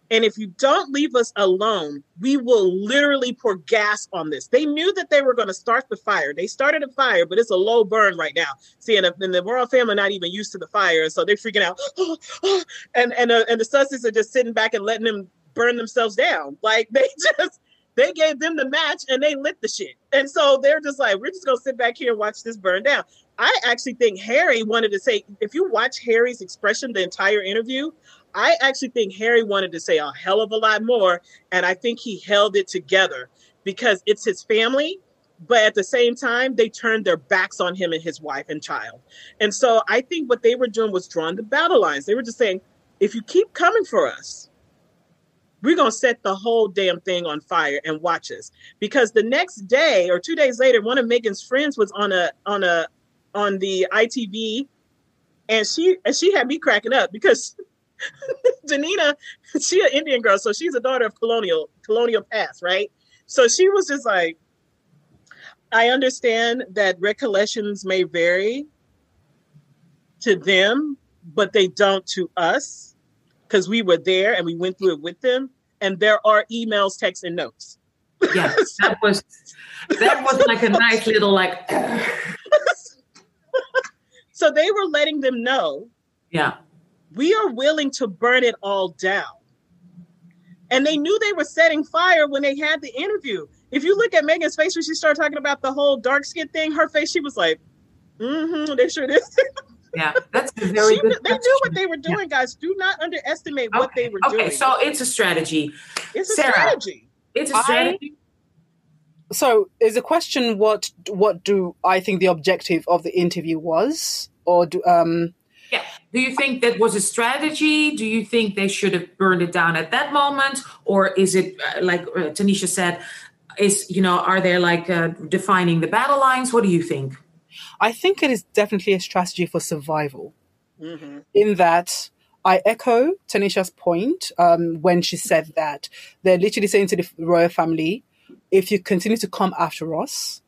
And if you don't leave us alone, we will literally pour gas on this. They knew that they were going to start the fire. They started a fire, but it's a low burn right now. See, and, and the royal family not even used to the fire, so they're freaking out. and and uh, and the Sussex are just sitting back and letting them burn themselves down. Like they just they gave them the match and they lit the shit. And so they're just like, we're just gonna sit back here and watch this burn down. I actually think Harry wanted to say, if you watch Harry's expression the entire interview, I actually think Harry wanted to say a hell of a lot more. And I think he held it together because it's his family. But at the same time, they turned their backs on him and his wife and child. And so I think what they were doing was drawing the battle lines. They were just saying, if you keep coming for us, we're going to set the whole damn thing on fire and watch us because the next day or two days later one of meghan's friends was on a on a on the itv and she and she had me cracking up because Janina, she an Indian girl, so she's a daughter of colonial colonial past, right? So she was just like, I understand that recollections may vary to them, but they don't to us because we were there and we went through it with them. And there are emails, texts, and notes. Yeah, that was that was like a nice little like. So they were letting them know. Yeah. We are willing to burn it all down. And they knew they were setting fire when they had the interview. If you look at Meghan's face when she started talking about the whole dark skin thing, her face, she was like, mm-hmm, they sure did. yeah, that's very she, good. They knew what they were doing, yeah. guys. Do not underestimate okay. what they were okay. doing. Okay, so it's a strategy. It's a Sarah, strategy. It's a strategy. I, so is the question what what do I think the objective of the interview was? Or do um yeah. Do you think that was a strategy? Do you think they should have burned it down at that moment, or is it uh, like uh, Tanisha said? Is you know, are they like uh, defining the battle lines? What do you think? I think it is definitely a strategy for survival. Mm-hmm. In that, I echo Tanisha's point um, when she said that they're literally saying to the royal family, if you continue to come after us,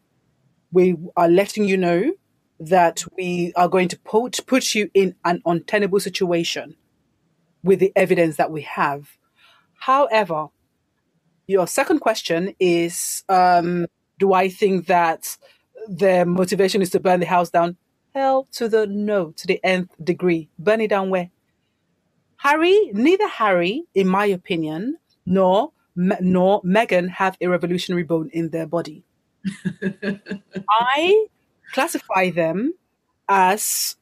we are letting you know that we are going to put, put you in an untenable situation with the evidence that we have. However, your second question is um, Do I think that their motivation is to burn the house down? Hell to the no, to the nth degree. Burn it down where? Harry, neither Harry, in my opinion, nor nor Meghan have a revolutionary bone in their body. I classify them as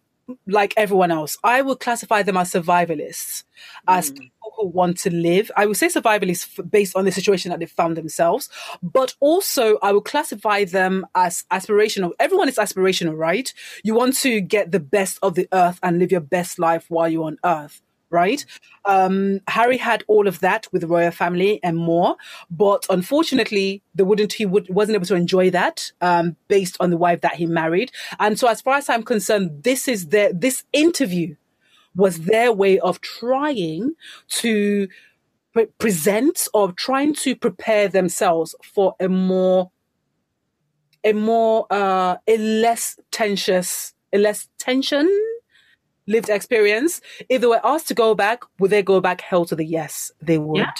like everyone else. I would classify them as survivalists, as mm. people who want to live. I would say survivalists based on the situation that they found themselves, but also I would classify them as aspirational. Everyone is aspirational, right? You want to get the best of the earth and live your best life while you're on earth right? Um, Harry had all of that with the royal family and more, but unfortunately, the wouldn't he would, wasn't able to enjoy that um, based on the wife that he married. And so, as far as I'm concerned, this is their this interview was their way of trying to pre- present or trying to prepare themselves for a more a more uh, a less tensious a less tension lived experience. If they were asked to go back, would they go back? Hell to the yes, they would. Yeah.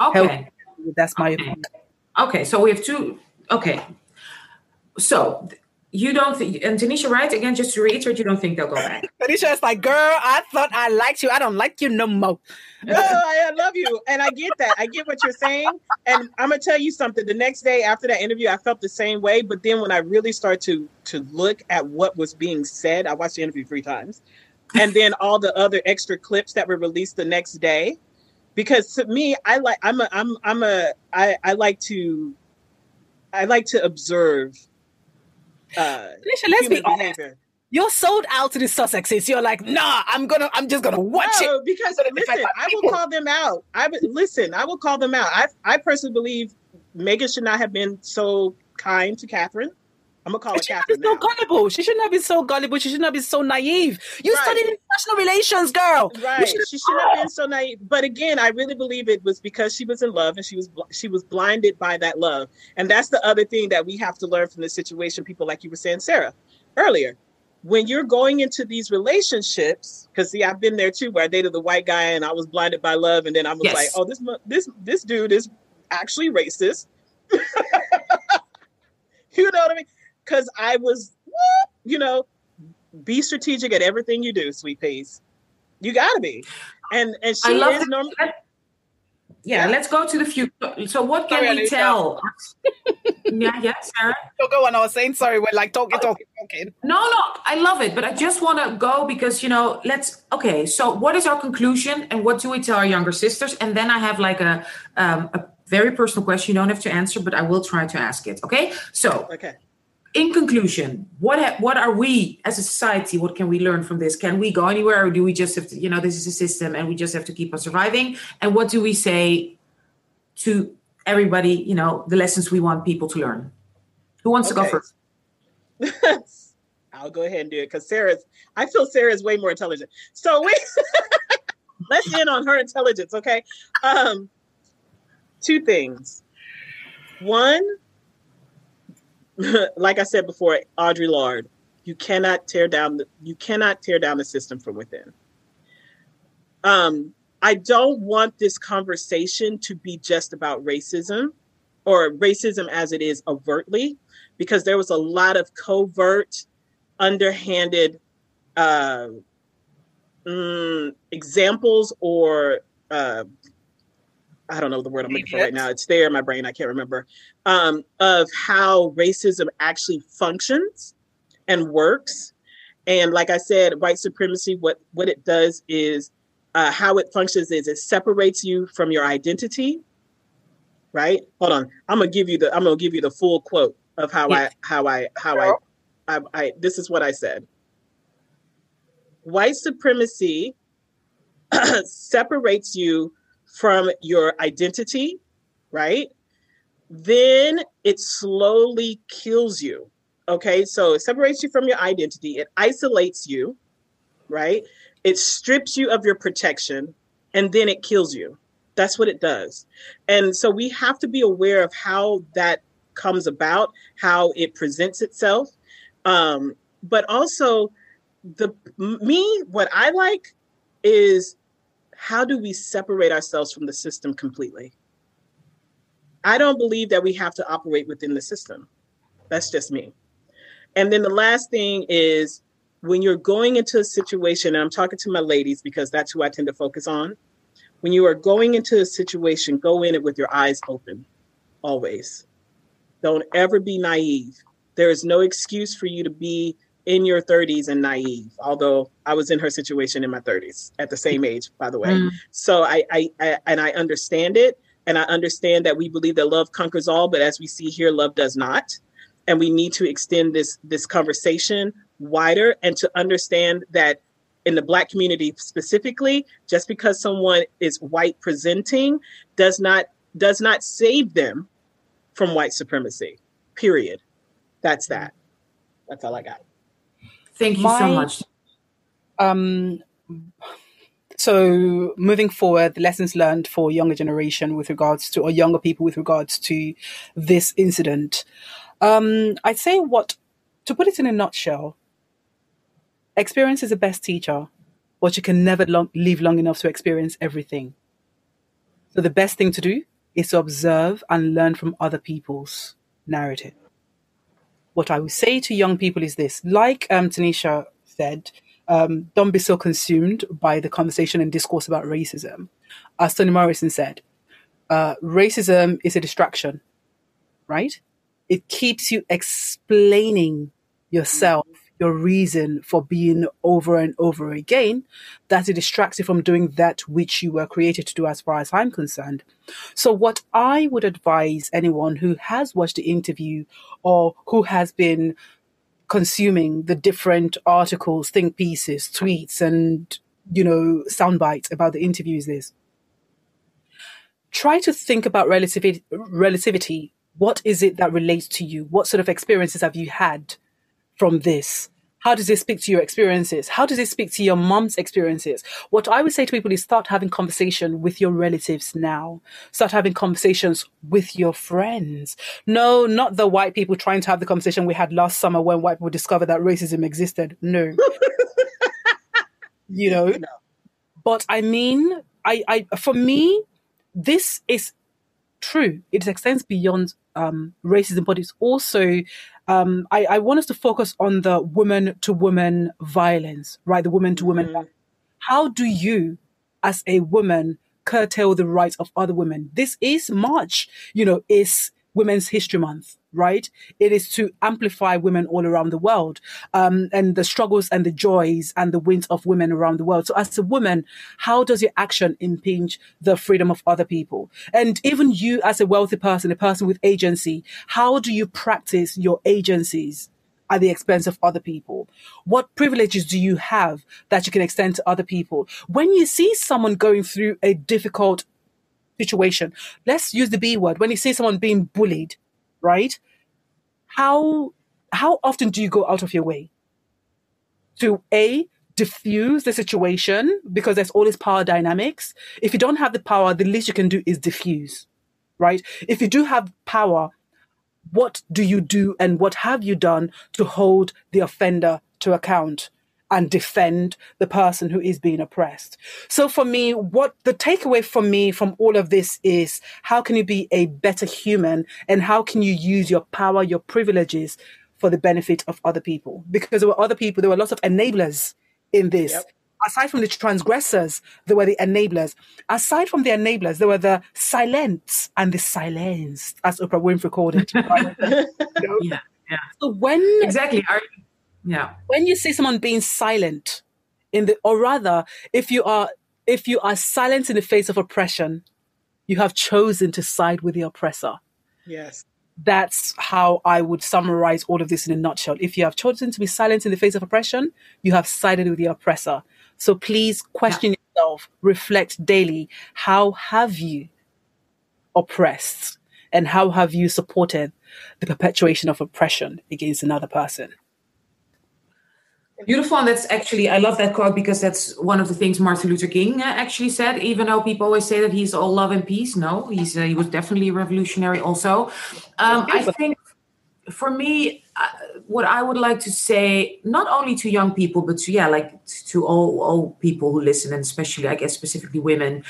Okay. Hell, that's my okay. opinion. Okay, so we have two. Okay, so you don't think, and Tanisha, right? Again, just to reiterate, you don't think they'll go back. Tanisha is like, girl, I thought I liked you. I don't like you no more. no, I love you. And I get that. I get what you're saying. And I'm gonna tell you something. The next day after that interview, I felt the same way. But then when I really started to to look at what was being said, I watched the interview three times and then all the other extra clips that were released the next day because to me i like i'm a i'm i'm a i i like to i like to observe uh Alicia, let's be honest behavior. you're sold out to the Sussexes. You're like, nah, I'm gonna, I'm just gonna watch no, it. Because listen, I will call them out. I would listen. I will call them out. I, I personally believe meghan should not have been so kind to Catherine. I'm gonna call her Catherine. so gullible. She shouldn't have been so gullible. She shouldn't have been so naive. You right. studied international relations, girl. Right. She shouldn't have been ah. so naive. But again, I really believe it was because she was in love and she was she was blinded by that love. And that's the other thing that we have to learn from this situation. People like you were saying, Sarah, earlier. When you're going into these relationships, because see, I've been there too, where I dated the white guy and I was blinded by love, and then I was yes. like, "Oh, this this this dude is actually racist." you know what I mean? Because I was, you know, be strategic at everything you do, sweet peas. You gotta be. And and she is normal. Yeah, let's go to the future. So what can sorry, we tell? yeah, yeah, Sarah. So go on. I was saying sorry. We're like talking, talking, talking. No, no, I love it, but I just want to go because you know, let's. Okay, so what is our conclusion, and what do we tell our younger sisters? And then I have like a um, a very personal question. You don't have to answer, but I will try to ask it. Okay, so okay in conclusion, what ha- what are we as a society? What can we learn from this? Can we go anywhere, or do we just have to? You know, this is a system, and we just have to keep on surviving. And what do we say to everybody? You know, the lessons we want people to learn. Who wants okay. to go first? I'll go ahead and do it because Sarah's. I feel Sarah is way more intelligent. So we let's end on her intelligence, okay? Um, two things. One like I said before, Audre Lorde, you cannot tear down the you cannot tear down the system from within. Um, I don't want this conversation to be just about racism or racism as it is overtly, because there was a lot of covert, underhanded uh, mm, examples or uh, I don't know the word I'm looking for right now. It's there in my brain. I can't remember. Um, of how racism actually functions and works. And like I said, white supremacy, what what it does is uh, how it functions is it separates you from your identity. Right? Hold on. I'm gonna give you the I'm gonna give you the full quote of how yes. I how I how I, I I this is what I said. White supremacy separates you from your identity, right? Then it slowly kills you. Okay, so it separates you from your identity, it isolates you, right? It strips you of your protection, and then it kills you. That's what it does. And so we have to be aware of how that comes about, how it presents itself. Um, but also, the me, what I like is how do we separate ourselves from the system completely? I don't believe that we have to operate within the system. That's just me. And then the last thing is when you're going into a situation, and I'm talking to my ladies because that's who I tend to focus on. When you are going into a situation, go in it with your eyes open, always. Don't ever be naive. There is no excuse for you to be in your 30s and naive although i was in her situation in my 30s at the same age by the way. Mm. so I, I, I and i understand it and i understand that we believe that love conquers all but as we see here love does not. And we need to extend this this conversation wider and to understand that in the black community specifically just because someone is white presenting does not does not save them from white supremacy period. That's that. That's all i got Thank you My, so much. Um, so moving forward, the lessons learned for younger generation with regards to, or younger people with regards to this incident. Um, I'd say what, to put it in a nutshell, experience is the best teacher, but you can never long, live long enough to experience everything. So the best thing to do is to observe and learn from other people's narrative what I would say to young people is this: like um, Tanisha said, um, don't be so consumed by the conversation and discourse about racism. As Toni Morrison said, uh, racism is a distraction, right? It keeps you explaining yourself your reason for being over and over again, that it distracts you from doing that which you were created to do, as far as I'm concerned. So, what I would advise anyone who has watched the interview or who has been consuming the different articles, think pieces, tweets, and you know, sound bites about the interviews is this. try to think about relativity, relativity. What is it that relates to you? What sort of experiences have you had? From this? How does it speak to your experiences? How does it speak to your mom's experiences? What I would say to people is start having conversation with your relatives now. Start having conversations with your friends. No, not the white people trying to have the conversation we had last summer when white people discovered that racism existed. No. you know. No. But I mean, I, I for me, this is true. It extends beyond um, racism, but it's also um, I, I, want us to focus on the woman to woman violence, right? The woman to woman. Mm-hmm. How do you, as a woman, curtail the rights of other women? This is March, you know, is Women's History Month, right? It is to amplify women all around the world um, and the struggles and the joys and the wins of women around the world. So, as a woman, how does your action impinge the freedom of other people? And even you, as a wealthy person, a person with agency, how do you practice your agencies? at the expense of other people? What privileges do you have that you can extend to other people? When you see someone going through a difficult situation. Let's use the B word. When you see someone being bullied, right? How how often do you go out of your way to a diffuse the situation because there's all these power dynamics. If you don't have the power, the least you can do is diffuse, right? If you do have power, what do you do and what have you done to hold the offender to account? And defend the person who is being oppressed. So for me, what the takeaway for me from all of this is how can you be a better human and how can you use your power, your privileges for the benefit of other people? Because there were other people, there were lots of enablers in this. Yep. Aside from the transgressors, there were the enablers. Aside from the enablers, there were the silents and the silenced, as Oprah Winfrey called it. Right? you know? Yeah, yeah. So when exactly are yeah. When you see someone being silent in the, or rather, if you are, if you are silent in the face of oppression, you have chosen to side with the oppressor. Yes. That's how I would summarize all of this in a nutshell. If you have chosen to be silent in the face of oppression, you have sided with the oppressor. So please question yeah. yourself, reflect daily. How have you oppressed? And how have you supported the perpetuation of oppression against another person? Beautiful. And that's actually, I love that quote because that's one of the things Martin Luther King uh, actually said. Even though people always say that he's all love and peace, no, he's uh, he was definitely a revolutionary. Also, um, I think for me, uh, what I would like to say, not only to young people, but to yeah, like to all all people who listen, and especially, I guess, specifically women.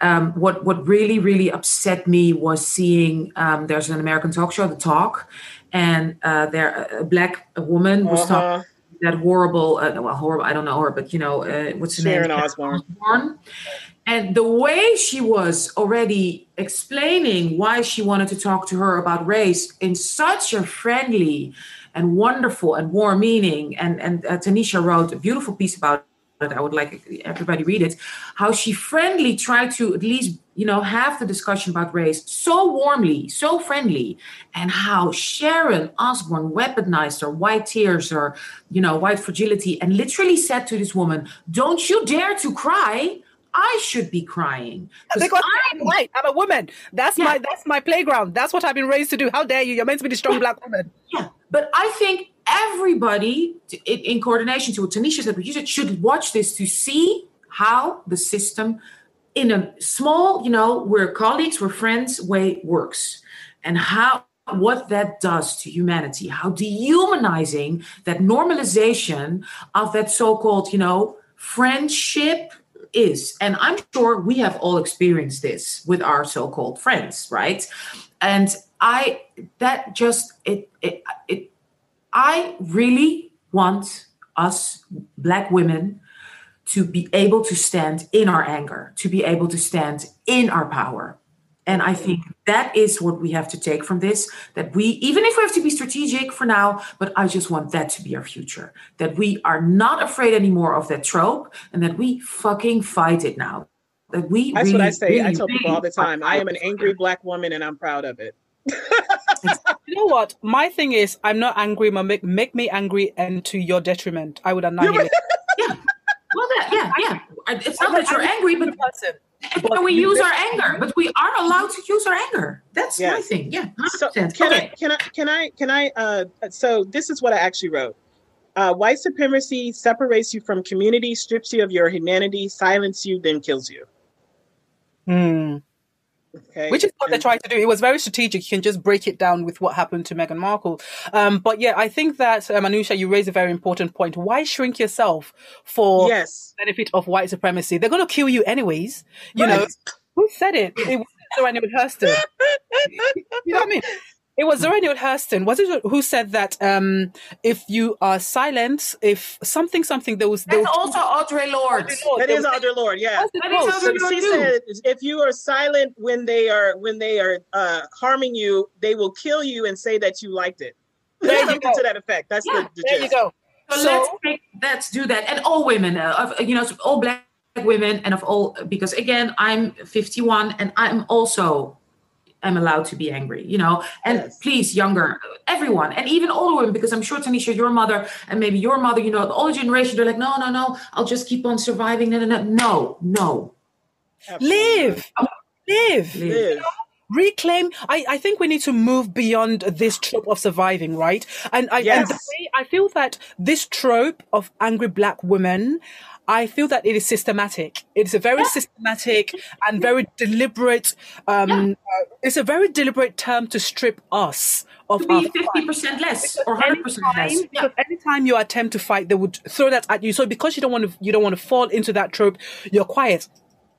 Um, what what really really upset me was seeing um, there's an American talk show, The Talk, and uh, there a black woman was uh-huh. talking that horrible, uh, well, horrible, I don't know her, but you know, uh, what's her Sharon name? Osbourne. Osbourne. And the way she was already explaining why she wanted to talk to her about race in such a friendly and wonderful and warm meaning. And, and uh, Tanisha wrote a beautiful piece about it. I would like everybody read it. How she friendly tried to at least you know, have the discussion about race so warmly, so friendly, and how Sharon Osbourne weaponized her white tears or, you know, white fragility and literally said to this woman, Don't you dare to cry. I should be crying because I'm white. I'm a woman. That's yeah. my that's my playground. That's what I've been raised to do. How dare you? You're meant to be the strong yeah. black woman. Yeah, but I think everybody, in, in coordination to what Tanisha said, you should watch this to see how the system in a small, you know, we're colleagues, we're friends way works and how what that does to humanity, how dehumanizing that normalization of that so-called, you know, friendship is. And I'm sure we have all experienced this with our so-called friends, right? And I that just it it, it I really want us black women to be able to stand in our anger, to be able to stand in our power. And I think that is what we have to take from this that we, even if we have to be strategic for now, but I just want that to be our future. That we are not afraid anymore of that trope and that we fucking fight it now. That we That's really, what I say. Really, I tell people all the time I am an angry black woman and I'm proud of it. You know what? My thing is, I'm not angry, but make, make me angry and to your detriment. I would annihilate. yeah. Well, that, yeah, yeah. It's not that you're angry, but, but we use our anger. But we are allowed to use our anger. That's yes. my thing. Yeah. So can okay. I? Can I? Can I? Can I? Uh, so this is what I actually wrote. Uh, white supremacy separates you from community, strips you of your humanity, silences you, then kills you. Hmm. Okay. Which is what they tried to do. It was very strategic. You can just break it down with what happened to Meghan Markle. Um, but yeah, I think that um, Anusha, you raise a very important point. Why shrink yourself for yes. benefit of white supremacy? They're going to kill you anyways. You right. know, who said it? It was Zora Neale Hurston. you know what I mean? It was Zora Neale Hurston. Was it who said that um, if you are silent, if something, something, there was. That's also Audre Lorde. That is Audre Lorde. Yeah. That is Audre Lorde she too. said, if you are silent when they are when they are uh, harming you, they will kill you and say that you liked it. There you go. to that effect. That's Yeah, the, the There you go. So, So- let's take, let's do that, and all women, uh, of, you know, all black women, and of all because again, I'm 51, and I'm also am allowed to be angry, you know. And Yes. please, younger, everyone, and even older women, because I'm sure Tanisha, your mother, and maybe your mother, you know, the older generation, they're like, no, no, no, I'll just keep on surviving. No, no, no, no, no. Absolutely. Live, oh. live, Live. reclaim. I, I think we need to move beyond this trope of surviving, right? And I, and the Yes. way I feel that this trope of angry black women. I feel that it is systematic. It's a very systematic and very deliberate. Um, uh, it's a very deliberate term to strip us of To our be 50% less or 100% less. Yeah. because anytime you attempt to fight, they would throw that at you. So because you don't want to, you don't want to fall into that trope. You're quiet.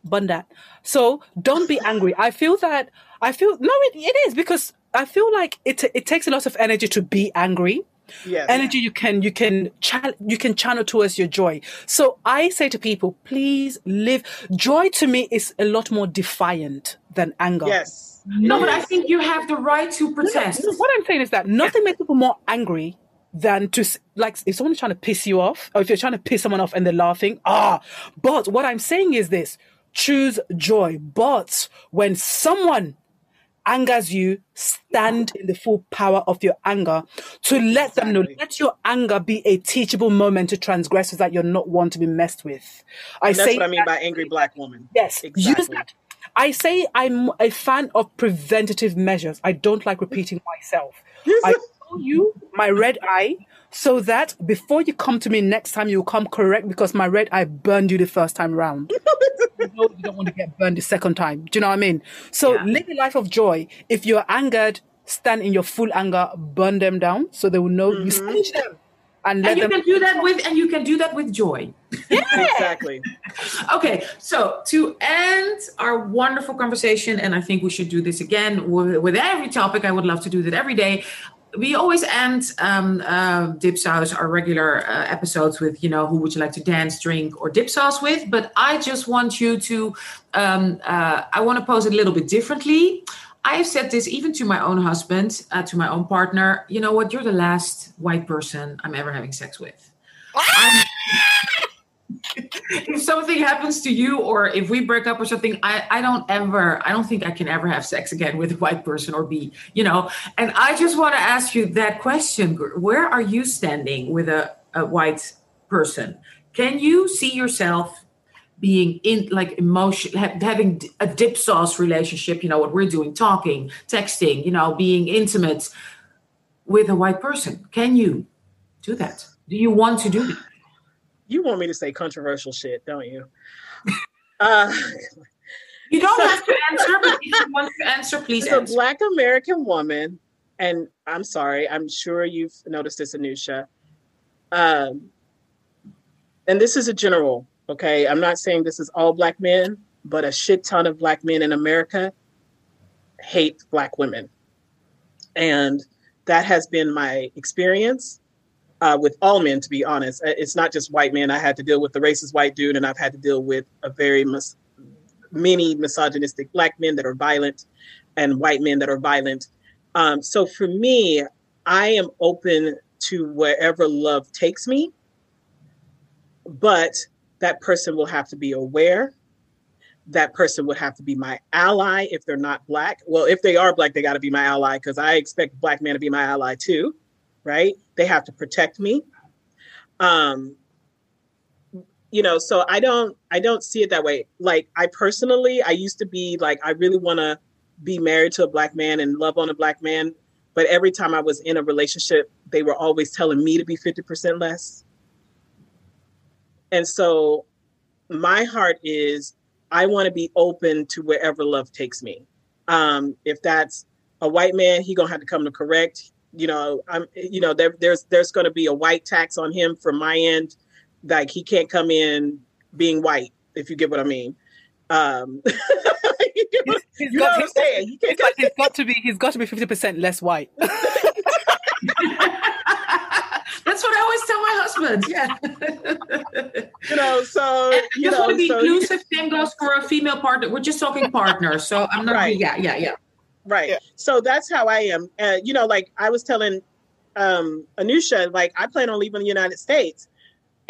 Bun that. So don't be angry. I feel that. I feel no, it, it is because I feel like it. It takes a lot of energy to be angry. Yes. Energy you can you can cha- you can channel towards your joy. So I say to people, please live. Joy to me is a lot more defiant than anger. Yes. No, but I think you have the right to protest. No, What I'm saying is that nothing makes people more angry than to like if someone's trying to piss you off, or if you're trying to piss someone off and they're laughing. Ah, but what I'm saying is this: choose joy. But when someone angers you, stand in the full power of your anger to let them know. Let your anger be a teachable moment to transgressors that you're not one to be messed with. I And that's say what I mean that- by angry black woman. Yes, Exactly. I say I'm a fan of preventative measures. I don't like repeating myself. I show you my red eye so that before you come to me next time, you'll come correct because my red eye burned you the first time round. you know you don't want to get burned the second time. Do you know what I mean? So Yeah. live a life of joy. If you're angered, stand in your full anger, burn them down so they will know you mm-hmm. stage them and let and you them. can do that with and you can do that with joy. Yeah. Exactly. Okay, so to end our wonderful conversation, and I think we should do this again with, with every topic. I would love to do that every day. We always end um, uh, Dipsaus, our regular uh, episodes with, you know, who would you like to dance, drink, or dip sauce with? But I just want you to, um, uh, I want to pose it a little bit differently. I have said this even to my own husband, uh, to my own partner. You know what? You're the last white person I'm ever having sex with. If something happens to you or if we break up or something I, I don't ever i don't think i can ever have sex again with a white person or be you know? And i just want to ask you that question where are you standing with a, a white person? Can you see yourself being in like emotion ha- having a dip sauce relationship you know what we're doing talking texting you know being intimate with a white person? Can you do that? Do you want to do that You want me to say controversial shit, don't you? Uh, You don't have to answer, but if you want to answer, please as a black American woman, and I'm sorry, I'm sure you've noticed this, Anusha. Um, and this is a general, okay? I'm not saying this is all black men, but a shit ton of black men in America hate black women. And that has been my experience uh, with all men, to be honest. Uh, It's not just white men. I had to deal with the racist white dude, and I've had to deal with a very mis- many misogynistic black men that are violent and white men that are violent. Um, so for me, I am open to wherever love takes me, but that person will have to be aware. That person would have to be my ally if they're not black. Well, if they are black, they got to be my ally because I expect black men to be my ally too, right? They have to protect me. Um, you know, so I don't I don't see it that way. Like I personally, I used to be like I really want to be married to a black man and love on a black man, but every time I was in a relationship, they were always telling me to be 50% less. And so my heart is I want to be open to wherever love takes me. Um, if that's a white man, he gonna have to come to correct. You know, I'm. You know, there, there's there's gonna be a white tax on him from my end. Like he can't come in being white, if you get what I mean. Um, He's- he's you got- know what I'm saying? He can't It's like he's got to be he's got to be fifty percent less white. That's what I always tell my husband. Yeah. you know, so And you just know, want to be so inclusive. Same goes for a female partner. We're just talking partners, so I'm not. Right. Yeah, yeah, yeah. Right. Yeah. So that's how I am. Uh, you know, like I was telling um Anusha, like I plan on leaving the United States,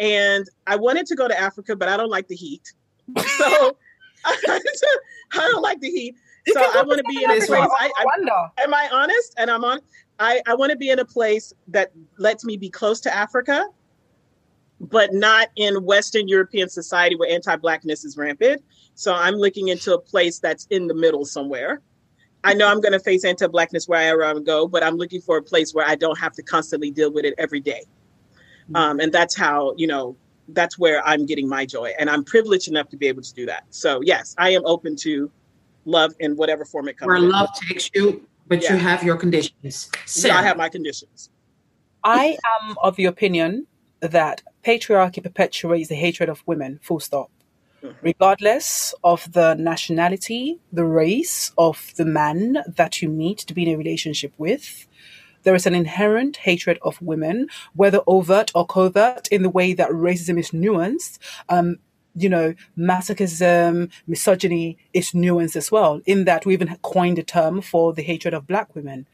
and I wanted to go to Africa, but I don't like the heat. So I don't like the heat. You So I want to be in a place. I, I, am I honest? And I'm on. I, I want to be in a place that lets me be close to Africa, but not in Western European society where anti-blackness is rampant. So I'm looking into a place that's in the middle somewhere. I know I'm going to face anti-blackness wherever I go, but I'm looking for a place where I don't have to constantly deal with it every day. Um, and that's how you know that's where I'm getting my joy, and I'm privileged enough to be able to do that. So yes, I am open to love in whatever form it comes. Where in. love takes you, but Yeah. you have your conditions. So I have my conditions. I am of the opinion that patriarchy perpetuates the hatred of women, full stop. Regardless of the nationality, the race of the man that you meet to be in a relationship with, there is an inherent hatred of women, whether overt or covert, in the way that racism is nuanced. Um, you know, masochism, misogyny is nuanced as well, in that we even coined a term for the hatred of black women,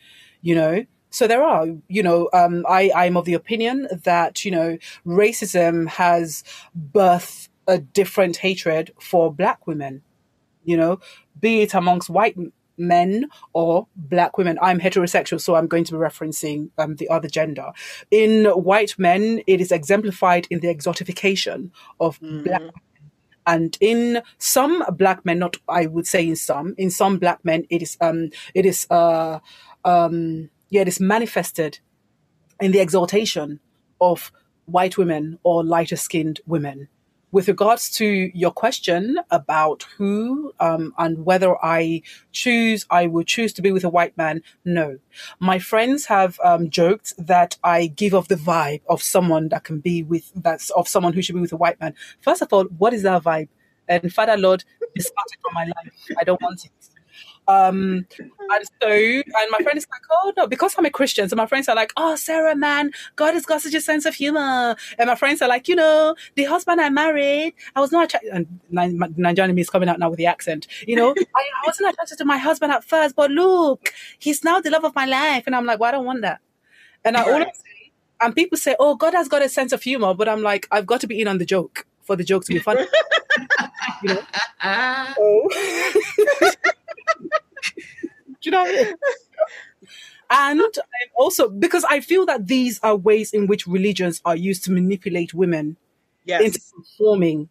you know. So there are, you know, um, I, I'm of the opinion that, you know, racism has birthed a different hatred for black women, you know, be it amongst white men or black women. I'm heterosexual, so I'm going to be referencing um, the other gender. In white men, it is exemplified in the exotification of black Mhm. and in some black men not i would say in some in some black men it is um it is uh um yeah it is manifested in the exaltation of white women or lighter skinned women with regards to your question about who um, and whether I choose, I would choose to be with a white man. No, my friends have um, joked that I give off the vibe of someone that can be with that's of someone who should be with a white man. First of all, what is that vibe? And Father Lord, discard it from my life. I don't want it. Um, and so, and my friend is like, oh no, because I'm a Christian. So my friends are like, oh, Sarah, man, God has got such a sense of humor. And my friends are like, you know, the husband I married, I was not attracted, and Nigerian me is coming out now with the accent, you know, I, I wasn't attracted to my husband at first, but look, he's now the love of my life. And I'm like, well, I don't want that. And I always say, and people say, oh, God has got a sense of humor. But I'm like, I've got to be in on the joke for the joke to be funny. you know? Ah, Oh. You know what I mean? And I'm also because I feel that these are ways in which religions are used to manipulate women Yes. into conforming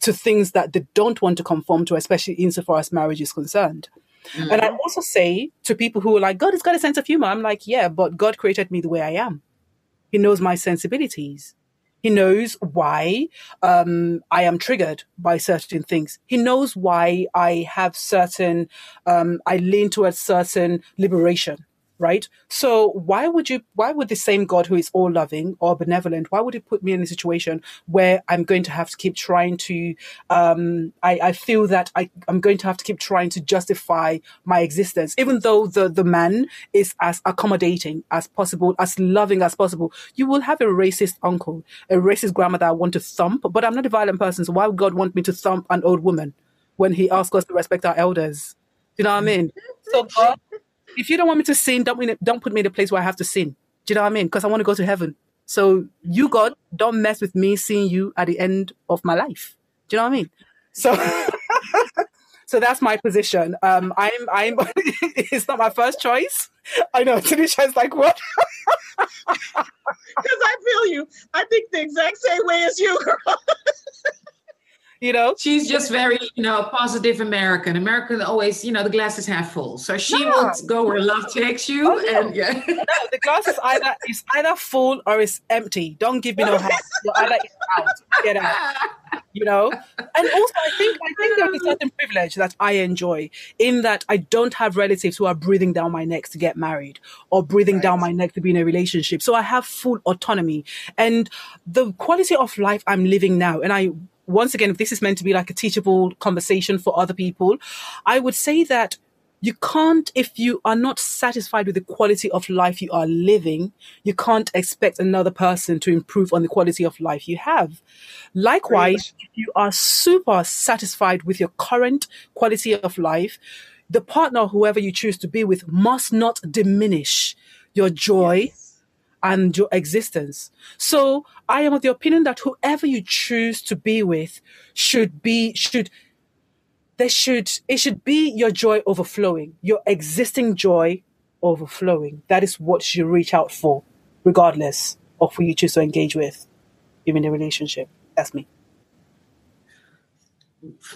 to things that they don't want to conform to, especially insofar as marriage is concerned. mm. And I also say to people who are like, God has got a sense of humor. I'm like, yeah, but God created me the way I am. He knows my sensibilities. He knows why um, I am triggered by certain things. He knows why I have certain, um, I lean towards certain liberation, right? So why would you, why would the same God who is all loving or benevolent, why would he put me in a situation where I'm going to have to keep trying to, um, I, I feel that I, I'm going to have to keep trying to justify my existence, even though the, the man is as accommodating as possible, as loving as possible. You will have a racist uncle, a racist grandmother I want to thump, but I'm not a violent person. So why would God want me to thump an old woman when he asks us to respect our elders? Do you know what I mean? So God, if you don't want me to sin, don't, don't put me in a place where I have to sin. Do you know what I mean? Because I want to go to heaven. So you, God, don't mess with me seeing you at the end of my life. Do you know what I mean? So, so that's my position. Um, I'm, I'm. it's not my first choice. I know. Tanisha's like, what? Because I feel you. I think the exact same way as you, girl. You know? She's just very, you know, positive American. American always, you know, the glass is half full. So she No. will go where love takes you. Oh, no. and yeah. No, the glass is either is either full or it's empty. Don't give me no hand. You're either out. Get out. You know. And also, I think I think there's a certain privilege that I enjoy in that I don't have relatives who are breathing down my neck to get married or breathing down my Right. neck to be in a relationship. So I have full autonomy and the quality of life I'm living now. And I once again, if this is meant to be like a teachable conversation for other people, I would say that you can't, if you are not satisfied with the quality of life you are living, you can't expect another person to improve on the quality of life you have. Likewise, if you are super satisfied with your current quality of life, the partner, whoever you choose to be with, must not diminish your joy yes. And your existence. So I am of the opinion that whoever you choose to be with should be, should, there should, it should be your joy overflowing, your existing joy overflowing. That is what you reach out for, regardless of who you choose to engage with, even in a relationship. That's me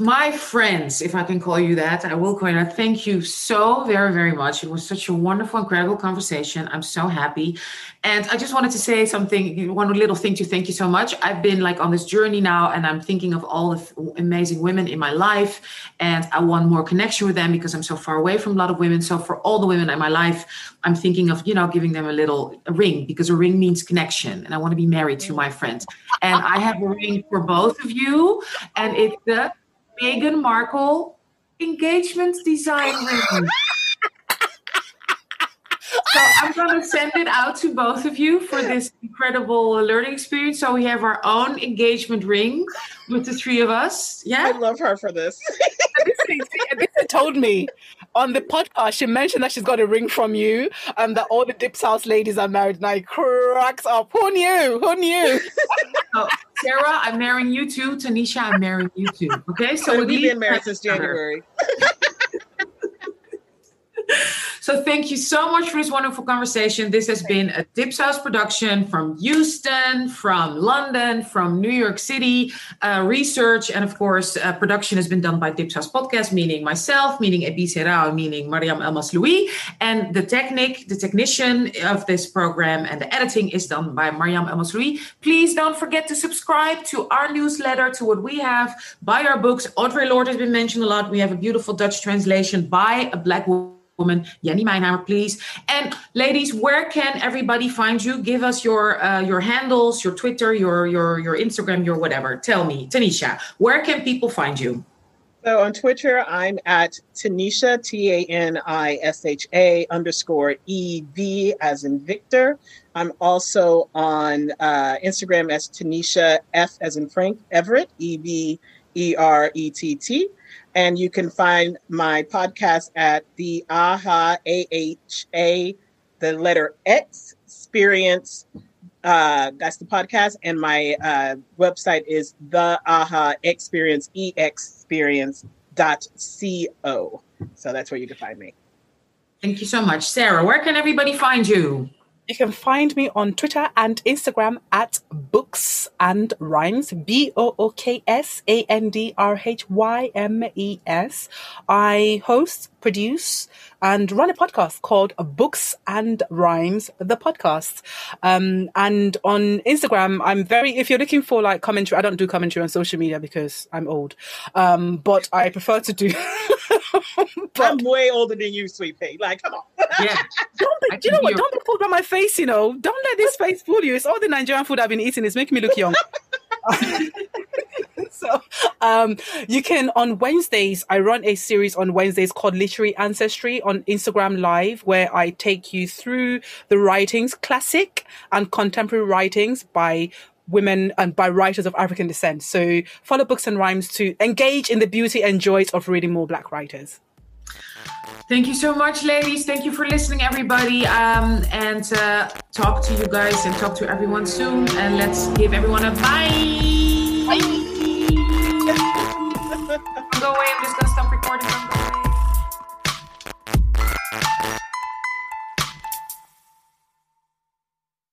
my friends, if I can call you that, I will call you that. Thank you so very, very much. It was such a wonderful, incredible conversation. I'm so happy. And I just wanted to say something, one little thing to thank you so much. I've been like on this journey now, and I'm thinking of all the amazing women in my life. And I want more connection with them because I'm so far away from a lot of women. So for all the women in my life, I'm thinking of, you know, giving them a little a ring because a ring means connection. And I want to be married to my friends. And I have a ring for both of you. And it's the Meghan Markle engagement design ring. So I'm going to send it out to both of you for this incredible learning experience. So we have our own engagement ring with the three of us. Yeah, I love her for this. Alyssa told me on the podcast, she mentioned that she's got a ring from you and that all the Dipsaus ladies are married. And I cracks up. Who knew? Who knew? so, Sarah, I'm marrying you too. Tanisha, I'm marrying you too. Okay, so we've been married since January. So thank you so much for this wonderful conversation. This has been a Dipsaus production from Houston, from London, from New York City. Uh, research and of course uh, production has been done by Dipsaus Podcast, meaning myself, meaning Ebissé Rouw, meaning Mariam Elmas Louis, and the technic, the technician of this program, and the editing is done by Mariam Elmas Louis. Please don't forget to subscribe to our newsletter, to what we have, buy our books. Audre Lorde has been mentioned a lot. We have a beautiful Dutch translation by a black woman woman, Jenny Mijnhijmer, please. And ladies, where can everybody find you? Give us your uh, your handles, your Twitter, your your your Instagram, your whatever. Tell me, Tanisha, where can people find you? So on Twitter, I'm at Tanisha, T A N I S H A underscore E V as in Victor. I'm also on uh, Instagram as Tanisha F as in Frank Everett, E V E R E T T. And you can find my podcast at the AHA, A-H-A, the letter X experience. Uh, that's the podcast. And my uh, website is the AHA experience, experience dot co. So that's where you can find me. Thank you so much. Sarah, where can everybody find you? You can find me on Twitter and Instagram at Books and Rhymes, B O O K S A N D R H Y M E S. I host, produce, and run a podcast called Books and Rhymes, the podcast. Um, and on Instagram, I'm very, if you're looking for like commentary, I don't do commentary on social media because I'm old. Um, but I prefer to do. but, I'm way older than you, sweet pea. Like, come on. Yeah. don't be, you know what? Don't be fooled by my face, you know. Don't let this face fool you. It's all the Nigerian food I've been eating. It's making me look young. so um, you can on Wednesdays. I run a series on Wednesdays called Literary Ancestry on Instagram Live, where I take you through the writings, classic and contemporary writings by women and by writers of African descent. So follow Books and Rhymes to engage in the beauty and joys of reading more Black writers. Thank you so much, ladies. Thank you for listening, everybody. Um, and uh, talk to you guys and talk to everyone soon. And let's give everyone a bye. Bye. Go away.